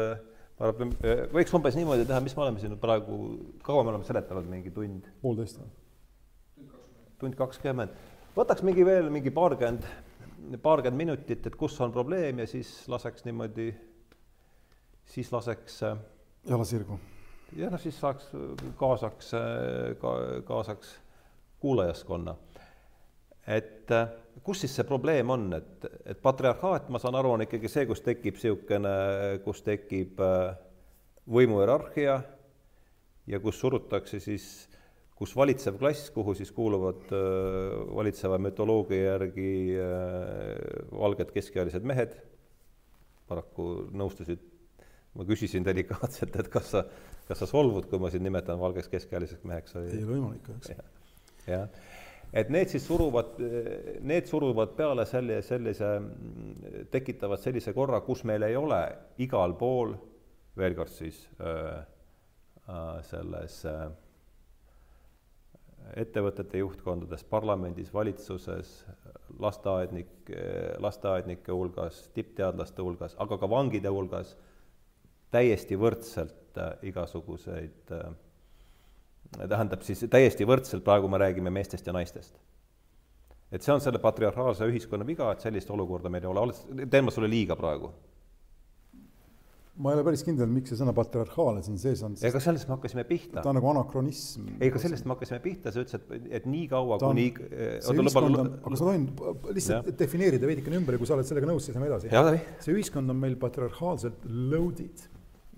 S1: ma arvan, võiks umbes niimoodi teha, mis me oleme siin praegu, kaua me oleme seletanud, mingi tund?
S2: poolteist või?
S1: tund kakskümmend. võtaks mingi veel mingi paarkümmend, paarkümmend minutit, et kus on probleem ja siis laseks niimoodi, siis laseks
S2: jala sirgu.
S1: ja noh, siis saaks, kaasaks ka,, kaasaks kuulajaskonna. et kus siis see probleem on, et, et patriarhaat, ma saan aru, on ikkagi see, kus tekib niisugune, kus tekib võimuhierarhia ja kus surutakse siis, kus valitsev klass, kuhu siis kuuluvad valitseva mütoloogia järgi valged keskealised mehed, paraku nõustusid, ma küsisin delikaatselt, et kas sa, kas sa solvud, kui ma sind nimetan valgeks keskealiseks meheks
S2: või? ei ole võimalik, eks.
S1: jah et need siis suruvad, need suruvad peale selle, sellise, tekitavad sellise korra, kus meil ei ole igal pool, veel kord siis äh, selles äh, ettevõtete juhtkondades, parlamendis, valitsuses, lasteaednik, lasteaednike hulgas, tippteadlaste hulgas, aga ka vangide hulgas täiesti võrdselt äh, igasuguseid äh, tähendab siis täiesti võrdselt, praegu me räägime meestest ja naistest. et see on selle patriarhaalse ühiskonna viga, et sellist olukorda meil ei ole, teen ma sulle liiga praegu?
S2: ma ei ole päris kindel, miks see sõna patriarhaalne siin sees on.
S1: ega sellest me hakkasime pihta.
S2: ta on nagu anakronism.
S1: ei, aga sellest me hakkasime pihta, sa ütlesid, et, et nii kaua, kuni
S2: see ühiskond on, aga sa tohin lihtsalt ja. defineerida veidikene ümber ja kui sa oled sellega nõus, siis lähme edasi. see ühiskond on meil patriarhaalselt loaded.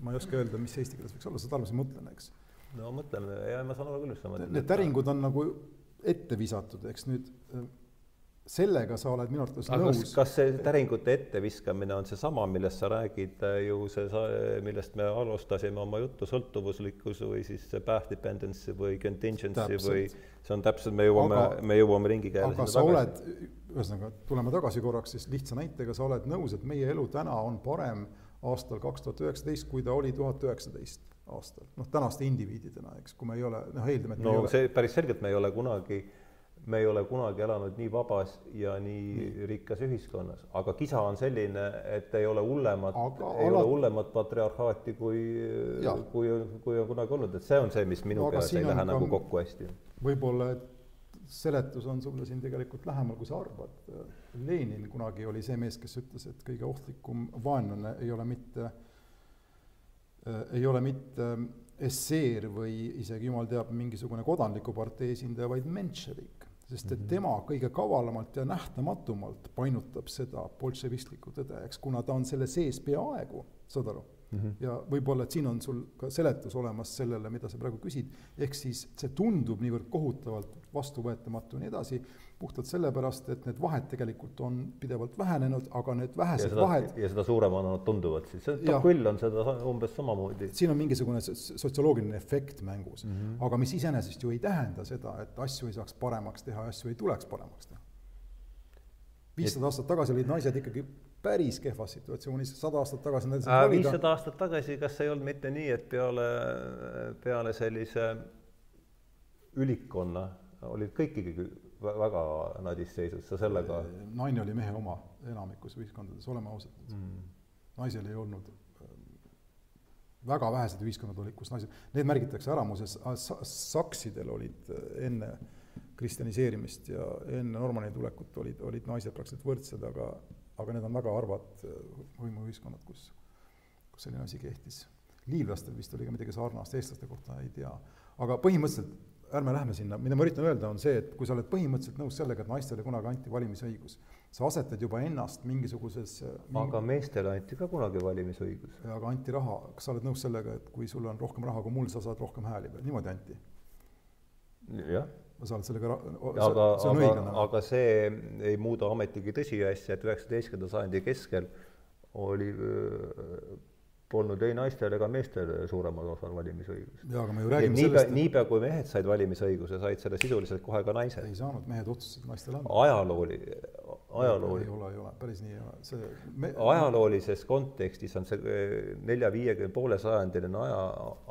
S2: Ma ei oska öelda, mis eesti keeles võiks olla, mis ma mõtlen, eks
S1: no mõtleme, ja ma saan aru küll, mis sa mõtled.
S2: Need täringud on nagu ette visatud, eks nüüd äh, sellega sa oled minu arvates nõus.
S1: kas see täringute etteviskamine on seesama, millest sa räägid äh, ju see, millest me alustasime oma juttu, sõltuvuslikkus või siis see path dependency või contingency täpselt. või see on täpselt, me jõuame, me jõuame ringikeele
S2: aga sa tagasi. oled, ühesõnaga, tuleme tagasi korraks siis lihtsa näitega, sa oled nõus, et meie elu täna on parem aastal kaks tuhat üheksateist, kui ta oli tuhat üheksateist aastal, noh tänaste indiviididena, eks, kui me ei ole, noh eeldame, et
S1: no see päris selgelt me ei ole kunagi, me ei ole kunagi elanud nii vabas ja nii mm. rikkas ühiskonnas, aga kisa on selline, et ei ole hullemat, ei ala... ole hullemat patriarhaati, kui, kui, kui on kunagi olnud, et see on see, mis minu aga peas ei lähe nagu kokku hästi.
S2: võib-olla, et seletus on sulle siin tegelikult lähemal, kui sa arvad. Lenin kunagi oli see mees, kes ütles, et kõige ohtlikum vaenlane ei ole mitte ei ole mitte esseer või isegi jumal teab, mingisugune kodanliku partei esindaja, vaid menševik. sest et mhm. tema kõige kavalamalt ja nähtamatumalt painutab seda bolševistlikku tõde, eks, kuna ta on selle sees peaaegu, saad aru, mm. -hmm. ja võib-olla, et siin on sul ka seletus olemas sellele, mida sa praegu küsid, ehk siis see tundub niivõrd kohutavalt vastuvõetamatu ja nii edasi, puhtalt sellepärast, et need vahed tegelikult on pidevalt vähenenud, aga need vähesed
S1: ja seda,
S2: vahed
S1: ja seda suuremana nad tunduvad siis, Tocqueville on seda umbes samamoodi.
S2: siin on mingisugune sotsioloogiline efekt mängus mm, -hmm. aga mis iseenesest ju ei tähenda seda, et asju ei saaks paremaks teha, asju ei tuleks paremaks teha. viissada aastat tagasi olid naised ikkagi päris kehvas situatsioonis, sada aastat tagasi nad
S1: said valida. viissada aastat tagasi, kas ei olnud mitte nii, et peale, peale sellise ülikonna olid kõik ikkagi väga nadis seisus, sa sellega
S2: naine oli mehe oma enamikus ühiskondades, oleme ausad mm.. naisel ei olnud, väga vähesed ühiskonnad olid, kus naised, need märgitakse ära muuseas, saksidel olid enne kristjaniseerimist ja enne Normanni tulekut olid, olid naised praktiliselt võrdsed, aga aga need on väga harvad äh, võimuühiskonnad, kus, kus selline asi kehtis. liivlastel vist oli ka midagi sarnast, eestlaste kohta ei tea. aga põhimõtteliselt ärme lähme sinna, mida ma üritan öelda, on see, et kui sa oled põhimõtteliselt nõus sellega, et naistele kunagi anti valimisõigus, sa asetad juba ennast mingisuguses äh,
S1: mingi... aga meestele anti ka kunagi valimisõigus.
S2: aga anti raha, kas sa oled nõus sellega, et kui sul on rohkem raha kui mul, sa saad rohkem hääli või niimoodi anti?
S1: jah
S2: sa oled sellega
S1: aga, aga, aga see ei muuda ometigi tõsiasja, et üheksateistkümnenda sajandi keskel oli polnud ei naistel ega meestel suuremal osal valimisõigust.
S2: jaa, aga me ju räägime
S1: niipea, sellest niipea, kui mehed said valimisõiguse, said selle sisuliselt kohe ka naised.
S2: ei saanud, mehed otsustasid naistele anda.
S1: ajalooli, ajalooli.
S2: ei ole, ei ole, päris nii ei ole, see
S1: me... ajaloolises kontekstis on see eh, nelja-viiekümne, poolesajandiline aja,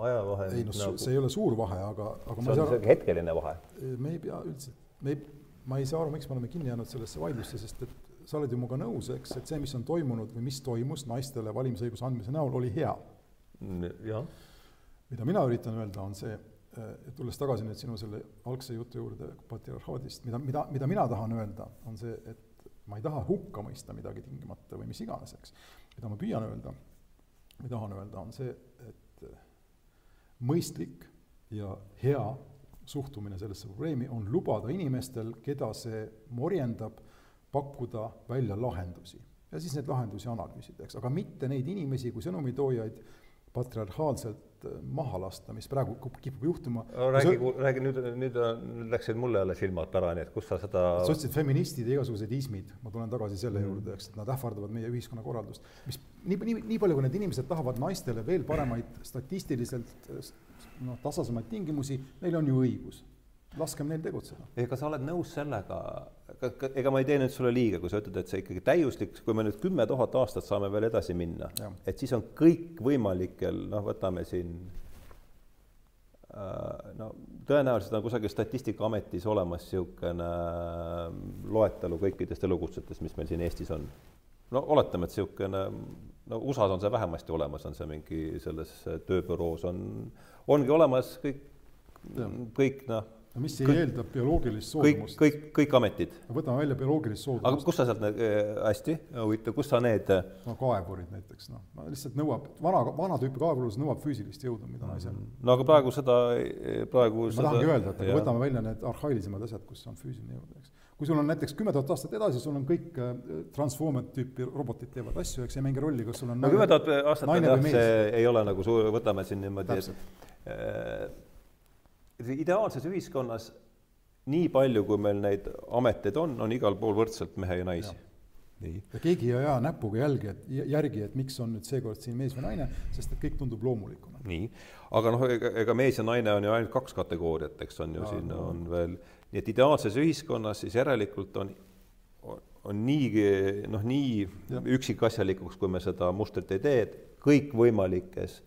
S1: ajavahe
S2: ei noh nagu..., see ei ole suur vahe, aga, aga
S1: see on saa... hetkeline vahe.
S2: me ei pea üldse, me ei, ma ei saa aru, miks me oleme kinni jäänud sellesse vaidlusse, sest et sa oled ju minuga nõus, eks, et see, mis on toimunud või mis toimus naistele valimisõiguse andmise näol, oli hea.
S1: jah.
S2: mida mina üritan öelda, on see, tulles tagasi nüüd sinu selle algse jutu juurde patriarhaadist, mida, mida, mida mina tahan öelda, on see, et ma ei taha hukka mõista midagi tingimata või mis iganes, eks. mida ma püüan öelda või tahan öelda, on see, et mõistlik ja hea suhtumine sellesse probleemi on lubada inimestel, keda see morjendab, pakkuda välja lahendusi ja siis neid lahendusi analüüsida, eks, aga mitte neid inimesi kui sõnumitoojaid patriarhaalselt äh, maha lasta, mis praegu kipub juhtuma.
S1: räägi, räägi nüüd, nüüd, nüüd läksid mulle jälle silmad pärani, et kus sa seda
S2: sa ütlesid feministid ja igasugused ismid, ma tulen tagasi selle mm. juurde, eks, et nad ähvardavad meie ühiskonnakorraldust, mis nii, nii, nii palju, kui need inimesed tahavad naistele veel paremaid statistiliselt noh, tasasemaid tingimusi, neil on ju õigus laskem neil tegutseda.
S1: ega sa oled nõus sellega, ega ma ei tee nüüd sulle liiga, kui sa ütled, et see ikkagi täiuslik, kui me nüüd kümme tuhat aastat saame veel edasi minna, et siis on kõikvõimalikel, noh, võtame siin äh, no tõenäoliselt on kusagil Statistikaametis olemas niisugune äh, loetelu kõikidest elukutsetest, mis meil siin Eestis on. no oletame, et niisugune, no USA-s on see vähemasti olemas, on see mingi selles tööbüroos on, ongi olemas kõik, kõik noh
S2: no mis kõik, eeldab bioloogilist soodumust?
S1: kõik, kõik, kõik ametid.
S2: võtame välja bioloogilist soodumust.
S1: aga kust sa sealt need äh,, hästi, huvitav, kus sa need äh,
S2: no kaevurid näiteks, noh, lihtsalt nõuab, vana, vana tüüpi kaevurlus nõuab füüsilist jõudu, mida naisel mm.
S1: no aga praegu seda, praegu
S2: ma seda, tahangi öelda, et aga võtame välja need arhailisemad asjad, kus on füüsiline jõud, eks. kui sul on näiteks kümme tuhat aastat edasi, sul on kõik äh, transformer tüüpi robotid teevad asju, eks ei mängi rolli, kas sul on
S1: no kümme tuhat aastat jah, see ei ole nagu suur, võtame siin niimoodi, et ideaalses ühiskonnas nii palju, kui meil neid ameteid on, on igal pool võrdselt mehe ja naisi.
S2: nii. ja keegi ei aja näpuga jälgi, et järgi, et miks on nüüd seekord siin mees või naine, sest et kõik tundub loomulikuna.
S1: nii, aga noh, ega, ega mees ja naine on ju ainult kaks kategooriat, eks on ju, siin no. on veel, nii et ideaalses ühiskonnas siis järelikult on on niigi noh, nii ja. üksikasjalikuks, kui me seda mustrit ei tee, et kõikvõimalikes,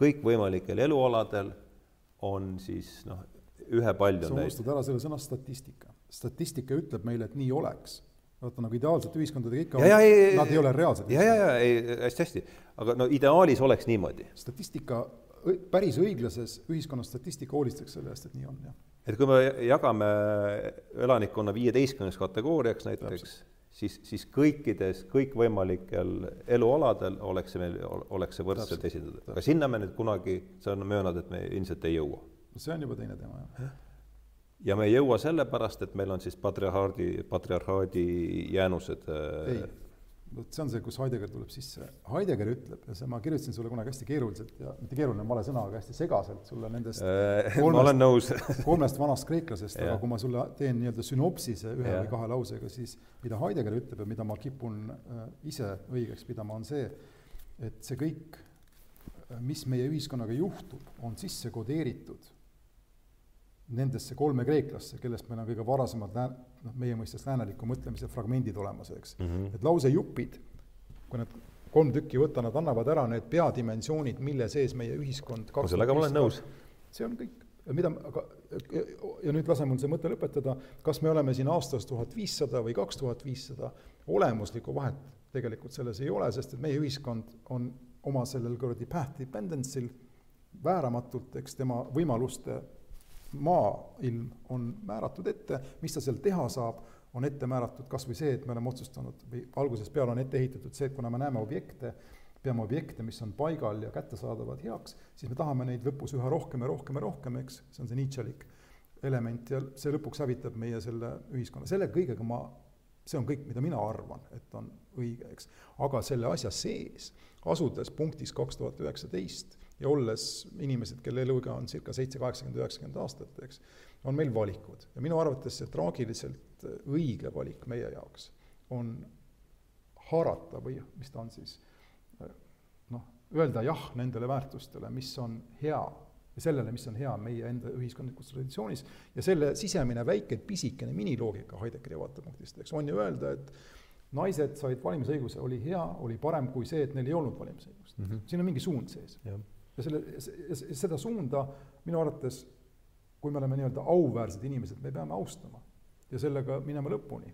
S1: kõikvõimalikel elualadel on siis noh, ühepalju
S2: sa unustad ära selle sõna statistika. statistika ütleb meile, et nii oleks. vaata nagu ideaalsete ühiskondadega ikka nad ei ole reaalsed.
S1: ja, ja, ja ei, hästi-hästi, aga no ideaalis oleks niimoodi.
S2: statistika, päris õiglases ühiskonnas statistika hoolitseks selle eest, et nii on, jah.
S1: et kui me jagame elanikkonna viieteistkümneks kategooriaks näiteks, siis, siis kõikides kõikvõimalikel elualadel oleks see meil, oleks see võrdselt esindatud. aga sinna me nüüd kunagi, sa möönad, et me ilmselt ei jõua.
S2: see on juba teine teema, jah.
S1: ja me ei jõua sellepärast, et meil on siis patriarhaadi, patriarhaadi jäänused.
S2: Äh, ei, vot see on see, kus Heidegger tuleb sisse. Heidegger ütleb ja see, ma kirjutasin sulle kunagi hästi keeruliselt ja mitte keeruline on vale sõna, aga hästi segaselt sulle nendest
S1: äh, <laughs> kolmest, ma olen nõus <laughs>
S2: kolmest vanast kreeklasest aga kui ma sulle teen nii-öelda sünopsise ühe ja. või kahe lausega, siis mida Heidegger ütleb ja mida ma kipun äh, ise õigeks pidama, on see, et see kõik, mis meie ühiskonnaga juhtub, on sisse kodeeritud nendesse kolme kreeklasse, kellest meil on kõige varasemad lää-, noh, meie mõistes lääneliku mõtlemise fragmendid olemas, eks mm. -hmm. et lausejupid, kui need kolm tükki võtta, nad annavad ära need peadimensioonid, mille sees meie ühiskond
S1: no sellega ma olen nõus.
S2: see on kõik, mida, aga ja nüüd lase mul see mõte lõpetada, kas me oleme siin aastas tuhat viissada või kaks tuhat viissada, olemuslikku vahet tegelikult selles ei ole, sest et meie ühiskond on oma sellel kuradi path dependency'l vääramatult, eks tema võimaluste maailm on määratud ette, mis ta seal teha saab, on ette määratud kas või see, et me oleme otsustanud või algusest peale on ette ehitatud see, et kuna me näeme objekte, peame objekte, mis on paigal ja kättesaadavad heaks, siis me tahame neid lõpus üha rohkem ja rohkem ja rohkem, eks, see on see Nietzschelik element ja see lõpuks hävitab meie selle ühiskonna, selle kõigega ma, see on kõik, mida mina arvan, et on õige, eks. aga selle asja sees, asudes punktis kaks tuhat üheksateist ja olles inimesed, kelle eluiga on circa seitse, kaheksakümmend, üheksakümmend aastat, eks, on meil valikud. ja minu arvates see traagiliselt õige valik meie jaoks on haarata või mis ta on siis, noh, öelda jah nendele väärtustele, mis on hea ja sellele, mis on hea meie enda ühiskondlikus traditsioonis ja selle sisemine väike pisikene miniloogika Heideggeri vaatepunktist, eks, on ju öelda, et naised said valimisõiguse, oli hea, oli parem kui see, et neil ei olnud valimisõigust mm. -hmm. siin on mingi suund sees ja selle, seda suunda minu arvates, kui me oleme nii-öelda auväärsed inimesed, me peame austama ja sellega minema lõpuni.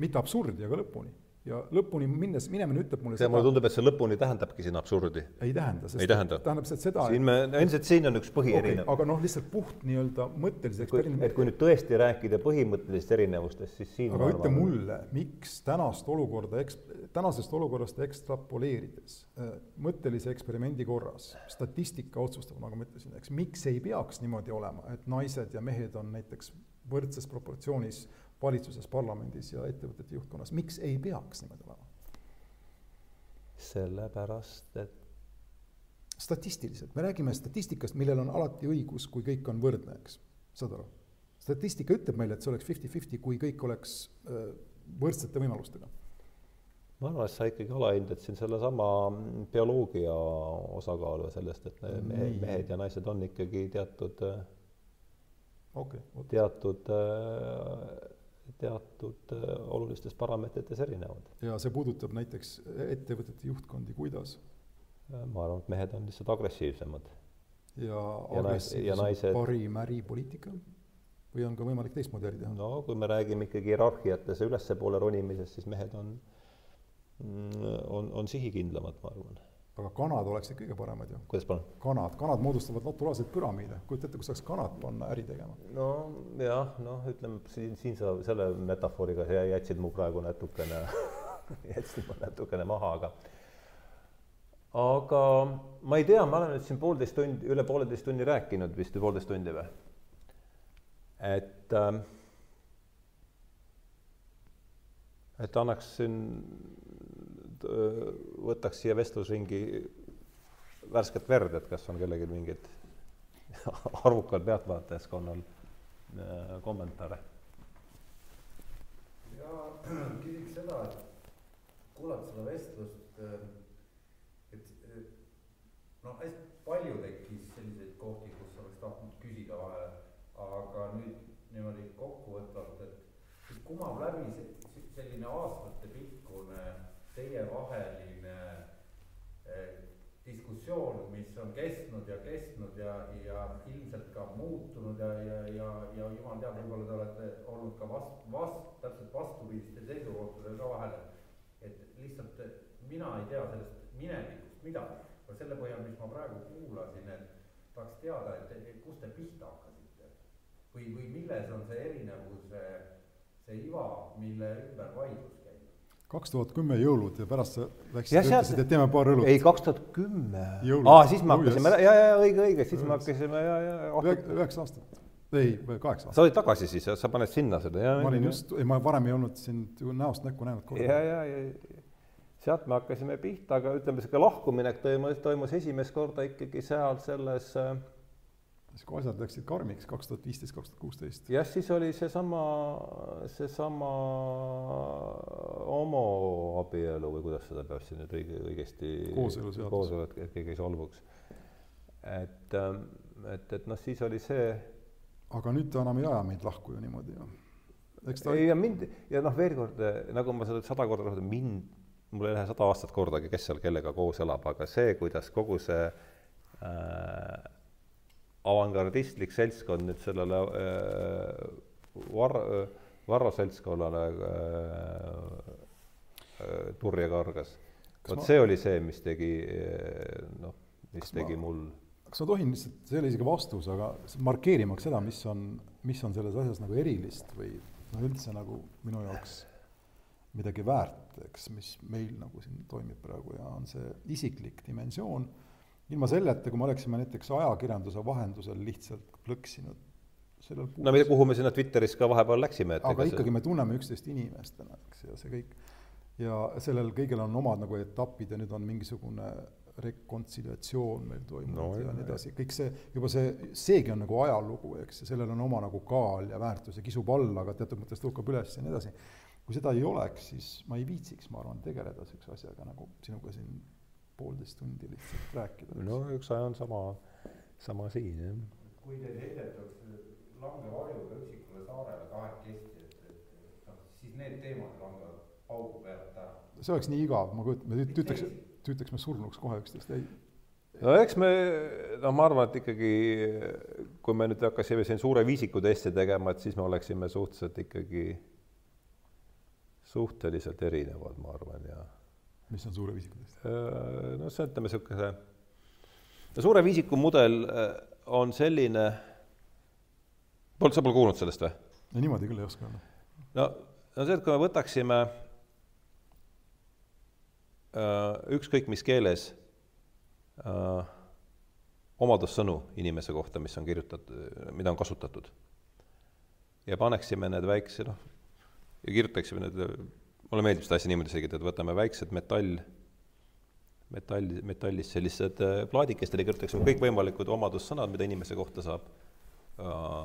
S2: mitte absurdi, aga lõpuni ja lõpuni minnes, minemine ütleb mulle
S1: see mulle tundub, et see lõpuni tähendabki siin absurdi.
S2: ei tähenda,
S1: sest ei tähenda.
S2: tähendab see, et seda
S1: siin me, endiselt siin on üks põhierinevus
S2: okay,. aga noh, lihtsalt puht nii-öelda mõttelise eksperiment
S1: et kui nüüd tõesti rääkida põhimõttelisest erinevustest, siis siin
S2: aga ütle mulle, miks tänast olukorda eks-, tänasest olukorrast ekstrapoleerides äh, mõttelise eksperimendi korras, statistika otsustab, nagu ma ütlesin, eks, miks ei peaks niimoodi olema, et naised ja mehed on näiteks võrdses proportsioonis valitsuses, parlamendis ja ettevõtete juhtkonnas, miks ei peaks niimoodi olema?
S1: sellepärast, et
S2: statistiliselt, me räägime statistikast, millel on alati õigus, kui kõik on võrdne, eks, saad aru? statistika ütleb meile, et see oleks fifty-fifty, kui kõik oleks võrdsete võimalustega.
S1: ma arvan, et sa ikkagi alahindad siin sellesama bioloogia osakaalu sellest, et mehed, mehed ja naised on ikkagi teatud äh,
S2: okay,
S1: teatud äh, teatud äh, olulistes parameetrites erinevad.
S2: ja see puudutab näiteks ettevõtete juhtkondi, kuidas?
S1: Äh, ma arvan, et mehed on lihtsalt agressiivsemad.
S2: ja, agressiivsus naised... parim äripoliitika või on ka võimalik teistmoodi äri teha?
S1: no kui me räägime ikkagi hierarhiates ülespoole ronimisest, siis mehed on, mm, on, on sihikindlamad, ma arvan
S2: aga kanad oleksid kõige paremad ju.
S1: kuidas palun?
S2: kanad, kanad moodustavad naturaalseid püramiide, kujuta ette, kus saaks kanad panna äri tegema.
S1: no jah, noh, ütleme siin, siin sa selle metafooriga jätsid mu praegu natukene <laughs> jätsid mu natukene maha, aga aga ma ei tea, ma olen nüüd siin poolteist tundi, üle pooleteist tunni rääkinud vist või poolteist tundi või? et äh, et annaks siin võtaks siia vestlusringi värsket verd, et kas on kellelgi mingeid <laughs> arvukal pealtvaatajaskonnal kommentaare?
S4: ja <clears throat> küsiks seda, et kuulata seda vestlust, et noh, hästi palju tekkis selliseid kohti, kus oleks tahtnud küsida vahele, aga nüüd niimoodi kokkuvõtvalt, et kumab läbi selline aastatepikkune teievaheline eh, diskussioon, mis on kestnud ja kestnud ja, ja ilmselt ka muutunud ja, ja, ja, ja jumal teab, võib-olla te olete olnud ka vast-, vast-, täpselt vastupidiste seisukohtadel ka vahel, et lihtsalt mina ei tea sellest minevikust midagi, aga selle põhjal, mis ma praegu kuulasin, et tahaks teada, et kust te pihta hakkasite? Või, või milles on see erinevus, see iva, mille ümber vaidlus
S2: kaks tuhat kümme jõulud ja pärast sa läksid ja ütlesid, et teeme paar õlut.
S1: ei, kaks tuhat kümme. aa, siis me hakkasime, ja, ja, õige, õige, siis me hakkasime ja, ja.
S2: üheksa aastat, ei, kaheksa aastat.
S1: sa olid tagasi siis, sa paned sinna seda,
S2: ja. ma olin just, ei ma varem ei olnud sind ju näost näkku näinud.
S1: ja, ja, ja, sealt me hakkasime pihta, aga ütleme, sihuke lahkuminek toimus, toimus esimest korda ikkagi seal selles äh,
S2: siis kui asjad läksid karmiks kaks tuhat viisteist, kaks tuhat kuusteist.
S1: jah, siis oli seesama, seesama homoabielu või kuidas seda peab siin nüüd õige, õigesti
S2: kooseluseadus.
S1: kooselu, et keegi ei solvuks. et, ähm, et, et noh, siis oli see
S2: aga nüüd ta enam ei aja meid lahku ju niimoodi ju.
S1: eks ta ei ja mind ja noh, veel kord, nagu ma seda sada korda rõhutan, mind, mul ei lähe sada aastat kordagi, kes seal kellega koos elab, aga see, kuidas kogu see äh, avangardistlik seltskond nüüd sellele äh, Varro, Varro seltskonnale äh, äh, turja kargas. vot ma... see oli see, mis tegi äh, noh, mis kas tegi ma... mul
S2: kas ma tohin lihtsalt, see ole isegi vastus, aga markeerimaks seda, mis on, mis on selles asjas nagu erilist või noh, üldse nagu minu jaoks midagi väärt, eks, mis meil nagu siin toimib praegu ja on see isiklik dimensioon, ilma selleta, kui me oleksime näiteks ajakirjanduse vahendusel lihtsalt plõksinud
S1: sellel puhul no mida, kuhu me sinna Twitteris ka vahepeal läksime,
S2: et aga ikkagi see... me tunneme üksteist inimestena, eks, ja see kõik, ja sellel kõigel on omad nagu etapid ja nüüd on mingisugune rekontsiliatsioon meil toimunud no, ja nii edasi, kõik see, juba see, seegi on nagu ajalugu, eks, ja sellel on oma nagu kaal ja väärtus ja kisub alla, aga teatud mõttes tõukab üles ja nii edasi. kui seda ei oleks, siis ma ei viitsiks, ma arvan, tegeleda niisuguse asjaga, nagu sinuga siin poolteist tundi lihtsalt rääkida.
S1: no üks aja on sama, sama siin, jah.
S4: kui teid heidetakse langevarjuga üksikule saarele kahekesti, et, et, et noh, siis need teemad langevad paugu pealt ära.
S2: see oleks nii igav, ma kujutan, ma ütleks ütleks me surnuks kohe üksteist, ei.
S1: no eks me, no ma arvan, et ikkagi kui me nüüd hakkasime siin suure viisiku testi tegema, et siis me oleksime suhteliselt ikkagi suhteliselt erinevad, ma arvan, ja.
S2: Mis on suure viisiku test?
S1: Äh, no see, ütleme niisuguse, no suure viisiku mudel äh, on selline, polnud, sa pole kuulnud sellest või?
S2: no niimoodi küll ei oska öelda.
S1: no, no see, et kui me võtaksime Äh, ükskõik mis keeles äh, omadussõnu inimese kohta, mis on kirjutatud, mida on kasutatud. ja paneksime need väikse, noh, ja kirjutaksime need, mulle meeldib seda asja niimoodi selgitada, et võtame väiksed metall, metall, metallist sellised äh, plaadikestele kirjutaksime kõikvõimalikud omadussõnad, mida inimese kohta saab äh,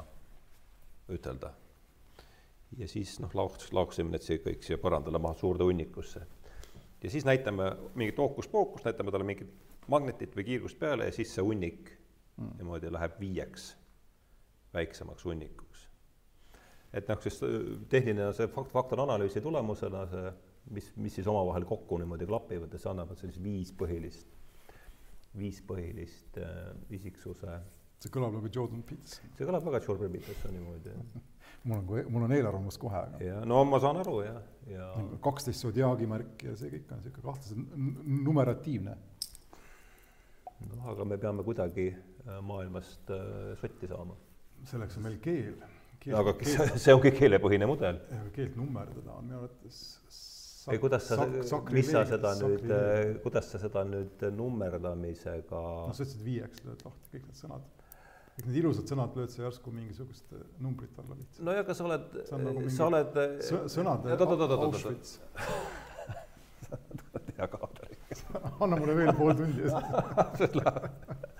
S1: ütelda. ja siis noh, laoks, laoksime need siia kõik siia põrandale maha suurde hunnikusse ja siis näitame mingit hookus-pookust, näitame talle mingit magnetit või kiirgust peale ja siis see hunnik mm. niimoodi läheb viieks väiksemaks hunnikuks. Et noh, siis äh, tehniline see fakt, faktoranalüüsi tulemusena see, mis, mis siis omavahel kokku niimoodi klapivad ja see annab sellise viis põhilist, viis põhilist äh, isiksuse.
S2: see kõlab nagu Jordan Peterson.
S1: see kõlab väga Jordan Petersoni moodi, jah <laughs>
S2: mul on, mul on eelarvamus kohe,
S1: ja no ma saan aru jah, ja.
S2: kaksteist Zodiaagi märki ja see kõik on niisugune kahtlaselt numeratiivne.
S1: noh, aga me peame kuidagi äh, maailmast äh, sotti saama.
S2: selleks on meil keel.
S1: Aga keelt, see ongi keelepõhine mudel.
S2: keelt nummerdada on minu arvates
S1: ei, kuidas sa, mis sa seda nüüd, äh, kuidas sa seda nüüd nummerdamisega
S2: no sa ütlesid viieks lööd lahti kõik need sõnad kõik need ilusad sõnad lööd sa järsku mingisugust äh, numbrit alla lihtsalt.
S1: no ja aga sa oled, sa oled
S2: sõnade Auschwitz. <laughs>
S1: hea kaotaja. <laughs>
S2: anna mulle veel pool tundi <laughs>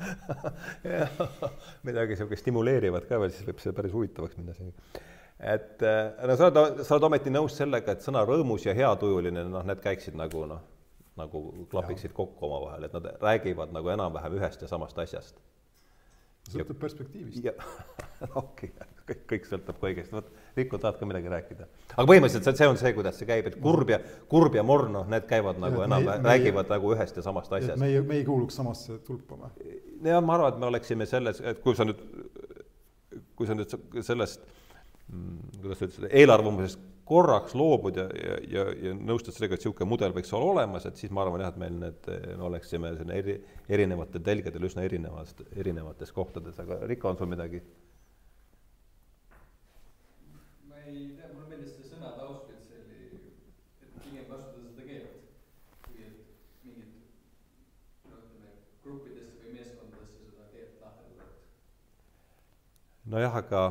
S2: <laughs>
S1: midagi niisugust stimuleerivat ka veel, siis võib see päris huvitavaks minna siin. et äh, no sa oled, sa oled ometi nõus sellega, et sõna rõõmus ja heatujuline, noh, need käiksid nagu noh, nagu klapiksid ja. kokku omavahel, et nad räägivad nagu enam-vähem ühest ja samast asjast
S2: sõltub perspektiivist.
S1: okei kõik, kõik sõltub kõigest, vot Rikko, tahad ka midagi rääkida? aga põhimõtteliselt see on see, kuidas see käib, et kurb ja, kurb ja morn, noh, need käivad nagu enam, räägivad nagu ühest ja samast asjast.
S2: meie, me ei kuuluks samasse tulpa või?
S1: jah, ma arvan, et me oleksime selles, et kui sa nüüd, kui sa nüüd sellest, mm, kuidas sa ütlesid, eelarvamusest korraks loobud ja, ja, ja, ja nõustud sellega, et niisugune mudel võiks olla olemas, et siis ma arvan jah, et meil need, me oleksime selline eri, erinevatel telgedel üsna erinevast, erinevates kohtades, aga Riko, on sul midagi?
S3: ma ei tea, mulle meeldis see sõna Auschwitz oli, et pigem kasutada seda keelt, kui et mingit no ütleme, gruppidesse või meeskondadesse seda keelt lahendada.
S1: Nojah, aga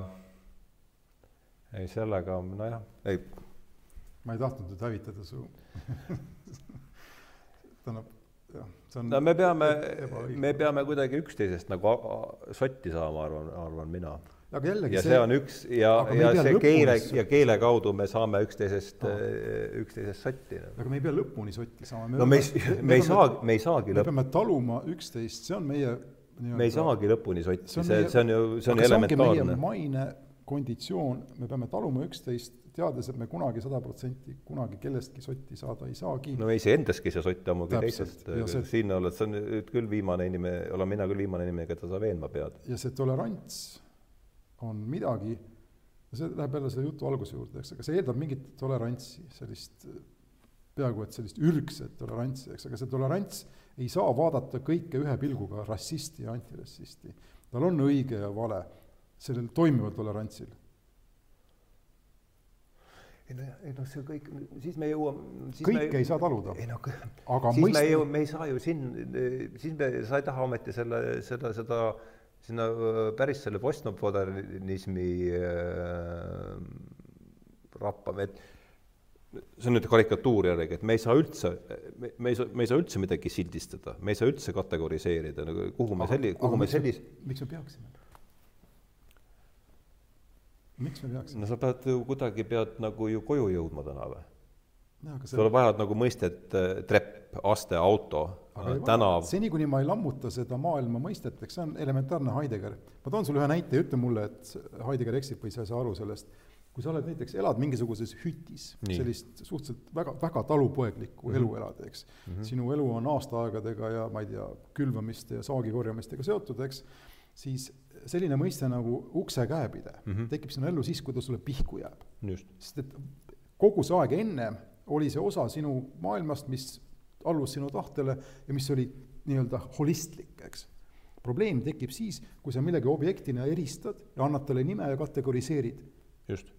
S1: ei, sellega nojah, ei.
S2: ma ei tahtnud nüüd hävitada su <laughs> tähendab, jah, see on
S1: no me peame, me peame kuidagi üksteisest nagu sotti saama, arvan, arvan mina.
S2: aga jällegi
S1: ja see on üks ja, ja see
S2: lõpuni
S1: keele ja keele kaudu me saame üksteisest
S2: Aa.
S1: äh, üksteisest sotti.
S2: aga me ei pea lõpuni sotti saama.
S1: no me ei, me ei saa, me ei saagi
S2: me peame taluma üksteist, see on meie
S1: me ei saagi lõpuni sotti,
S2: See
S1: see, see on ju, see on
S2: meie
S1: elementaarne.
S2: maine konditsioon, me peame taluma üksteist, teades, et me kunagi sada protsenti kunagi kellestki sotti saada ei saagi
S1: no iseendaski see sott ammugi
S2: Täpselt,
S1: teisest,
S2: ja see-
S1: siin oled sa nüüd küll viimane inimene, olen mina küll viimane inimene, keda sa veenma pead.
S2: ja see tolerants on midagi, see läheb jälle selle jutu alguse juurde, eks, aga see eeldab mingit tolerantsi, sellist peaaegu et sellist ürgset tolerantsi, eks, aga see tolerants ei saa vaadata kõike ühe pilguga, rassisti ja antirassisti. tal on õige ja vale, sellel toimival tolerantsil.
S1: ei noh, ei noh, see kõik, siis me jõuame.
S2: kõike ei saa taluda,
S1: ei noh,
S2: aga
S1: siis me
S2: mõista-
S1: ei jõua, me ei saa ju siin, siis me, sa ei taha ometi selle, seda, seda sinna päris selle postmodernismi äh, rappa, et see on nüüd karikatuur jällegi, et me ei saa üldse, me, ei saa, me ei saa üldse midagi sildistada, me ei saa üldse kategoriseerida, nagu kuhu me selli-, kuhu me sellis-,
S2: miks me peaksime? miks me peaksime?
S1: no sa pead ju kuidagi, pead nagu ju koju jõudma täna või?
S2: aga
S1: sa vajad nagu mõistet äh, trepp, aste, auto,
S2: ei
S1: tänav
S2: vaja. seni, kuni ma ei lammuta seda maailma mõistet, eks see on elementaarne Heidegger. ma toon sulle ühe näite ja ütle mulle, et Heidegger eksib või sa ei saa aru sellest. Kui sa oled näiteks, elad mingisuguses hütis, sellist suhteliselt väga, väga talupoeglikku mm -hmm. elu elad, eks mm. -hmm. sinu elu on aastaaegadega ja ma ei tea, külvamiste ja saagi korjamistega seotud, eks, siis selline mõiste nagu uksekäepide mm. -hmm. tekib sinu ellu siis, kui ta sulle pihku jääb sest et kogu see aeg ennem oli see osa sinu maailmast, mis allus sinu tahtele ja mis oli nii-öelda holistlik, eks. probleem tekib siis, kui sa millegi objektina eristad ja annad talle nime ja kategoriseerid.
S1: just.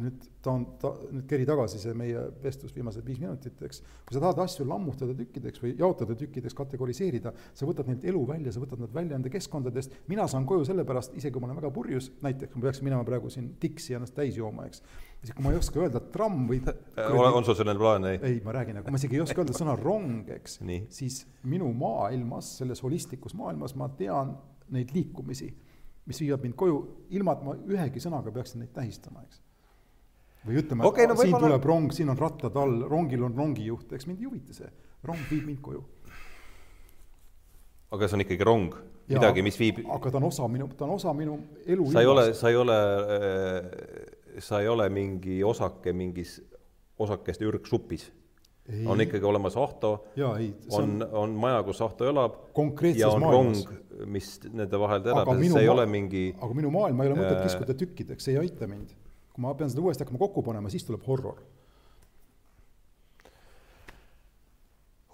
S2: Ja nüüd ta on, ta, nüüd keri tagasi see meie vestlus viimased viis minutit, eks. kui sa tahad asju lammutada tükkideks või jaotada tükkideks, kategoriseerida, sa võtad neilt elu välja, sa võtad nad välja enda keskkondadest, mina saan koju sellepärast, isegi kui ma olen väga purjus, näiteks ma peaksin minema praegu siin tiksi ennast täis jooma, eks. siis kui ma ei oska öelda tramm või <laughs>
S1: ole, on sul selline plaan, ei?
S2: ei, ma räägin, kui ma isegi ei oska öelda sõna rong, eks, siis minu maailmas, selles holistlikus maailmas ma tean neid liikumisi, mis viivad mind koju, ilma et ma ühegi sõnaga peaksin neid tähistama, eks. Või ütlema
S1: Okei, no
S2: et siin
S1: võib-olla-
S2: tuleb rong, siin on rattad all, rongil on rongijuht, eks mind ei huvita see. rong viib mind koju.
S1: aga see on ikkagi rong, midagi, mis viib,
S2: aga ta on osa minu, ta on osa minu elu
S1: sa ei ole, sa ei ole, sa ei ole mingi osake mingis osakeste ürgsupis.
S2: Ei.
S1: on ikkagi olemas Ahto,
S2: see
S1: on, on maja, kus Ahto elab
S2: Konkreetses
S1: ja on
S2: maailmas.
S1: rong, mis nende vahel elab
S2: aga
S1: ja
S2: minu
S1: see ei
S2: ma-
S1: ole mingi
S2: aga minu maailma ei ole mõtet
S1: Äh,
S2: kiskuda tükkideks, see ei aita mind. Kui ma pean seda uuesti hakkama kokku panema, siis tuleb horror.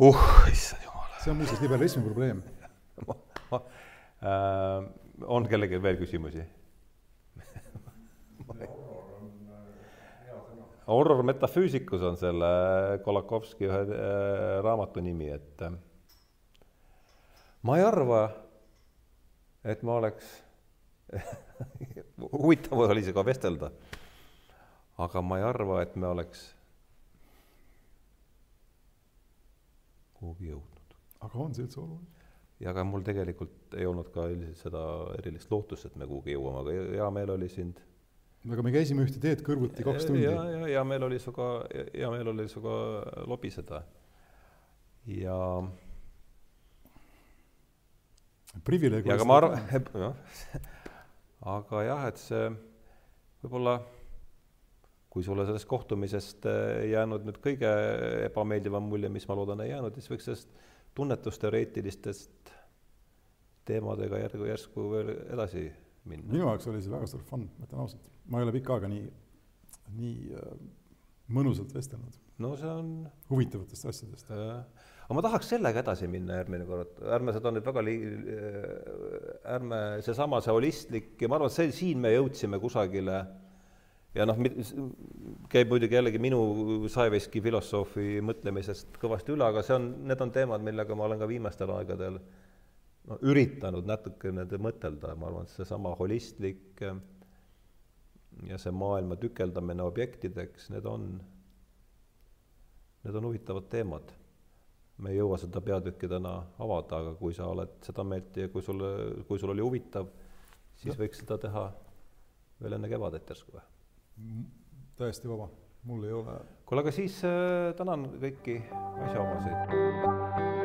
S1: uh, issand jumal
S2: see on muuseas liberalismi probleem. <laughs>
S1: äh, on kellelgi veel küsimusi? horror metafüüsikus on selle Kolakovski ühe äh, raamatu nimi, et äh, ma ei arva, et ma oleks <laughs> huvitav oli sinuga vestelda. Aga ma ei arva, et me oleks kuhugi jõudnud
S2: aga on see üldse oluline?
S1: ja ega mul tegelikult ei olnud ka üldiselt seda erilist lootust, et me kuhugi jõuame, aga hea meel oli sind.
S2: aga me käisime ühte teed kõrvuti kaks tundi.
S1: ja, ja hea meel oli sinuga, hea meel oli sinuga lobiseda. ja,
S2: privileeg
S1: ja aga ma arvan, <laughs> jah, aga jah, et see võib-olla kui sulle sellest kohtumisest ei jäänud nüüd kõige ebameeldivam mulje, mis ma loodan, ei jäänud, siis võiks sellest tunnetusteoreetilistest teemadega järgu järsku veel edasi minna.
S2: minu jaoks oli see väga suur fun, ma ütlen ausalt. ma ei ole pikka aega nii, nii äh, mõnusalt vestelnud
S1: no see on
S2: huvitavatest asjadest.
S1: aga ma tahaks sellega edasi minna järgmine kord, ärme seda nüüd väga li-, ärme seesama, see holistlik ja ma arvan, et see, siin me jõudsime kusagile ja noh, käib muidugi jällegi minu Saeveski filosoofi mõtlemisest kõvasti üle, aga see on, need on teemad, millega ma olen ka viimastel aegadel no üritanud natukene mõtelda, ma arvan, et seesama holistlik äh, ja see maailma tükeldamine objektideks, need on, need on huvitavad teemad. me ei jõua seda peatükki täna avada, aga kui sa oled seda meelt ja kui sulle, kui sul oli huvitav, siis no. võiks seda teha veel enne kevadet järsku või?
S2: täiesti vaba, mul ei ole.
S1: kuule, aga siis äh, tänan kõiki asjaomaseid.